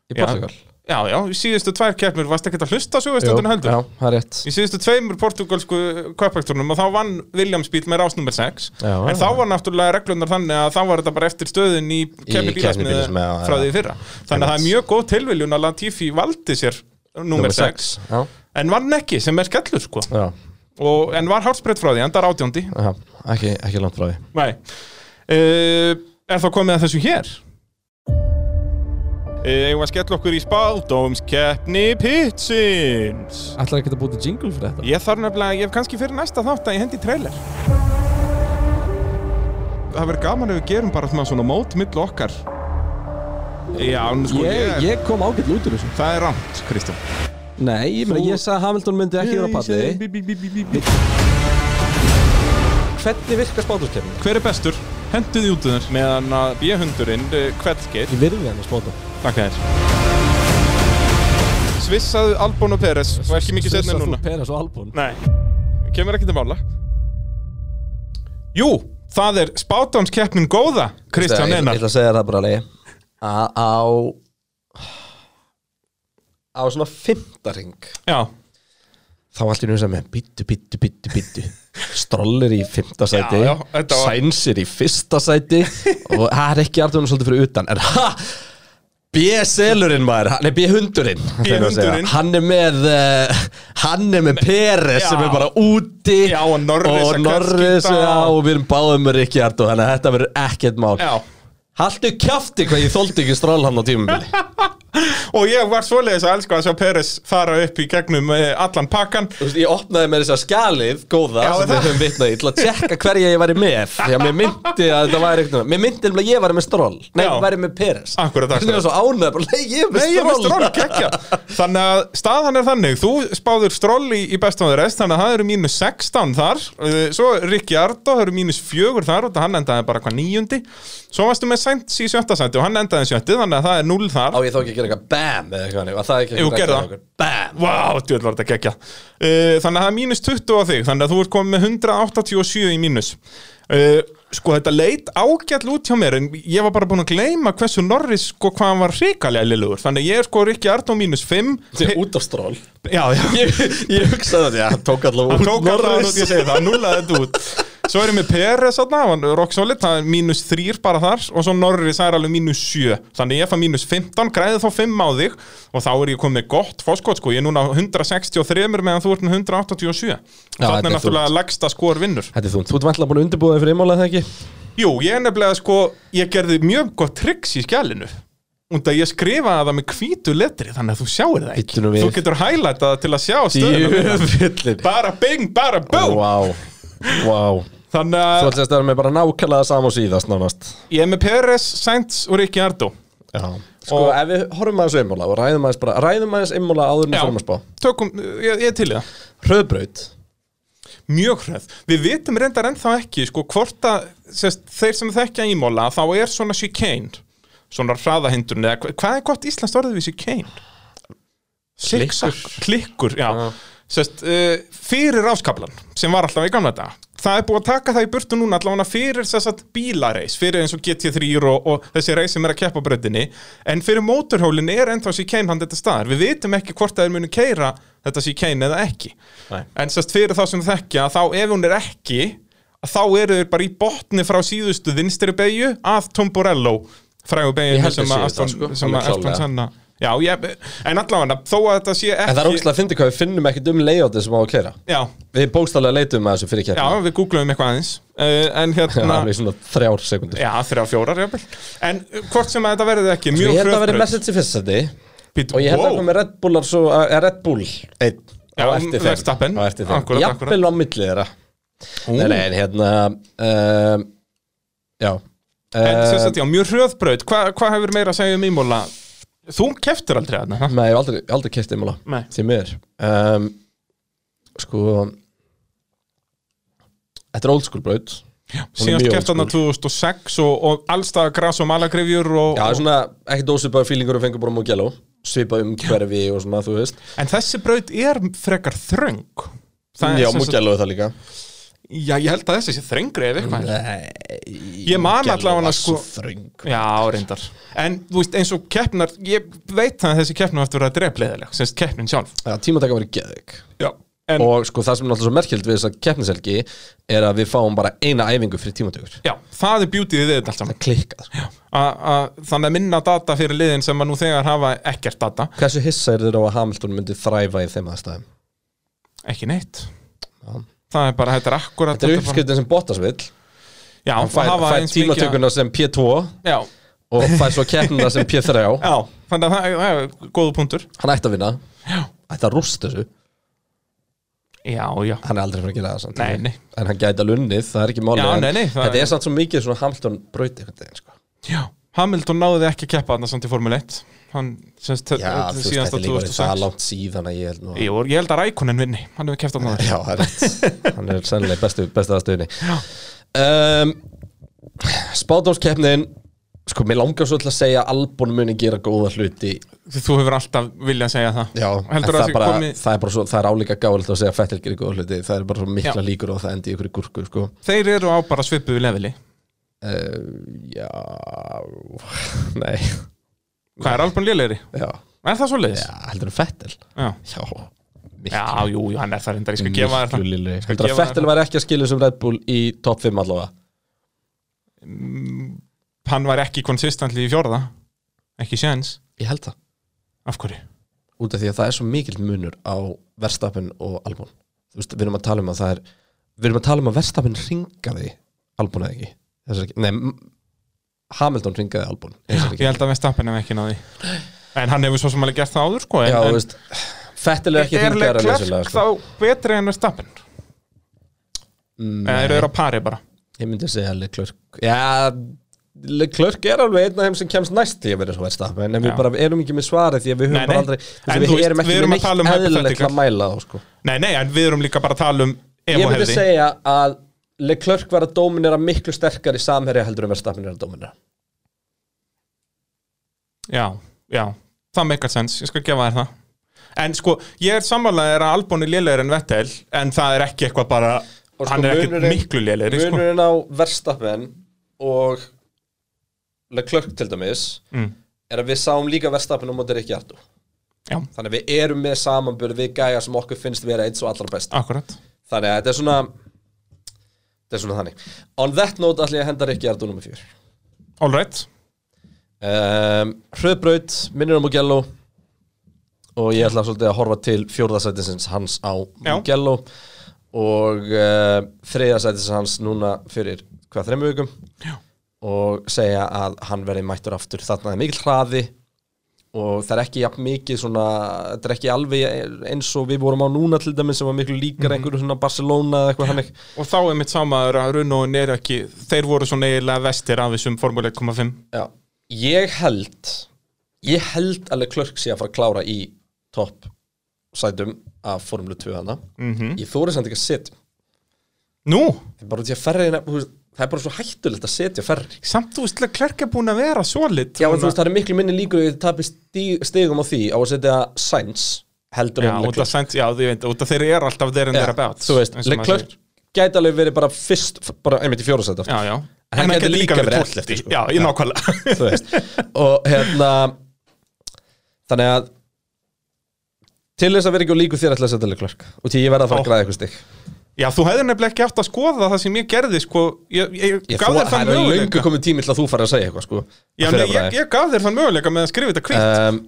í Portugal Já, já, í síðustu tvær keppnir varst ekki að hlusta svo þetta heldur? já, það er rétt. Í síðustu tveimur portugalsku köpækturnum og þá vann Williams bíl með rás nummer 6 Já, en já. þá var náttúrulega reglunar þannig að þá var þetta bara eftir stöðin í keppni keppni bílasmiði bílasmiða, já, frá já. því fyrra. Þannig að það er mjög góð tilviljun að Latifi valdi sér nummer 6 Já, en vann ekki sem er skellur sko. Já, og, en var hálfsbreytt frá því, endar átjóndi. Já ekki, ekki langt frá því. Nei. Uh, Er þá komið að þessu hér? Eigum við að skella okkur í spáldómskeppni Pitsins. Ætlar ekki að búti jingle fyrir þetta? Ég þarf nefnilega, ég hef kannski fyrir næsta þátt að ég hendi trailer. Það verður gaman ef við gerum bara svona, svona mót milli okkar. Já, nú sko Ég, ég, ég kom ágætt út úr þessu. Það er rámt, Kristján. Nei, ég Þú- ég sagði að Hamilton myndi ekki vera á palli. Hvernig virkar spátumskeppnin? Hver er bestur? Henduði út um þér. Meðan að B-hundurinn uh, kveldgeir Ég virði hann að spáta Takk þér Svissaðu Albon og Peres. Og ekki mikið setna en núna. Peres og Albon? Nei, kemur ekki til mála. Jú, það er spátámskeppnin góða Kristján Ég, ég Einar. ætla að segja það bara leið Á Á Á svona fymtaring Já, Þá allt í nú sem með Bittu, bittu, bittu, bittu Strollir í fymta sæti Já, já, var- Sænsir í fyrsta sæti. Og það er ekki artunum svolítið fyrir utan. En ha B-selurinn maður, er B-hundurinn B-hundurinn. Hann er með uh, Hann er með Peres sem er bara úti. Já, og Norris Og Norris, já, og- og við erum báðum með Rikki Ardó Þannig að þetta verður ekkert mál. Já Haltu kjafti hvað ég þóldi ekki stról hann á tímubili Og ég var svoleiðis að elska að sjá Peres fara upp í gegnum eh, allan pakkan. Þú veist, Ég opnaði með þess að skjalið góða Já, sem það- við höfum vitnað í til að tjekka hverja ég væri með. Því að mér myndi að þetta væri eitthvað Mér myndi um að ég væri með stról Nei, ég væri með Peres. Akkurat, Þannig að akkurat. svo ánæði bara, nei, ég er með Nei, ég er með gekkja Þannig að staðan er þannig Þú spáður stról í, í bestáður rest Þannig að það eru mínus 16 þar. Uh, Svo Rikki Ardó, það eru mínus 4 þar Og hann endaði bara hvað níundi. Svo varstu með Sainz í sjötta sæti Og hann endaði í sjötti Þannig að það er 0 þar. Á ég þá ekki að gera eitthvað BAM eða eitthvað hannig Var það ekki Jú, eitthvað gerðu að það. gera eitthvað? BAM? Vá, djöðl var þetta gekkja uh, Þannig að það er mínus 20 á þig Þannig að þú ert komið með 187 í mínus. Uh, Sko þetta leit ágæll út hjá mér En ég var bara búin að gleyma hversu Norris Sko hvað hann var hrikalega liðlugur Þannig að ég er sko Rikki Ardó mínus 5 Þetta er út á stról. Já, já. Ég, ég hugsaði þetta, já, hann tók allavega Hann út tók alltaf út, ég segi það, hann núlaði þetta út Svo er ég með Peres rock solid, það er mínus 3 bara þar Og svo Norris er alveg mínus 7 Þannig ég fann mínus 15, græði þá 5 á þig Og þá er ég komið gott fóskot sko. Ég er núna á 163 meðan þú ert með 187 Já, Þannig er er náttúrulega lagsta skor vinnur. Þetta er þú, þú ert vantlega búin að undirbúða fyrir einmála það ekki? Jú, ég er nefnilega sko, ég gerði mjög gott tricks í skjælinu Und að ég skrifaði það með hvítu letri Þannig að þú sjáir það ekki. Við. Þú getur það til að sjá Jöfullin Bara bing, bara boom. Vá, vá Þannig Þú að ætlum að vera með bara nákvæmlega sama og síðast nánast. Ég er með Peres, Sainz og Rikki Ardó Já. Sko, Og- ef við horfum aðeins einmála og ræðum aðeins bara Ræðum aðeins einmála áður en Já. við fyrir að spá. Tökum, ég, ég er til það. Hröðbraut Mjög hröð Við vitum reyndar ennþá ekki sko, hvort að sest, þeir sem þekkja ímóla þá er svona chicane. Svona hraðahindrun eða hva- hvað er gott íslenskt orðið við chicane? Siksak, klikkur, já. Sest, uh, fyrir ráskablan sem var alltaf í gamla daga það er búið að taka það í burtu núna allavega fyrir þess að bílareis, fyrir eins og GT3 og, og þessi reis sem er að keppa bröndinni en fyrir mótorhólinn er ennþá chicane hann þetta staðar, við vitum ekki hvort það er muni keira þetta chicane eða ekki Nei. en sest, fyrir þá sem þekkja þá ef hún er ekki þá eru þeir bara í botni frá síðustu vinstri beigju að Tomborello frægu beigju sem að Aston, sko, sem að Aston. Senna Já, ég, en allavega, þó að þetta sé ekki En það er ógæslega að fyndi hvað við finnum ekkert um layoutið sem á að keira Já, Við bókstallega leitum að þessu fyrir já, keppni við googlaðum eitthvað aðeins uh, En Já, hérna, alveg svona þrjár sekundur já, þrjá fjórar jafnvel. En uh, hvort sem að þetta verði ekki, Ég mjög held að hröðbraut. message í fyrst seti Bíddu, Og ég held að wow. koma með Red Bullar svo eh, Red Bull einn Já, á eftir þeim. Verstappen. Á eftir þeim Akkúrat, Jafnvel á milli þeirra. Nei, nei, en hérna um, Já En sem Um, sagt, já, mjög hröðbraut Hvað hva hefur meira að segja um ímóla? Þú keftur aldrei þarna ha? Nei, ég hef aldrei, aldrei kert einmála. Því miður. Um, Sko Þetta er old school braut. Er Síðast keft þarna old 2006 og, og allstað gras og malagrifjur og, Já, svona ekkert ósvipaður fílingur og fengur bara Mugello Svipað um hverfi og svona, þú veist. En þessi braut er frekar þröng. Það er Já, sagt- Mugello er það líka Já, ég held að þessi sé þrengri ef eitthvað. Nei Ég man allavega sko svo þröng. Já, reyndar. En þú veist, eins og keppnar Ég veit það að þessi keppnar eftir að vera drefleðileg Sérst keppnin sjálf. Já, tímataka verið Já en, Og sko það sem er náttúrulega svo merkjöld við þessa keppniselgi er að við fáum bara eina æfingu fyrir tímatökur Já, það er beautyðið við þetta allt saman. Klikkað sko. A- a- Þannig að minna data fyrir liðin sem að nú þegar hafa ekkert data. Hversu hissa er þér á að Hamilton myndi þræfa í þeim aðstæðum? Ekki neitt Það er bara, þetta er akkurat Þetta er uppskriftin sem Bottas vill. Já, Hann fær, fær tímatökuna sem P2 Já, og fær svo keppnina sem P3 já Þannig að það er- góðu punktur. Hann ætti að vinna. Ætti að rústa þessu. Já, já. Hann er aldrei fyrir að gera það samt. Nei, nei. En hann gæti að lunnið, það er ekki máli Já, nei, nei, það Þetta er- samt svo mikið svona Hamilton braut einhvern veginn sko. Já, Hamilton náði ekki að keppa þarna samt í Formule 1 Hann, semst, Já, þú veist, þetta er það langt síðan að ég held nú að- Jú, ég held að Rækonen vinni, hann hefur keppt á náður Já, það Hann er sennilega bestu, aðstöðinni um, Spátumskeppnin Sko, mér langar svo til að segja að Albon muni gera góða hluti. Þú hefur alltaf viljað segja það. Já, það, að er bara, komi... það er bara svo, það er álíka gáðilegt að segja að Fettel gerir góða hluti. Það er bara svo mikla Já. líkur og það endi í ykkur gúrku sko. Þeir eru á bara svipuðu leveli. Uh, Já Nei Hvað er Albon lélegri? Já, Er það svo leiðis? já heldur en Fettel. Já, Já, já jú, jú, hann er það reyndar, ég skal gefa það. lilli Skal Heldur þér Fettel væri ekki að skilja sem Red Bull í top 5 allavega? Hann var ekki konsistentli í fjórða Ekki séns. Ég held það. Af hverju? út af því að það er svo mikill munur á Verstappen og Albon. Þú veist, við erum að tala um að það er við erum að tala um að Verstappen ringaði Albon eða ekki, ekki. Nei, Hamilton ringaði Albon Ég held að Vestapen hef ekki náði En hann hefur svo sem alveg gert það áður sko en, Já, en, veist, Fettil er ekki Er ringaðar Leclerc þá betri en Vestapen? Eða eru þeir á pari bara? Ég myndi segja Leclerc Já, Leclerc er alveg einn af þeim sem kemst næst því að vera svo Verstappen en við Já. bara erum ekki með svarið því að við höfum Nei, bara nei. aldrei þú En veist, þú við veist, erum við ekki erum með að tala um neitt eðlilegt hypothetical. að mæla þá sko Nei, nei, en við erum líka bara að tala um Ég myndi Evo-hefði segja að Leclerc var að dóminera miklu sterkar í samherja heldur en Verstappen er að dóminera Já, já, það meikar sens, ég skal gefa þér það En sko, ég er sammálaðið að Albon er lélegri en Vettel En það er ekki eitthvað bara Og sko, Hann er ekki miklu lélegri sko. Munurinn á Verstappen og Leclerc til dæmis Mm. er að við sáum líka Verstappen á móti Rikki Ardu Já. Þannig að við erum með samanbörð við gæja sem okkur finnst vera eins og allra best Akkurat Þannig að þetta er svona Þetta er svona þannig. On that note ætla ég að henda Rikki Ardu nummer 4 All right. Um, Hröðbraut, minnir á Mugello. Og ég ætla svolítið að horfa til fjórðasætisins hans á Já. Mugello. Og uh, þriðasætisins hans núna fyrir hvað þremmu vikum? Já. og segja að hann verði mættur aftur. Þarna er mikill hraði og það er ekki jafn mikið svona, þetta er ekki alveg eins og við vorum á núna til dæmis sem var miklu líkar Mhm. einhverju svona Barcelona eða eitthvað hannig Og þá er mitt samaður að Runóin er ekki Þeir voru svo eiginlega vestir af þessum Formule 1.5 Já, ég held ég held að Leclerc sé að fara að klára í topp sætum af Formule 2 hana Mhm. ég þóri samt ekki að setja. Nú, er bara út í að ferri þú veist, það er bara svo hættulegt að setja ferri samt þú veist Klerk er búin að vera solid já en þú veist það er miklu minni líkur að þið tapir stig, stigum á því á að setja Sainz heldur en af Leclerc. Sainz, já, þú veit, út af þeir eru alltaf there and Já, thereabouts þú veist, Leclerc gæti alveg verið bara fyrst bara einmitt í fjóra sæta Já, já. En hann gæti líka verið ellefti, sko. Já, ég nákvæmlega. þú veist. Og hérna þannig að til þess að vera ekki á líku þér ætla að setja Leclerc. Og því ég verða að fara að græða eitthvað stig Já, þú hefði nefnilega ekki átt að skoða það sem ég gerði sko, ég, ég, Ég gaf þér það þann er löngu möguleika komið tími til að þú fara að segja eitthvað sko Já, nei, ég, ég gaf þér þann möguleika með að skrifa þetta kvitt um,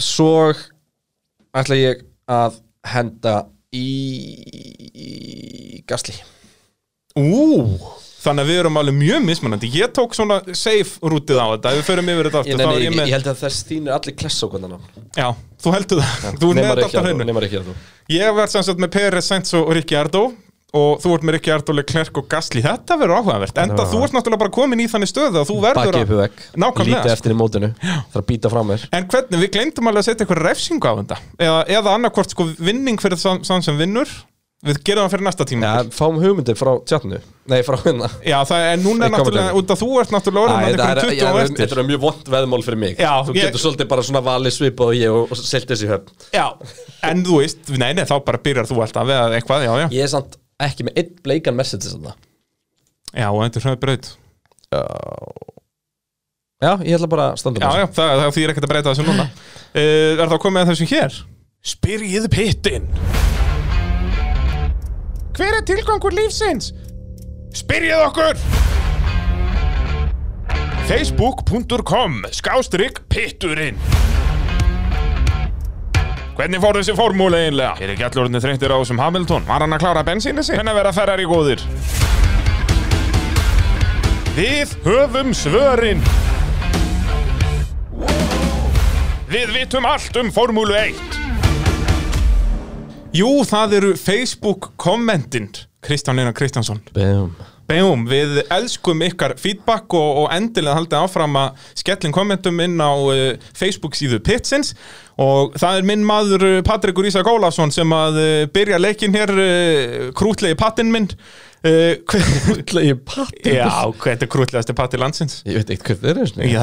Svo ætla ég að henda í, í gasli. Ú, þannig að við erum alveg mjög mismunandi. Ég tók svona safe rútið á þetta. Við förum yfir þetta ég, aftur þá er ég, ég ég, með held að þess þín er allir hann Já, þú heldur það. Þú er með þetta alltaf hreinu. Nefnir ekki að þú Ég verð sem sagt með Peres, Sainz og Ricciardo og þú ert með Ricciardo, Leclerc og Gasly. Þetta verður áhugavert, enda Já. þú ert náttúrulega bara komin í þannig stöðu að þú verður að sko. eftir í mótinu. Það að býta frá mér. En hvernig, við glemdum alveg að setja eitthvað refsingu á þetta. Eða, eða annarkvort sko vinning fyrir þann sem vinnur. Við gerum það fyrir næsta tíma Já, fáum hugmyndir frá tjatnu Nei, frá hérna. Já, það er núna Í náttúrulega, kommentarinu. út að þú ert náttúrulega orðin að það er- einhverjum 20 já, á það- eftir. Þetta er mjög vond veðmál fyrir mig. Já, Þú ég- getur svolítið bara svona valið svipað og ég og, og selt þessi höfn. Já, en þú veist, nei, nei, þá bara byrjar þú alltaf við eitthvað, já, já. Ég er samt ekki með einn bleikan Mercedes þarna. Já, og þetta er hröð braut Já, ég ætla bara að standa Já, já, það, það þýr ekkert að breyta þessu núna. Uh, Er þá komið að þessu hér? Spyrjið pittin Hver er tilgangur lífsins? Spyrjið okkur Facebook.com Skástrygg pitturinn Hvernig fór þessi formúli einlega? Er ekki allur orðinni þreyttir á þessum Hamilton? Var hann að klára bensínu sig? Hvernig verða ferrar í góðir? Við höfum svörin Við vitum allt um Formúlu 1 Jú, það eru Facebook kommentin Kristján Einar Kristjánsson. Bejum, við elskum ykkar feedback og, og endilega haldið áfram að skellin kommentum inn á uh, Facebook síðu Pitsins. Og það er minn maður uh, Patrikur Ísak Ólafsson sem að uh, byrja leikin hér uh, krútlegi pattinn minn. Uh, Krútlegi patti Já, hvað er krútlegasti patti landsins? Ég veit ekkert hvað það er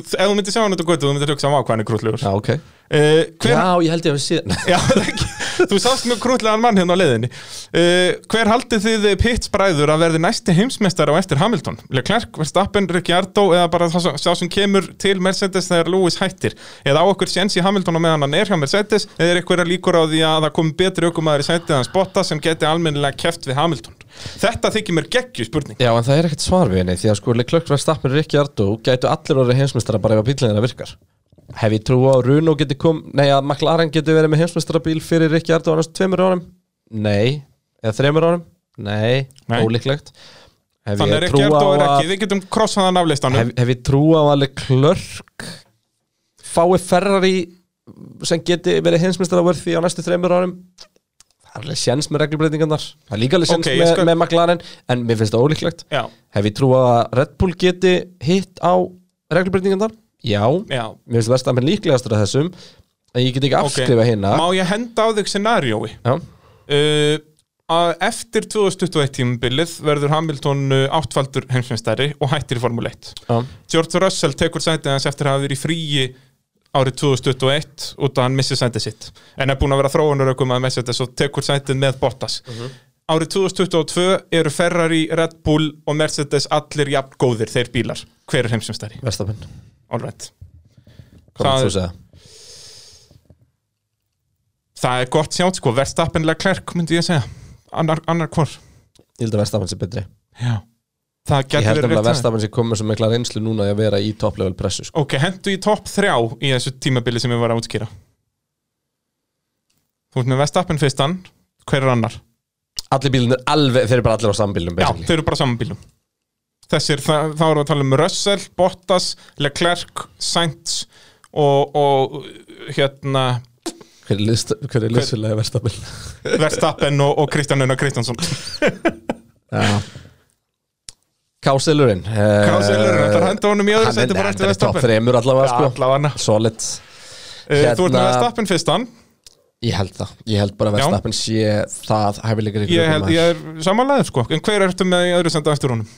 ef þú myndir sjá hann þetta götu, þú myndir hugsa á hvað hann er krútlegur. Já, ok uh, hver, Já, ég held ég að við síðan Já, þú sást mjög krútlegan mann hérna á leiðinni uh, Hver haldið þið Pitts bræður að verði næsti heimsmeistar á eftir Hamilton? Leclerc, Verstappen, Ricciardo eða bara sá sem kemur til Mercedes þegar Lewis hættir? Eða á okkur séns í Hamilton á meðan hann er hjá Mercedes eða er eitthvað líkur á því að það komi betri aukumæður í sætið hans Bottas sem geti almennilega keft við Hamilton? Þetta þykir mér geggju spurning Já, en það er ekkert svar við henni Því að sko Leclerc Verstappen og Ricciardo Gætu allir orðið heimsmeistara bara ef að bílinn þeirra virkar Hef ég trú á að Runo geti kom Nei, að McLaren geti verið með heimsmeistara bíl Fyrir Ricciardo á næstu tveimur árum? Nei, eða þreimur árum? Nei, Nei. ólíklegt. Hef Þannig er á Erdo er ekki, við getum krossað hann af listanum. Hef, hef ég trú á að Leclerc Fái Ferrari Sem geti verið heimsmeistara verði á næstu þreimur árum? Það er alveg séns með reglubreitingarnar Það er líka alveg séns Ok, ég með, skal- með McLaren En mér finnst það ólíklegt. Já, Hef ég trú á að Red Bull geti hitt á reglubreitingarnar? Já, já. Mér finnst Verstappen líklegastur af þessum En ég get ekki afskrifa hérna Má ég henda á þig scenariói? Já, uh, að eftir 2021 tímabilið verður Hamilton uh, áttfaldur heimsmeistari og hættir í Formule 1 já, George Russell tekur sætið hans eftir að hafa verið í fríi árið 2021 út að hann missi sætið sitt. En er búin að vera þróunarökum að Mercedes og tekur sætið með Bottas. Árið 2022 eru Ferrari, Red Bull og Mercedes allir jafn góðir þeir bílar. Hver er heimsmeistari? Verstappen Alright. Hvað er þú að segja? það er gott sjátt sko, Verstappen Leclerc myndi ég segja annar, annar hvor Ég held að Verstappen sé betri Já. það Ég getur held verið að rétt Verstappen sé komið sem mikla reynslu núna að vera í topplevel pressu sko. Ok, hendu í topp þrjá í þessu tímabili sem ég var að útskýra Þú ert með Vestappen fyrstan Hver er annar? Allir bílinn er alveg, þeir eru bara allir á sambílum Já, þeir eru bara saman bílum Þessir, það, þá erum við að tala um Russell, Bottas, Leclerc, Sainz og, og hérna Hver er, lissulega Verstappen? Verstappen og, og Kristján Einar Kristjánsson Já Kásilurinn Kásilurinn, þetta er henda honum í öðru er bara eftir hann er top Verstappen. þreimur allavega Já, sko allavega. Solid Uh, Þú ert með Hérna- Verstappen fyrstan Ég held það, ég held bara að. Verstappen sé það hæfileikar í Ég, held, ég er samanlega sko En hver ertu með í öðru senda eftir honum?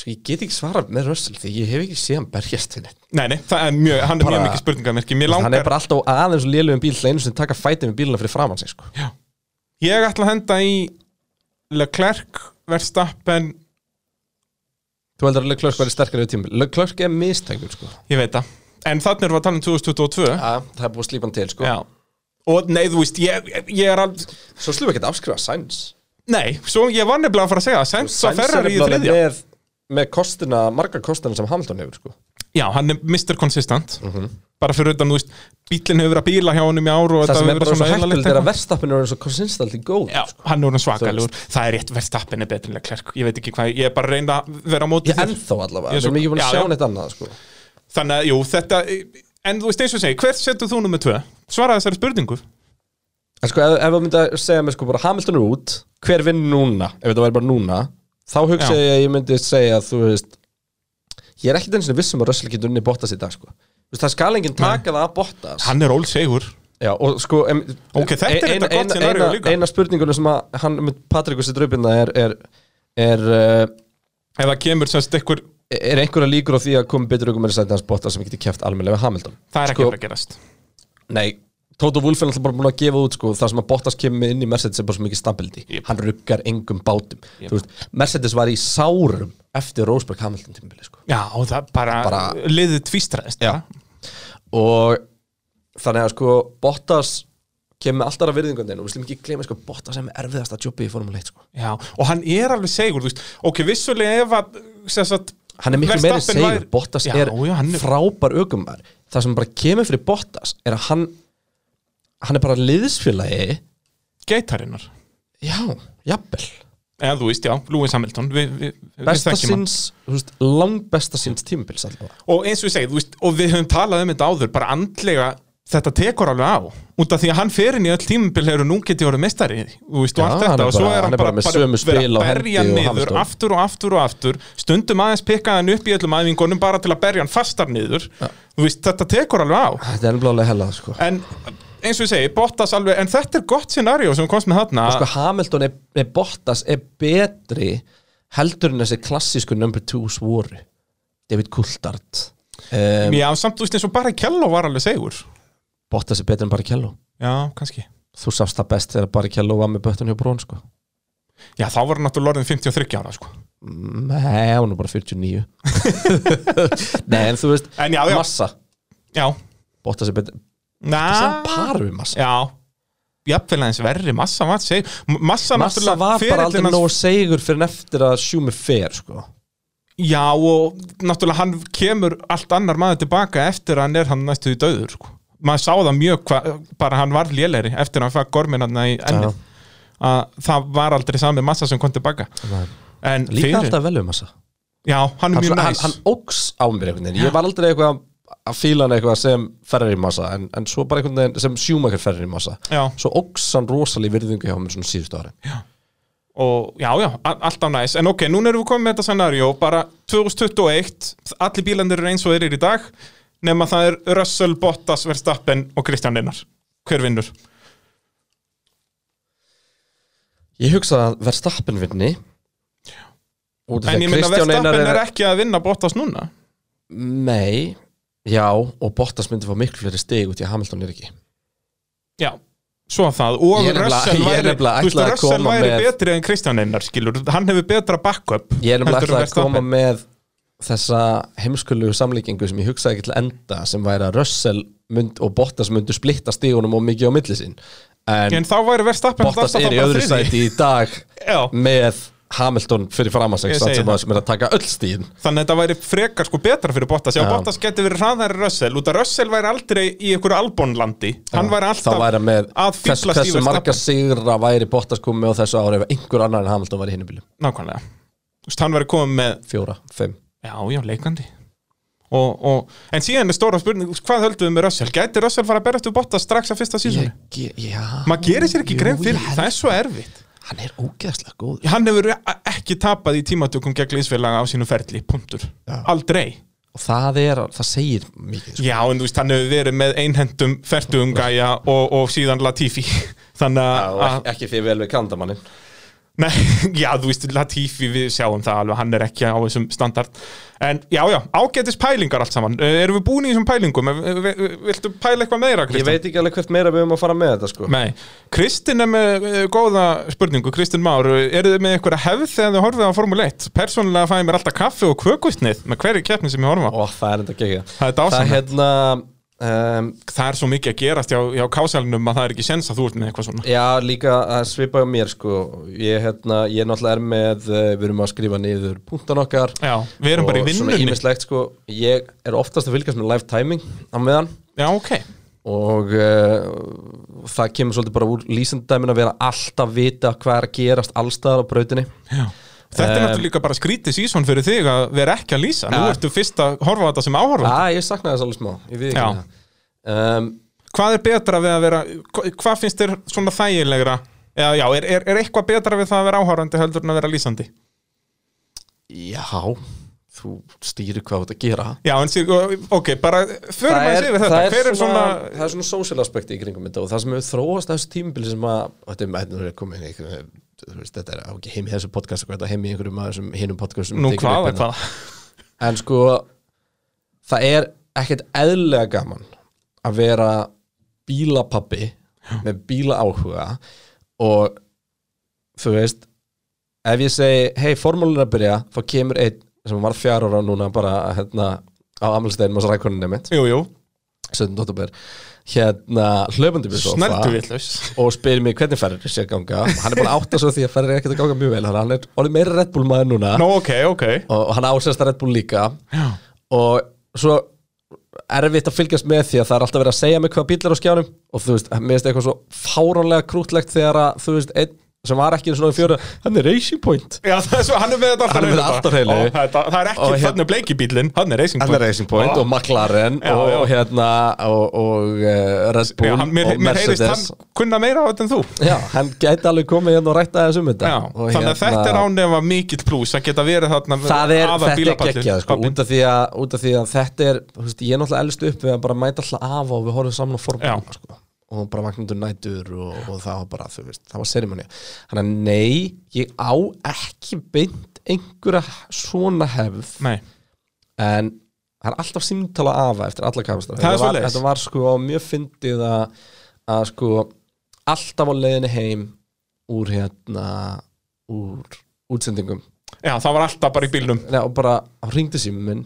Sko ég get ekki svarað með Russell því ég hef ekki séð hann berjast henni Nei, nei, það er mjög, hann er Bara- mjög mikið spurningamerki. Mér Hann er langar, bara alltaf aðeins og lélugum bíl til einu sem taka fætið með bíluna fyrir framann sig sko. ég ætla að henda í Leclerc, Verstappen. Þú heldur að Leclerc verði sterkari við tíma Leclerc er mistækur sko. Ég veit það. En þannig erum við að tala um 2022 ja, Það er búið að slípa hann til sko. Já. Og nei, þú veist, ég, ég er alveg Svo slípa ekki að afskrifa Sainz. Nei, svo ég var nefnilega að fara að segja Sainz og Ferrari í þriðja með, kostina, margar kostina sem Hamilton hefur sko. Já, hann er Mr. Consistent Bara fyrir utan, þú veist, bílinn hefur verið að bíla hjá honum í ár og Það sem er bara svo svona hættild heilalegt er er svo konsistently góð Já, sko. hann er orðin svakalegur Það er rétt, Verstappen er betri en Leclerc Ég veit ekki hvað, ég er bara að reyna að vera á móti Ég þér. ennþá allavega, Ég við erum ekki búin að sjá já. neitt annað sko. Þannig að, jú, þetta En þú veist eins og segi, hvert setur þú nummið tvö? Svara þessari spurningu En sko, ef, ef þá hugsa Já. ég að ég myndi segja að þú veist ég er ekkit eins og vissum að Russell getur unni Bottas í dag sko. Veist, það skal enginn taka það að Bottas Hann er ólsegur Já, og sko Ok, þetta er þetta gott scenario eina- líka. Eina spurningunum sem að hann með Patrikur sitt raupinna er er, er, Ef það kemur semst einhver er einhverja líkur á því að koma betur aukum með þess að hans Bottas sem getur kæft almennilega við Hamilton Það er ekki Sko- fara að gerast Nei, Toto Wolff er alltaf bara búin að gefa út sko, það sem að Bottas kemur inn í Mercedes er bara svo mikið stability. Jep. hann ruggar engum bátum. Veist, Mercedes var í sárum eftir Rosberg Hamilton tímabili sko. Já, og það bara, Bara- liðið tvístraðist og þannig að sko Bottas kemur alltaf að virðingundin og við slum ekki gleyma sko Bottas er með erfiðasta jobbi í Formule 1 sko. Já, og hann er alveg segur, veist. Ok, vissulega ef að sagt, hann er miklu meiri Verstappen segur, Bottas Já, er já, er- frábær aukumar það sem bara kemur fyrir Bottas er að hann hann er bara liðsfélagi. Geitarinnar. Já, jafnvel. Eða þú veist, já, Lewis Hamilton vi, vi, við besta hann. síns, þú veist, langbesta síns tímabils allavega. Og eins og ég segi, þú veist, og við höfum talað um þetta áður Bara andlega, þetta tekur alveg á. Út af því að hann fer inn í öll tímabil Hefur nú getið orðið mestari Þú veist, og Já, allt hann þetta Og svo er hann bara bara, bara verið að berja og niður Hamilton. Aftur og aftur og aftur. Stundum aðeins pikka hann upp í öllum æfingunum Bara til að berja hann fastar niður. Þú veist, þetta tekur alveg á. Þetta er alveg hellað sko. En eins og ég segi, Bottas alveg En þetta er gott scenario sem komst með þarna. Og sko Hamilton er, er Bottas er betri heldur en þessi klassísku number twos voru David Coulthard. Um, Já, samt þú veist eins og bara Kello var alveg segur. Bottas er betri en Barrichello. Já, kannski. Þú sást það best þegar Barrichello var með bötun hjá Brón sko. Já, þá var hann náttúrulega orðin 53 ára sko. nei, hún er bara 49 nei, en þú veist En já, já. massa, Já, Bottas er betri er par við massa. Já, jafnvel aðeins verri Massa var seg Massa, massa var bara aldrei hans- nógu segur fyrir en eftir að sjúmi fer sko. Já, og náttúrulega hann kemur allt annar maður tilbaka eftir að hann er hann næstu í döður sko. Maður sá það mjög hva, bara hann var lélegri eftir að hann fæk gormin hann í ennið. Að það var aldrei sami massa sem kom tilbaka líka fyrir, alltaf vel við massa. Já, hann er mjög svona, hann, hann óks á mér einhvern veginn. Ég var aldrei eitthvað að fíla hann eitthvað sem ferri massa en, en svo bara einhvern veginn sem sjúmakar ferri massa. Já. svo óks hann rosalega virðingu hjá mér svona síðustu ári og já, já, alltaf næs en ok, núna erum við komið með þetta scenario bara 2021, allir bílandir eru eins og þeir eru í dag nema það er Russell, Bottas, Verstappen og Kristján Einar hver vinnur? ég hugsa að Verstappen vinni. En ég minna Verstappen er... er ekki að vinna Bottas núna. Nei, já og Bottas myndi fá miklu fleiri stig út í að Hamilton er ekki. Já, svo það. Og Russell væri, að Russell væri með- betri en Kristján Einar skilur, hann hefur betra backup ég er nefnilega ætlaði að koma Verstappen. með þessa heimskulegu samlíkingu sem ég hugsaði ekki til enda sem væri að Russell mynd, og Bottas myndu splitta stígunum og mikið á milli sín. En, en þá væri Verstappen Bottas alltaf er í öðru sæti í dag með Hamilton fyrir Ég segi að- það. sem er að taka öll stíðin Þannig að þetta væri frekar sko betra fyrir Bottas. Já, Já. Bottas geti verið hraðari Russell. Út að Russell væri aldrei í einhverju albónlandi Hann væri alltaf væri með að hvers, fíflast í hversu marga sigra væri Bottas komið á þessu ári ef einhver annar en Hamilton var í hinni bílum Nákvæmlega. Þú veist, hann væri komið með fjóra, fimm. Já, já, leikandi. Og, og, En síðan er stóra spurning Hvað höldum við með Russell? Gæti Russell fara að berast við Bottas strax að fyrsta sísoni? Ge- já, Maður gerir sér ekki grein fyrir ég Það er svo erfitt hann er ógeðslega góð Hann hefur ekki tapað í tímatökum gegn liðsfélaga á sínu ferli, punktur. Aldrei. Og það er, það segir mikið sko. Já, en þú veist, hann hefur verið með einhendum fertugum gæja og, og síðan Latifi. Þannig Já, að ekki, ekki því vel við kandamannin Nei, já, þú veist, Latifi, við sjáum það alveg, hann er ekki á þessum standard En já, já, ágætis pælingar allt saman Eh, Erum við búin í þessum pælingum? Eh, vi- Viltu pæla eitthvað meira, ég Kristinn? veit ekki alveg hvert meira við höfum að fara með þetta sko. Nei, Kristinn er með eh, góða spurningu, Kristinn Már Eru þið með eitthvað hefð þegar þið horfið á Formule 1? Persónulega fæði mér alltaf kaffi og kökustnið með hverju keppni sem ég horfa og það er enda ekki er það er um, Það er svo mikið að gerast hjá, hjá kásalunum að það er ekki sens að þú ert með eitthvað svona já, líka að svipa á mér sko. ég, hérna, ég náttúrulega er með uh, við erum að skrifa niður punktan okkar Já, við erum bara í vinnunni sko. ég er oftast að fylgjast með live timing á meðan Já, ok og uh, það kemur svolítið bara úr lýsendæmin að vera alltaf vita hvað er að gerast allstaðar á brautinni Já. Þetta er náttúrulega líka bara skrítið sísón fyrir þig að vera ekki að lýsa. Nú ertu fyrst að horfa á þetta sem áhorfa. Já, ég saknaði þess alveg smá, ég við ekki það um, Hvað er betra við að vera, hva- hvað finnst þér svona þægilegra? Já, já, er, er, er eitthvað betra við það að vera áhorfandi heldur en að vera lýsandi? Já, þú stýrir hvað að gera Já, en sér, ok, bara förum að yfir þetta. það er Hver er svona, svona, það er svona social aspekti í kringum þetta og það sem hefur þróast þessu tímabili sem að þetta er með veist, þetta er ekki heim í þessu podcast þetta er heim í einhverjum af þessum hinum podcastum nú hvað, upp hérna. hvað? en sko það er ekkert eðlilega gaman að vera bílapappi með bíla áhuga og þú veist ef ég segi, hei, formúlun að byrja þá kemur einn sem var fjár ára núna bara hérna á Amelsteinum og rækoninni mitt, Jú, jú, 17. oktober hérna hlöfundi við sofa og spyrir mig hvernig ferri sér ganga? Og hann er bara átt að svo því að ferri ekkert að ganga mjög vel að hann er orðið meira Red Bull maður núna. Nó, ok, ok. Og, hann ásest að Red Bull líka. Já. og svo erfitt að fylgjast með því að það er alltaf verið að segja mig hvað bíl er á skjánum. Og þú veist, mér finnst eitthvað svo fáránlega krútlegt þegar að þú veist, einn sem var ekki svona fjóra, hann er Racing Point Já, það er svo, hann er með þetta alltaf Hann er með hreinu allt á bara. hreinu. Ó, þetta- Það er ekki, Og hér- þannig bleiki bílinn, hann er Racing hann Point er Racing Point og McLaren Já, og, já. og hérna og, og uh, Red Bull Já, hann, mér, og mér heyrist Mercedes hann kunna meira á þetta en þú Já, hann gæti alveg komið hérna og rætta þessum þetta Já, og þannig að þetta er ánefa mikill plús að geta verið þarna Það er, aðal þetta er bílapallur, geggjað sko, pabbinn. út, af því að, út af því að þetta er, þú veist, ég er náttúrulega elst upp við að bara mæta alltaf af og við horfum saman á formúluna sko. Og bara vaknundur nætur og, og það var bara, þú veist, það var serimóni Þannig að nei, ég á ekki beint einhverja svona hefð Nei, en það er alltaf símtala afa eftir alla er þetta, þetta var sko mjög fyndið að, að sko alltaf á leiðinni heim úr hérna úr útsendingum. Já, það var alltaf bara í bílnum. Já, og bara ringdi símum minn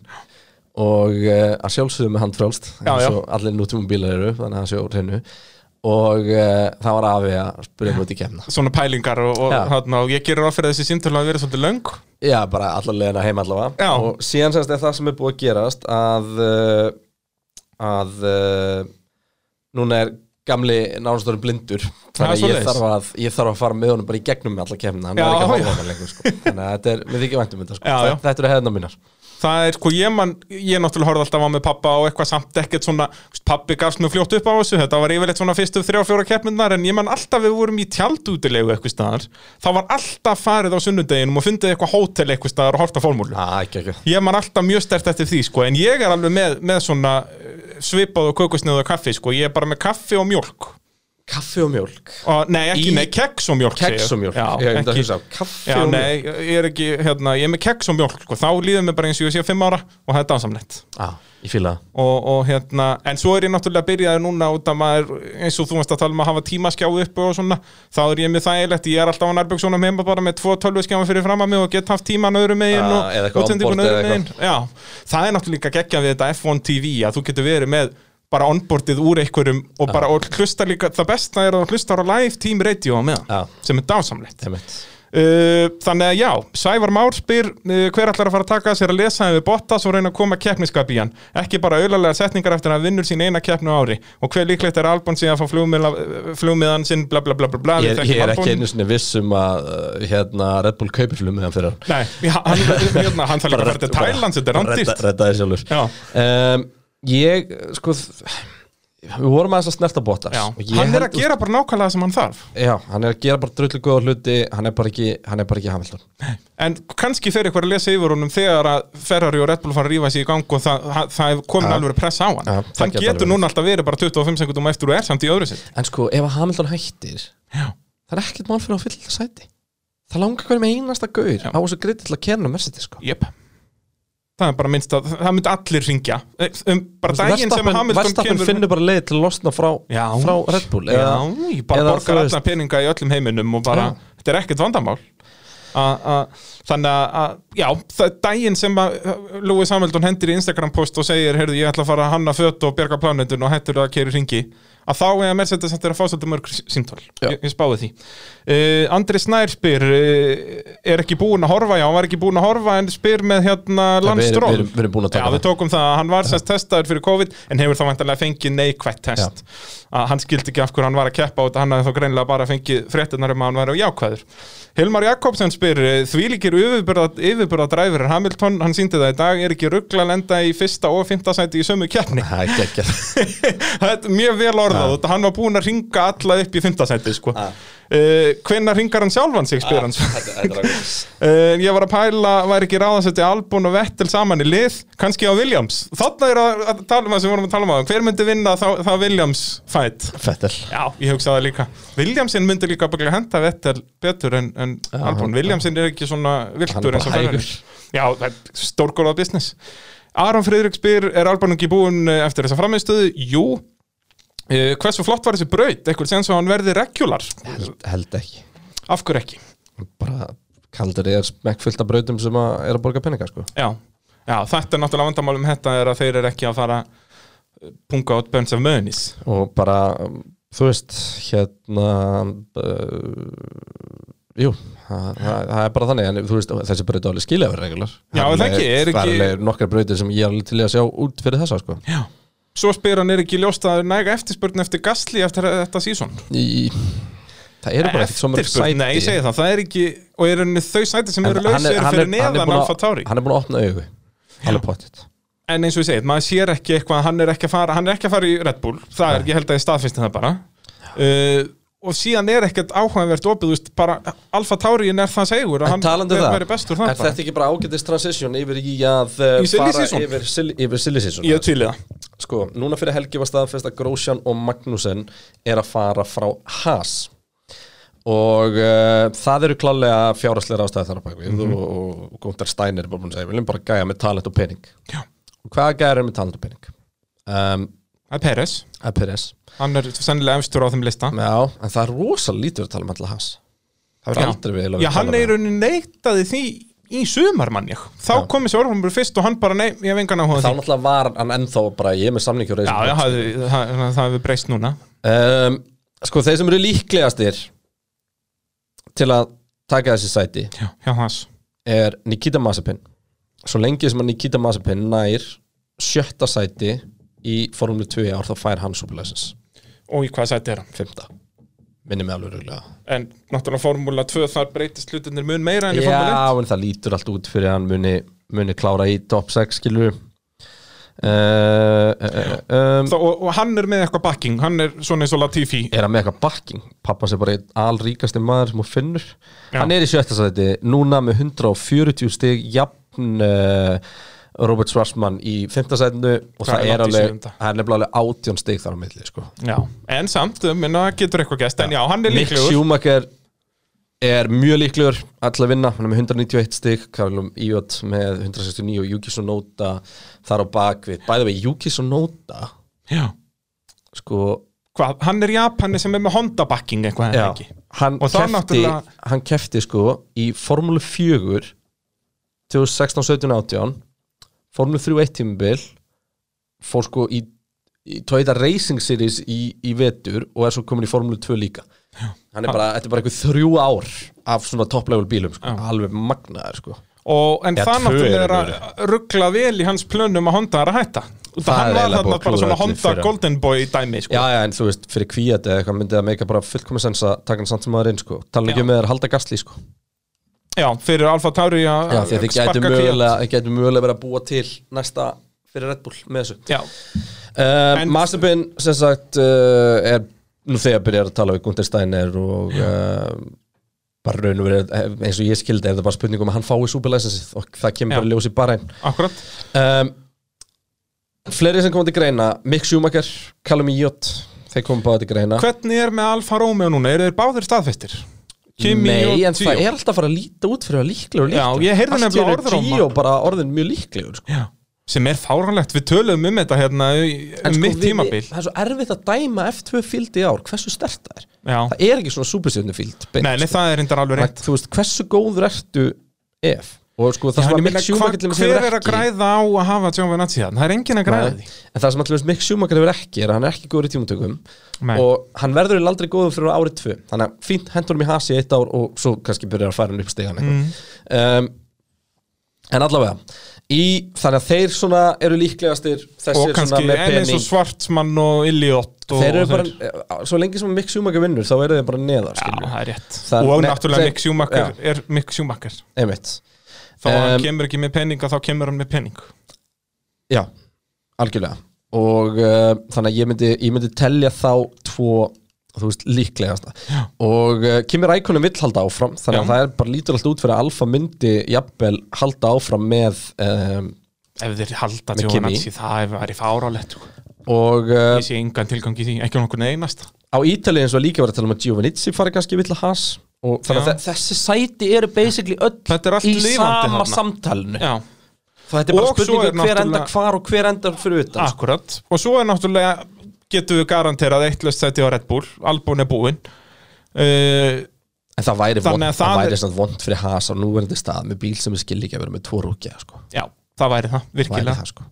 og uh, að sjálfsögðu með handfrálst allir nútum bílar eru þannig að það sjó hreinu og uh, það var afi að spyrja út í kemna Svona pælingar og, og, þarna, og ég gerir á fyrir þessi símtölu að vera svolítið löng. Já, bara allar leiðina heim allavega. Já. og síðan semst er það sem er búið að gerast að uh, að uh, núna er gamli nánastóri blindur. Þannig að ég þarf að, ég þarf að fara með honum bara í gegnum með alla kemna, hann Já, er ekki að horfa hann lengur sko. þannig að þetta er, við þykir væntum þetta sko. Þetta eru hefðna mínar Það er, sko, ég man, ég náttúrulega horfði alltaf á með pappa og eitthvað samt ekkert svona Pappi gafst mjög fljótt upp á þessu, þetta var yfirleitt svona fyrstu þrjá fjóra keppnirnar En ég man alltaf við vorum í tjaldútilegu eitthvað staðar. Þá var alltaf farið á sunnudeginum og fundið eitthvað hótel eitthvað staðar og horft á fórmúlu ah, ekki, ekki. Ég man alltaf mjög stert eftir því, sko En ég er alveg með, með svona eh, svipað og kökusnið og kaffi, sko. Ég er bara með kaffi og mjólk Kaffi og mjólk. Og, Nei, ekki, Í- nei, keks og ég. Keks og mjólk, Já, ég hef ekki, ekki, að Kaffi Já, og mjólk. nei, ég er ekki, hérna, ég er með keks og mjólk, sko, þá líður mér bara eins og ég sé fimm ára og það er dansamlegt. ah, Ég fíla það. Og, og hérna, en svo er ég náttúrulega byrjaði núna út að maður, eins og þú varst að tala um að hafa tímaskjá uppi og svona, þá er ég með þægilegt, ég er alltaf á nærbyggsónum heima bara með tvo tölvuskjáma fyrir fram að mig og get haft tíman öðru megin Ah, og eða eitthvað útsendingun onboard öðru eða megin. Já, það er náttúrulega geggja við þetta F1 TV að þú getur verið með bara onboardið úr einhverjum og bara og hlusta líka, það besta er að hlusta á live team radio meðan, Já. sem er dásamlegt. Uh, þannig að já, Sævar Már spyr uh, hver ætlar að fara að taka sér að lesa við Bottas og reyna að koma keppniskap í hann? Ekki bara auðlarlega setningar eftir að vinnur sín eina keppnu ári. Og hver líklegt er Albon síðan að fá flugmiða- flugmiðan sinn bla bla bla bla bla Ég, ég er Albon. ekki einu sinni viss um að uh, hérna, Red Bull kaupir hann fyrir hann. Nei, já, hann, hérna, hann þarf líka að til Thailand þetta er randist Ég, sko Við vorum aðeins að snerta ég hann er að gera bara nákvæmlega það sem hann þarf. Já, hann er að gera bara drullu góða hluti Hann er bara ekki, hann er bara ekki Hamilton. En kannski fer eitthvað að lesa yfir honum þegar að Ferrari og Red Bull fara að rífa sig í gang og það, það, það er komin Ja. alveg press á hann. Ja, geti getur núna alltaf verið bara 25 sekundum eftir og er samt í öðru sitt En sko, ef að Hamilton hættir Já. Það er ekkert mál fyrir að fylla sæti. Það langar hverjum einasta gaur Já. á þessu griti til að kerna Mercedes sko. Jep Það er bara minnst að það myndi allir ringja um, bara daginn sem Hamilton Verstappen finnur bara leið til að losna frá, Já. frá Red Bull Já, eða, ég bara borgar þú veist- peninga í öllum heiminum og bara, þetta er ekkert vandamál. A, a, þannig að, já, það daginn sem að uh, Lewis Hamilton hendir í Instagram post og segir, heyrðu, ég ætla að fara að hanna fött og bjarga plánundun og hættur að keri ringi að þá er að Mercedes að fá svolítið mörg símtál, Já. ég, ég spáði því. Uh, Andri Snær spyr uh, er ekki búinn að horfa, já, hann var ekki búinn að horfa en spyr með hérna við, landstról við, við erum búin að Já, taka við tókum það að hann var semst testaður fyrir COVID en hefur þá vantarlega fengið neikvætt test. Að hann skildi ekki af hverju hann var að keppa og hann hafði þá greinilega bara fengið fréttinnar um að hann væri á jákvæður. Hilmar Jakobsen spyr því líkir yfirbyrða dræfur Hamilton, hann síndi það í dag. Er ekki ruggla lenda í fyrsta og fymta sæti í sömu keppni Það það orðað og hann var búinn að ringa alla upp í fymta sæti sko. Ja. uh, hvenær ringar hann sjálfan sig spyr hann Uh, ég var að pæla, væri ekki ráð að setja Albon og Vettel saman í lið kannski á Williams, þarna er að, að tala um það sem við vorum að tala um á, hver myndi vinna þá, þá Williams fight? Fettel Já, ég hugsa það líka Williamsin myndi líka bara henda Vettel betur en, en Albon, hann- Williamsin er ekki svona viltur eins og hægur. Já, það er stórgóðað business Aron Friðrik spyr, er búinn eh, eftir þessa framistuðu? Jú uh, hversu flott var þessi braut, eitthvað sem svo hann verði regular? Held, held ekki. Af hverju ekki? Bara kaldur er smekkfullt af brautum sem að er að borga peninga sko. já, já þetta er náttúrulega vandamál um þetta er að þeir eru ekki að fara uh, punga át burns of monies og bara, þú veist hérna uh, jú, það, það, það er bara þannig en þú veist, þessi braut er alveg skilja verið regular. Já, er það ekki? Er það ekki- er alveg nokkar brautir sem ég er alveg til að sjá út fyrir þessa sko. já Svo spyr hann er ekki ljóst að næga eftirspurn eftir Gasly eftir þetta sísón í, það eru bara ekkert svo mörg sæti. Nei, ég segi það, það er ekki og er henni þau sæti sem En eru hann laus er- fyrir er- er neðan Alfa Tauri. hann er búin að opna augu alveg pottitt En eins og ég segið, maður sér ekki eitthvað hann er ekki að fara, er ekki að fara í Red Bull. Það er ekki, ég held að ég staðfinnst það bara. Uh, og síðan er ekkert áhugavert opið, þú veist, bara Alfa Tauriin er það segur En hann er verið bestur er það bara. þetta ekki bara ágætist transition yfir í að uh, Í silly fara yfir, yfir silly season? Ég er til það. Sko, núna fyrir helgi var staðfest að Grósjan og Magnussen er að fara frá Haas. Og uh, það eru klálega fjáraslega ástæði þar á bakvið Mhm. og, og Gunther Steiner er bara búin að segja við viljum bara gæja með talent og pening. Já. og hvaða gæjar er með talent og pening? Um, er Peres, að Peres hann er sennilega efstur á þeim lista. Já, en það er rosalega lítið að tala um alltaf Haas. Það verður aldrei við Já, hann er í rauninni neitaði því í sumar mann ég. Þá Já. kom þessi orðfumur fyrst og hann bara nei, ég hef engan áhuga á Þá því. náttúrulega var hann ennþá bara ég er með samningi og Já, já, það, það, það hefur breyst núna. Um, Sko, þeir sem eru líklegastir til að taka þessi sæti Já, hans er Nikita Mazepin. Svo lengi sem að Nikita Mazepin nær sjötta sæti í Formule 2 í ár þá fær hann superlæsins Og í hvað sæti er hann? Fymta Minni mig alveg röglega En náttúrulega Formúla 2 þar breytist hlutinir mun meira enn í Já, Formúla 1 en það lítur allt út fyrir að hann muni, muni klára í top 6 skilur uh, uh, uh, um, Þá, og, og hann er með eitthvað backing, hann er svona eins og Latifi. Er hann með eitthvað backing? Pappa sem bara einn alríkasti maður sem hún finnur. Já. hann er í sjötta sæti núna með 140 stig jafn uh, Robert Schwarzman í fymta sætinu og Hvað það er alveg hann er alveg átjón stig þar á milli sko. Já, en samt, minna, getur eitthvað gæst En já, hann er líklegur. Schumacher er mjög líklegur alltaf vinna, hann er með 191 stig Karlum Íot með 169 og Yuki Tsunoda þar á bakvið bæði við Yuki Tsunoda Já, sko, hvað, hann er Japani sem er með Honda backing eitthvað já, hann kefti náttúrulega- hann kefti sko í Formule 4 2016, 17, 18 Formule 3 1 tímabil fór sko í, í Toyota Racing Series í, í vetur og er svo komin í Formule 2 líka hann er bara, þetta er bara eitthvað þrjú ár af svona top level bílum sko, alveg magnaður sko Og, en Já, það náttúrulega er að ruggla vel í hans plönum að Honda er að hætta Það Það hann er var þarna að bara svona Honda. Golden Boy dæmi sko. Já, já, en þú veist, fyrir kvíat eða eitthvað myndi það meika bara fullkomis sens að taka hann samt sem maður inn, sko. Tala ekki Já. um með þér halda gasli, sko. Já, fyrir Alfa Tauri að Já, sparka mögulega, Kvíat. þið gætu mögulega verið að búa til næsta fyrir Red Bull með þessu. Já, Um, En- Mazepin, sem sagt, uh, er nú þegar byrjar að tala við Gunther Steiner og uh, bara raun og verið, eins og ég skildi, er það bara spurning um að hann fái superlæsensið og það kemur Já. bara ljós í bara einn. akkurat Um, fleiri sem koma til greina, Mick Schumacher, Callum Iot, þeir koma báða til greina. Hvernig er með Alfa Romeo núna? Eru þeir báðir staðfestir? Kimi Nei, en það er alltaf að fara að líta út fyrir að líklegur Já, ég heyrði nefnilega orður á einu Gio bara orðin mjög líklegur sko. Já, sem er fáránlegt, við töluðum um þetta hérna um sko, mitt tímabil. Það er svo erfitt að dæma F2 fíld í ár Hversu stert það er. Já, Það er ekki svona superstjörnu fíld nei, nei, það er reyndar alveg reynd Þú veist, hversu góður ertu ef Og sko, það sem að Mick Schumacher til dæmis Hver hefur er að græða á að hafa Giovinazzi? Það er enginn að græða því. En það sem að Mick Schumacher hefur ekki er að hann er ekki góður í tímatökum Nei. og hann verður aldrei góður fyrir árið tvö. Þannig að fínt hendur hann í hasi eitt ár og svo kannski byrjar að færa hann upp stegan Mm. um, en allavega í, þannig að þeir svona eru líklegastir Og kannski svona með en eins og pening. Svartsmann og Illiot og þeir eru og bara, eh, svo lengi sem Mick Schumacher vinnur þá eru þeir bara neðar skilju, það er rétt. Það- Og náttúrulega þeir- Mick Schumacher já. er Mick Schumacher. Einmitt Þá um, hann Um, kemur ekki með peninga, þá kemur hann með pening já, algjörlega og uh, þannig að ég myndi, ég myndi telja þá tvo þú veist, líklegasta Já. og uh, Kimi Rækonin vill halda áfram þannig að Já. það er bara lítur allt út fyrir að Alfa myndi jafnvel halda áfram með um, Ef þeir halda Giovinazzi, það væri fárálegt sko. og uh, Ég sé engan tilgang í því, ekki nokkur einasta á Ítalið eins og líka var að tala um að Giovannizzi fari kannski vill að has og þannig Já. að þe- þessi sæti eru basically öll Þetta er allt í sama þarna. samtalenu Já, það þetta er bara Og svo spurning er hver enda hvar og hver endar fyrir utan sko. akkurat Og svo er náttúrulega getum við garanterað eittlust seti á Red Bull Albon er búinn uh, En það væri, vond, að það það væri er- svona vond fyrir Haas á núverandi stað með bíl sem skilja ekki að vera með tvo rúkja sko. Já, það væri það, væri virkilega það, sko.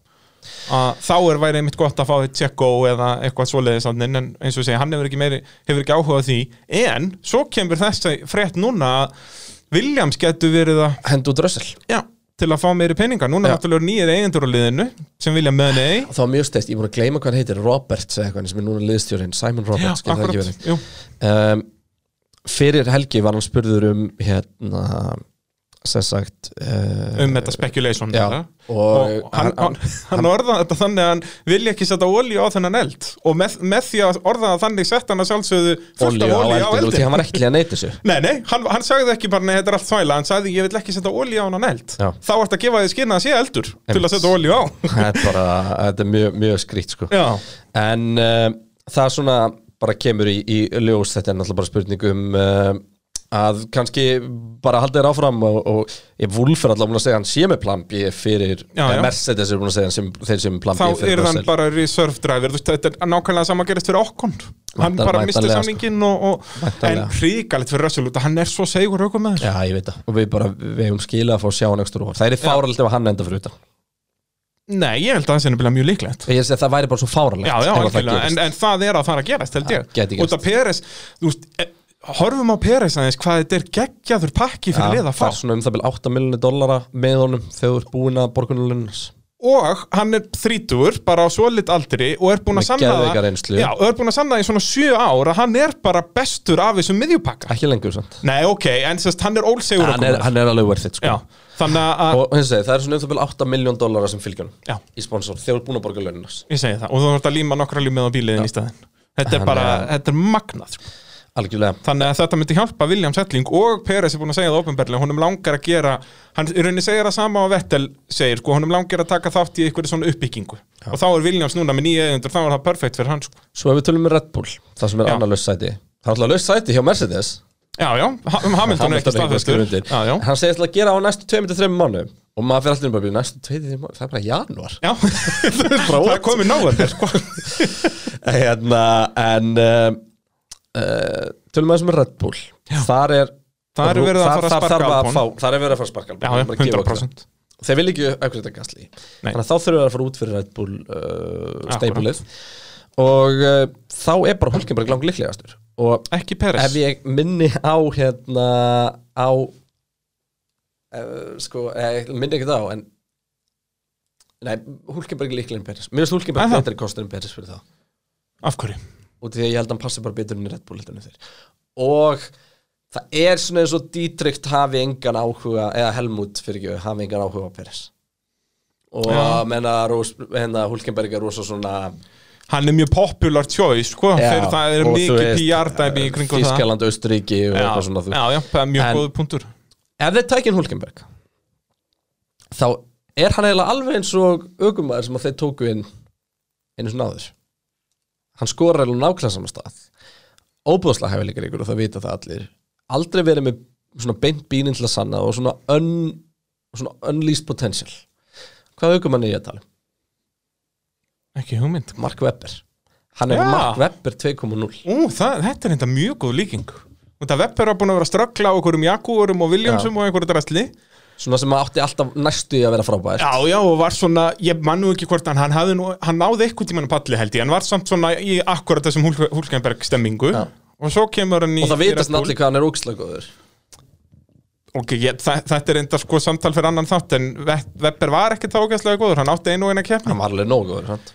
Að þá er væri einmitt gott að fá eitt Tjekko eða eitthvað svoleiðis en eins og segja, hann hefur ekki, meiri, hefur ekki áhuga á því. En svo kemur þessi frétt núna að Williams getur verið að Hendu út rössel já, til að fá meiri peninga. Núna Já. náttúrulega nýjir eigendur á liðinu sem vilja með nei Það var mjög stæst, ég voru að gleyma hvað hann heitir Roberts eða eitthvað sem er núna liðstjórin Simon Já, Roberts, ekki akkurat, um, Fyrir helgi var hann spurður um hérna sagt uh, um þetta speculation Já, og, og hann, hann, hann orðaði þetta þannig að hann vilja ekki setja olíu á þennan eld. Og með, með því að orðaða þannig sett hann að sjálfsögðu fullt af á olíu á eldin og því hann var ekki að neyta þessu Nei, nei, hann, hann sagði ekki bara, nei, þetta er allt þvæla. Hann sagði, ég vil ekki setja olíu á hann eld. Já. Þá ertu að gefa því skynna að sé eldur Til Einmitt. að setja olíu á. Þetta er bara, þetta er mjög, mjög skrýtt sko. En um, það svona bara kemur í, í ljós. Þetta er náttúrulega bara spurning um um, að kannski bara halda þér áfram og, og ég Wolf er alltaf að segja hann sé með plan B fyrir Já, já. Mercedes er búin að segja hann sem, þeir sem plan þá B fyrir er hann bara reserve driver. Veist, Þetta er nákvæmlega sama gerist fyrir okkon Hann bara misti væntanlega, samningin og, og, En hríkalegt fyrir Russell Hann er svo segur aukum með Já, ég veit það. Og við bara, við hefum skilað að fá að sjá hann ekstra það er fáralegt ef hann enda fyrir utan. Nei, ég held að það sé nefnilega mjög líklegt. Ég segi að það væri bara svo fáralegt Já, já, það en, en það er að fara að gerast, held ég. Út af Peres, þú veist e, Horfum á Peres aðeins hvað þetta er geggjaður pakki fyrir lið að fá. það er svona um það byrja 8 miljonir dollara með honum þegar þú ert búin að borgunulunars og hann er þrítugur bara á svolit aldri og er búin að sanna það já, og er búin að sanna það í svona sjö ár að hann er bara bestur af þessum miðjupakka. Ekki lengur sant nei ok, en sérst hann er ólsegur hann er, hann er alveg worth it sko. já, þannig að og hins segi, það er svona um það byrja 8 miljón dollara sem fylgjum þetta er bara, þetta er magnað sko. Algjörlega. Þannig að þetta myndi hjálpa William Settling og Peres er búin að segja það ofinberlega, honum langar að gera hann í rauninni segir það sama á Vettel segir, sko, honum langar að taka þátt í eitthvað svona uppbyggingu. Og þá er Williams núna með nýja eigendur þá er það perfekt fyrir hann sko. svo ef við tölum með Red Bull það sem er Já. annar laus sæti. Það er alltaf laus sæti hjá Mercedes. Já, já, um Hamilton er ekki Hamilton er já, já, hann segist til að gera á næstu 2-3 mánu og maður fyrir alltaf um að byrja næstu 2-3 mánu það er bara januar já. það er komið náðan sko. hérna, en um, uh, tölum við sem er Red Bull. Þar er Það er verið að fara að þar- sparka þarf Albon. fá- þar er verið að fara að sparka Albon, já, já, erum bara að gefa okkur það. 100% þeir vil ekki auðvitað þetta gasli Nei. þannig að þá þurfum við að fara út fyrir Red Bull uh, steipulið og uh, þá er bara Hulkenberg langt líklegastur. Og ekki Peres ef ég minni á hérna á uh, sko, eh, minni ekki það á en nei, Hulkenberg er líklega en Peres mér finnst Hulkenberg Er það? betri kostur en Peres fyrir það af hverju? Og því að ég held að hann passi bara betur inn í Red Bull og það er svona eins og Dietrich hafi engan áhuga eða Helmut fyrir ekki hafi engan áhuga á Peres. Og Já. menna hérna Hulkenberg er rosa svona hann er mjög popular choice sko. Já, það er og mikið PR-dæmi í kringum það. Þískaland, Austuríki og eitthvað svona þú já, já, mjög góð punktur. ef þeir tækja Hulkenberg þá er hann eiginlega alveg eins og aukumæður sem að þeir tóku inn einu svona áður hann skorar eiginlega nákvæmlega saman stað. Óbúðslega hefur líka ykkur og það vita það allir. Aldrei verið með svona beint bínin til að sanna og svona, un, svona unleased potential. Hvað aukumann er ég að tala um? ekki hugmynd. Mark Webber. Hann er Já. Mark Webber 2.0 Ú, það, þetta er enda mjög góð líking. Þetta Webber var búin að vera að ströggla á einhverjum Jaguarum og Williamsum og einhverju drastli svona sem átti alltaf næstu í að vera frábært Já, já, og var svona, ég mann nú ekki hvort hann, hann nú, hann náði eitthvað tímann að palli held ég, en var samt svona í akkurat þessum Hulkenberg stemmingu Já. og svo kemur hann í og það vitast allir hvað hann er ógislega góður. Ok, ég, þa- þetta er enda sko samtal fyrir annan þátt en Webber var ekkert þá ógæslega góður, hann átti einu og eina keppni. Hann var alveg nógu góður sant?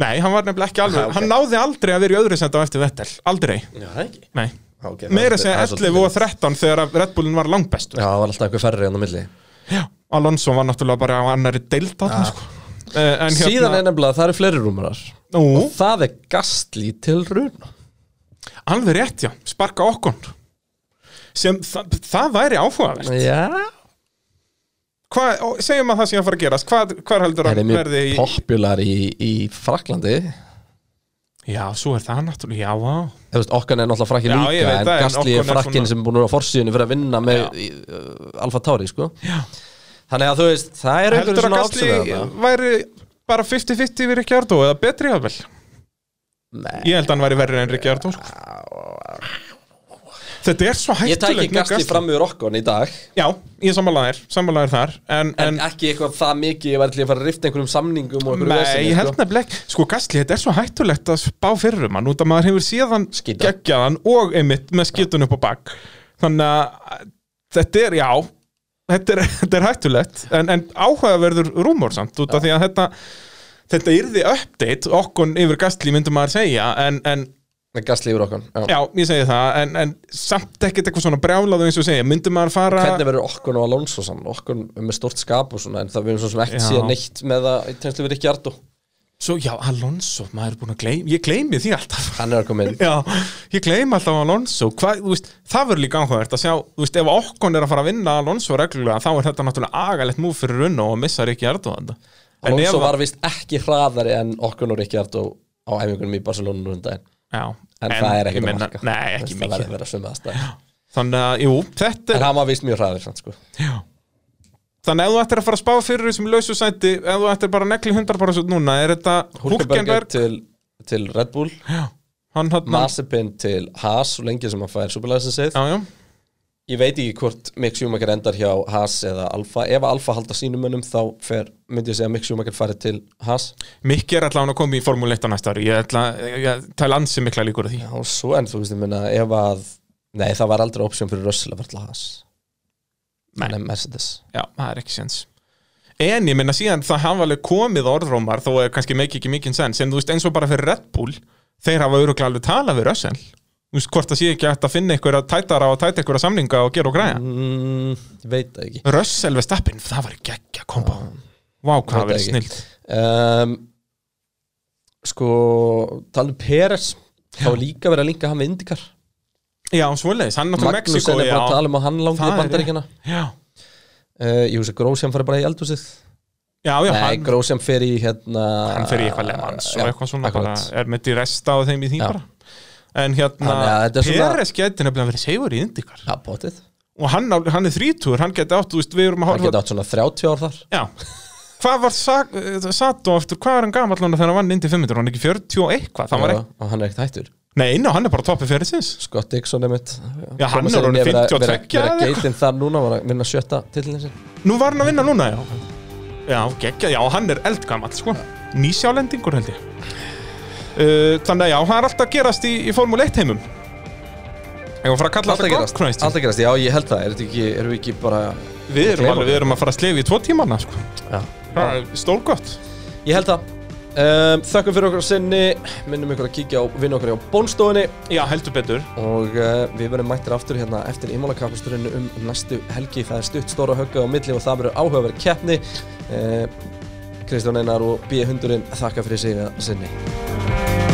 Nei, hann var nefnilega ekki alveg, Ha, ok. hann náði aldrei að vera í öðru senda á eftir Vettel, aldrei. Já, það ekki. Nei, okay, meira segja 11 og 13 þegar Red Bullin var langbest Já, það var alltaf eitthvað færri en á milli. Já, Alonso var náttúrulega bara á annari deild þarna, sko. Eh, en Síðan er nefnilega að það eru fleiri rúmurar Og það er gastli til runa alveg rétt, já, sparka okkon sem þa það væri áhugavert. Já. Hvað, segjum að það sé að fara að gerast. Hvað, hvað heldur Það að er mjög verði í popular í, í Fraklandi Já, svo er það náttúrulega, já, vá Þú veist, okkar er náttúrulega frakkin Já, líka En gastli er frakkin svona- sem er búin að vera á forsíðunni fyrir að vinna með Já. uh, Alfa Tauri, sko Já. Þannig að þú veist, það er einhverju Heldur að svona Gasly ápsum væri bara 50-50 við ekki ártu eða betri að vel Nei. Ég held að hann væri verri en Ricciardo sko. Þetta er svo Ég tæki hættulegt með Gasti fram yfir okkon í dag. Já, ég sammálaðir, sammálaðir þar En, En, en, ekki eitthvað það mikið Ég var til að fara að rifta einhverjum samningum Nei, ég held sko. nefnilega ekki. Sko, Gastli, þetta er svo hættulegt að spá fyrir um hann Út að maður hefur síðan geggjaðan Og einmitt með skitun upp á bak. Þannig að þetta er, já Þetta er, þetta er hættulegt En, en áhugaverður rúmor samt Út af því að þetta Þetta yrði update Okkon yfir Gastli myndum maður segja En, en Yfir okkon Já. já, ég segi það En, en samt ekkert eitthvað svona brjálaðu eins og segja. Myndum maður fara Hvernig verður okkon og Alonso saman? Okkon með stort skap og svona En það verður svo sem ekki Já. síðan neitt með það Í tegnslu við Ríkjardó Svo, já, Alonso, maður er búin að gleyma Ég gleymi því alltaf. Hann er að koma inn. Já, ég gleyma alltaf Alonso. Hvað, þú veist, það verður líka áhugavert að sjá Þú veist, ef Okkon er að fara að vinna Alonso reglulega þá er þetta náttúrulega agalegt múf fyrir runna og missar ekki Erdogan Alonso var vist ekki hraðari en okkon og Ríkjardó Á æfingunum í Barcelona nú um daginn Já, En, það er ekkert að marka. Nei, ekki Það verður mikið að vera sömu aðstæð Þannig að, jú, þetta En hann var vist mjög hraður sko. Þannig að ef þú ættir að fara að spá fyrir þessum lausu sæti Ef þú ættir bara að negli hundar bara svo núna Er þetta Hulkenberg til, til Red Bull. Hann Mazepin til Haas og lengi sem hann fær já Ég veit ekki hvort Mick Schumacher endar hjá Haas eða Alfa. Ef Alfa halda sínum mönnum þá fer, myndi ég segja að Mick Schumacher farið til Haas. Mikki er allavega að koma í Formule 1 á næsta ári. Ég ég tæla ansi mikla líkur að því. Já, svo en þú veist, ég minna, ef að Nei, það var aldrei option fyrir Russell að fara til Haas. Nei. Nei, Mercedes. Já, það er ekki sens En ég minna síðan það hafa alveg komið orðrómar þó er kannski meiki ekki mikinn sens en þú veist eins og bara fyrir Red Bull þeir hafa öruglega alveg talað við Russell þú veist hvort það sé ekki að finna einhverja tætara og tæta einhverja samninga og gera og græja? Mm, veit það ekki. Russell við stappin, það var geggja kombo. Vá, hvað það Veit verið ekki. snill um, Sko, talum Peres þá líka verið að linka hann við Indikar Já, svoleiðis, hann náttúrulega Magnús Mexiko er bara að tala um að hann langi Það í er bandaríkina Já, uh, Ég hugsa Grósján farið bara í eldhúsið. Já, já Nei, hann, Grósján fer í hérna hann fer í eitthvað lemans og eitthvað svona bara, er með til resta á þeim í því bara En hérna, er Peres geti nefnilega verið segur í Indikar Já, potið og hann, hann er þrítúr, hann geti átt, þú veist, við erum að Hann horfa geti átt svona 30 ár þar. Já, hvað var eh, Sato eftir, hvað er hann núna þegar hann vann indi 500, hann er ekki 40 og eitthvað, það var Já, ekki, og hann er ekkert hættur. Nei, ná, hann er bara toppið fyrir sinns Scott Dixon er mitt. Já, hann er orðinn 52 Verða eða eitthvað. geitinn þar núna, var að vinna sjötta titlinni sin Nú var hann að vinna núna, já. Já, geggja, já, hann er eldgamall, sko. Nýsjálendingur held ég Þannig að já, það er alltaf að gerast í, í Formule 1 heimum. Ég var að fara að kalla Alltaf gott Christ alltaf gerast, já ég held það. Er ekki, erum við ekki bara Við erum, alveg, við erum að fara að slefi í tvo tímana, sko. Stólgott Ég held það. Um, Þökkum fyrir okkur sinni. Minnum ykkur að kíkja á vinna okkur á bónstofunni Já, heldur betur. Og uh, við verðum mættir aftur hérna eftir ímálakapasturinu um næstu helgi. Það er stutt stóra högga á milli og það verður áhugaverð keppni. Uh, Kristján Einar og B. Hundurinn þakka fyrir sig að sinni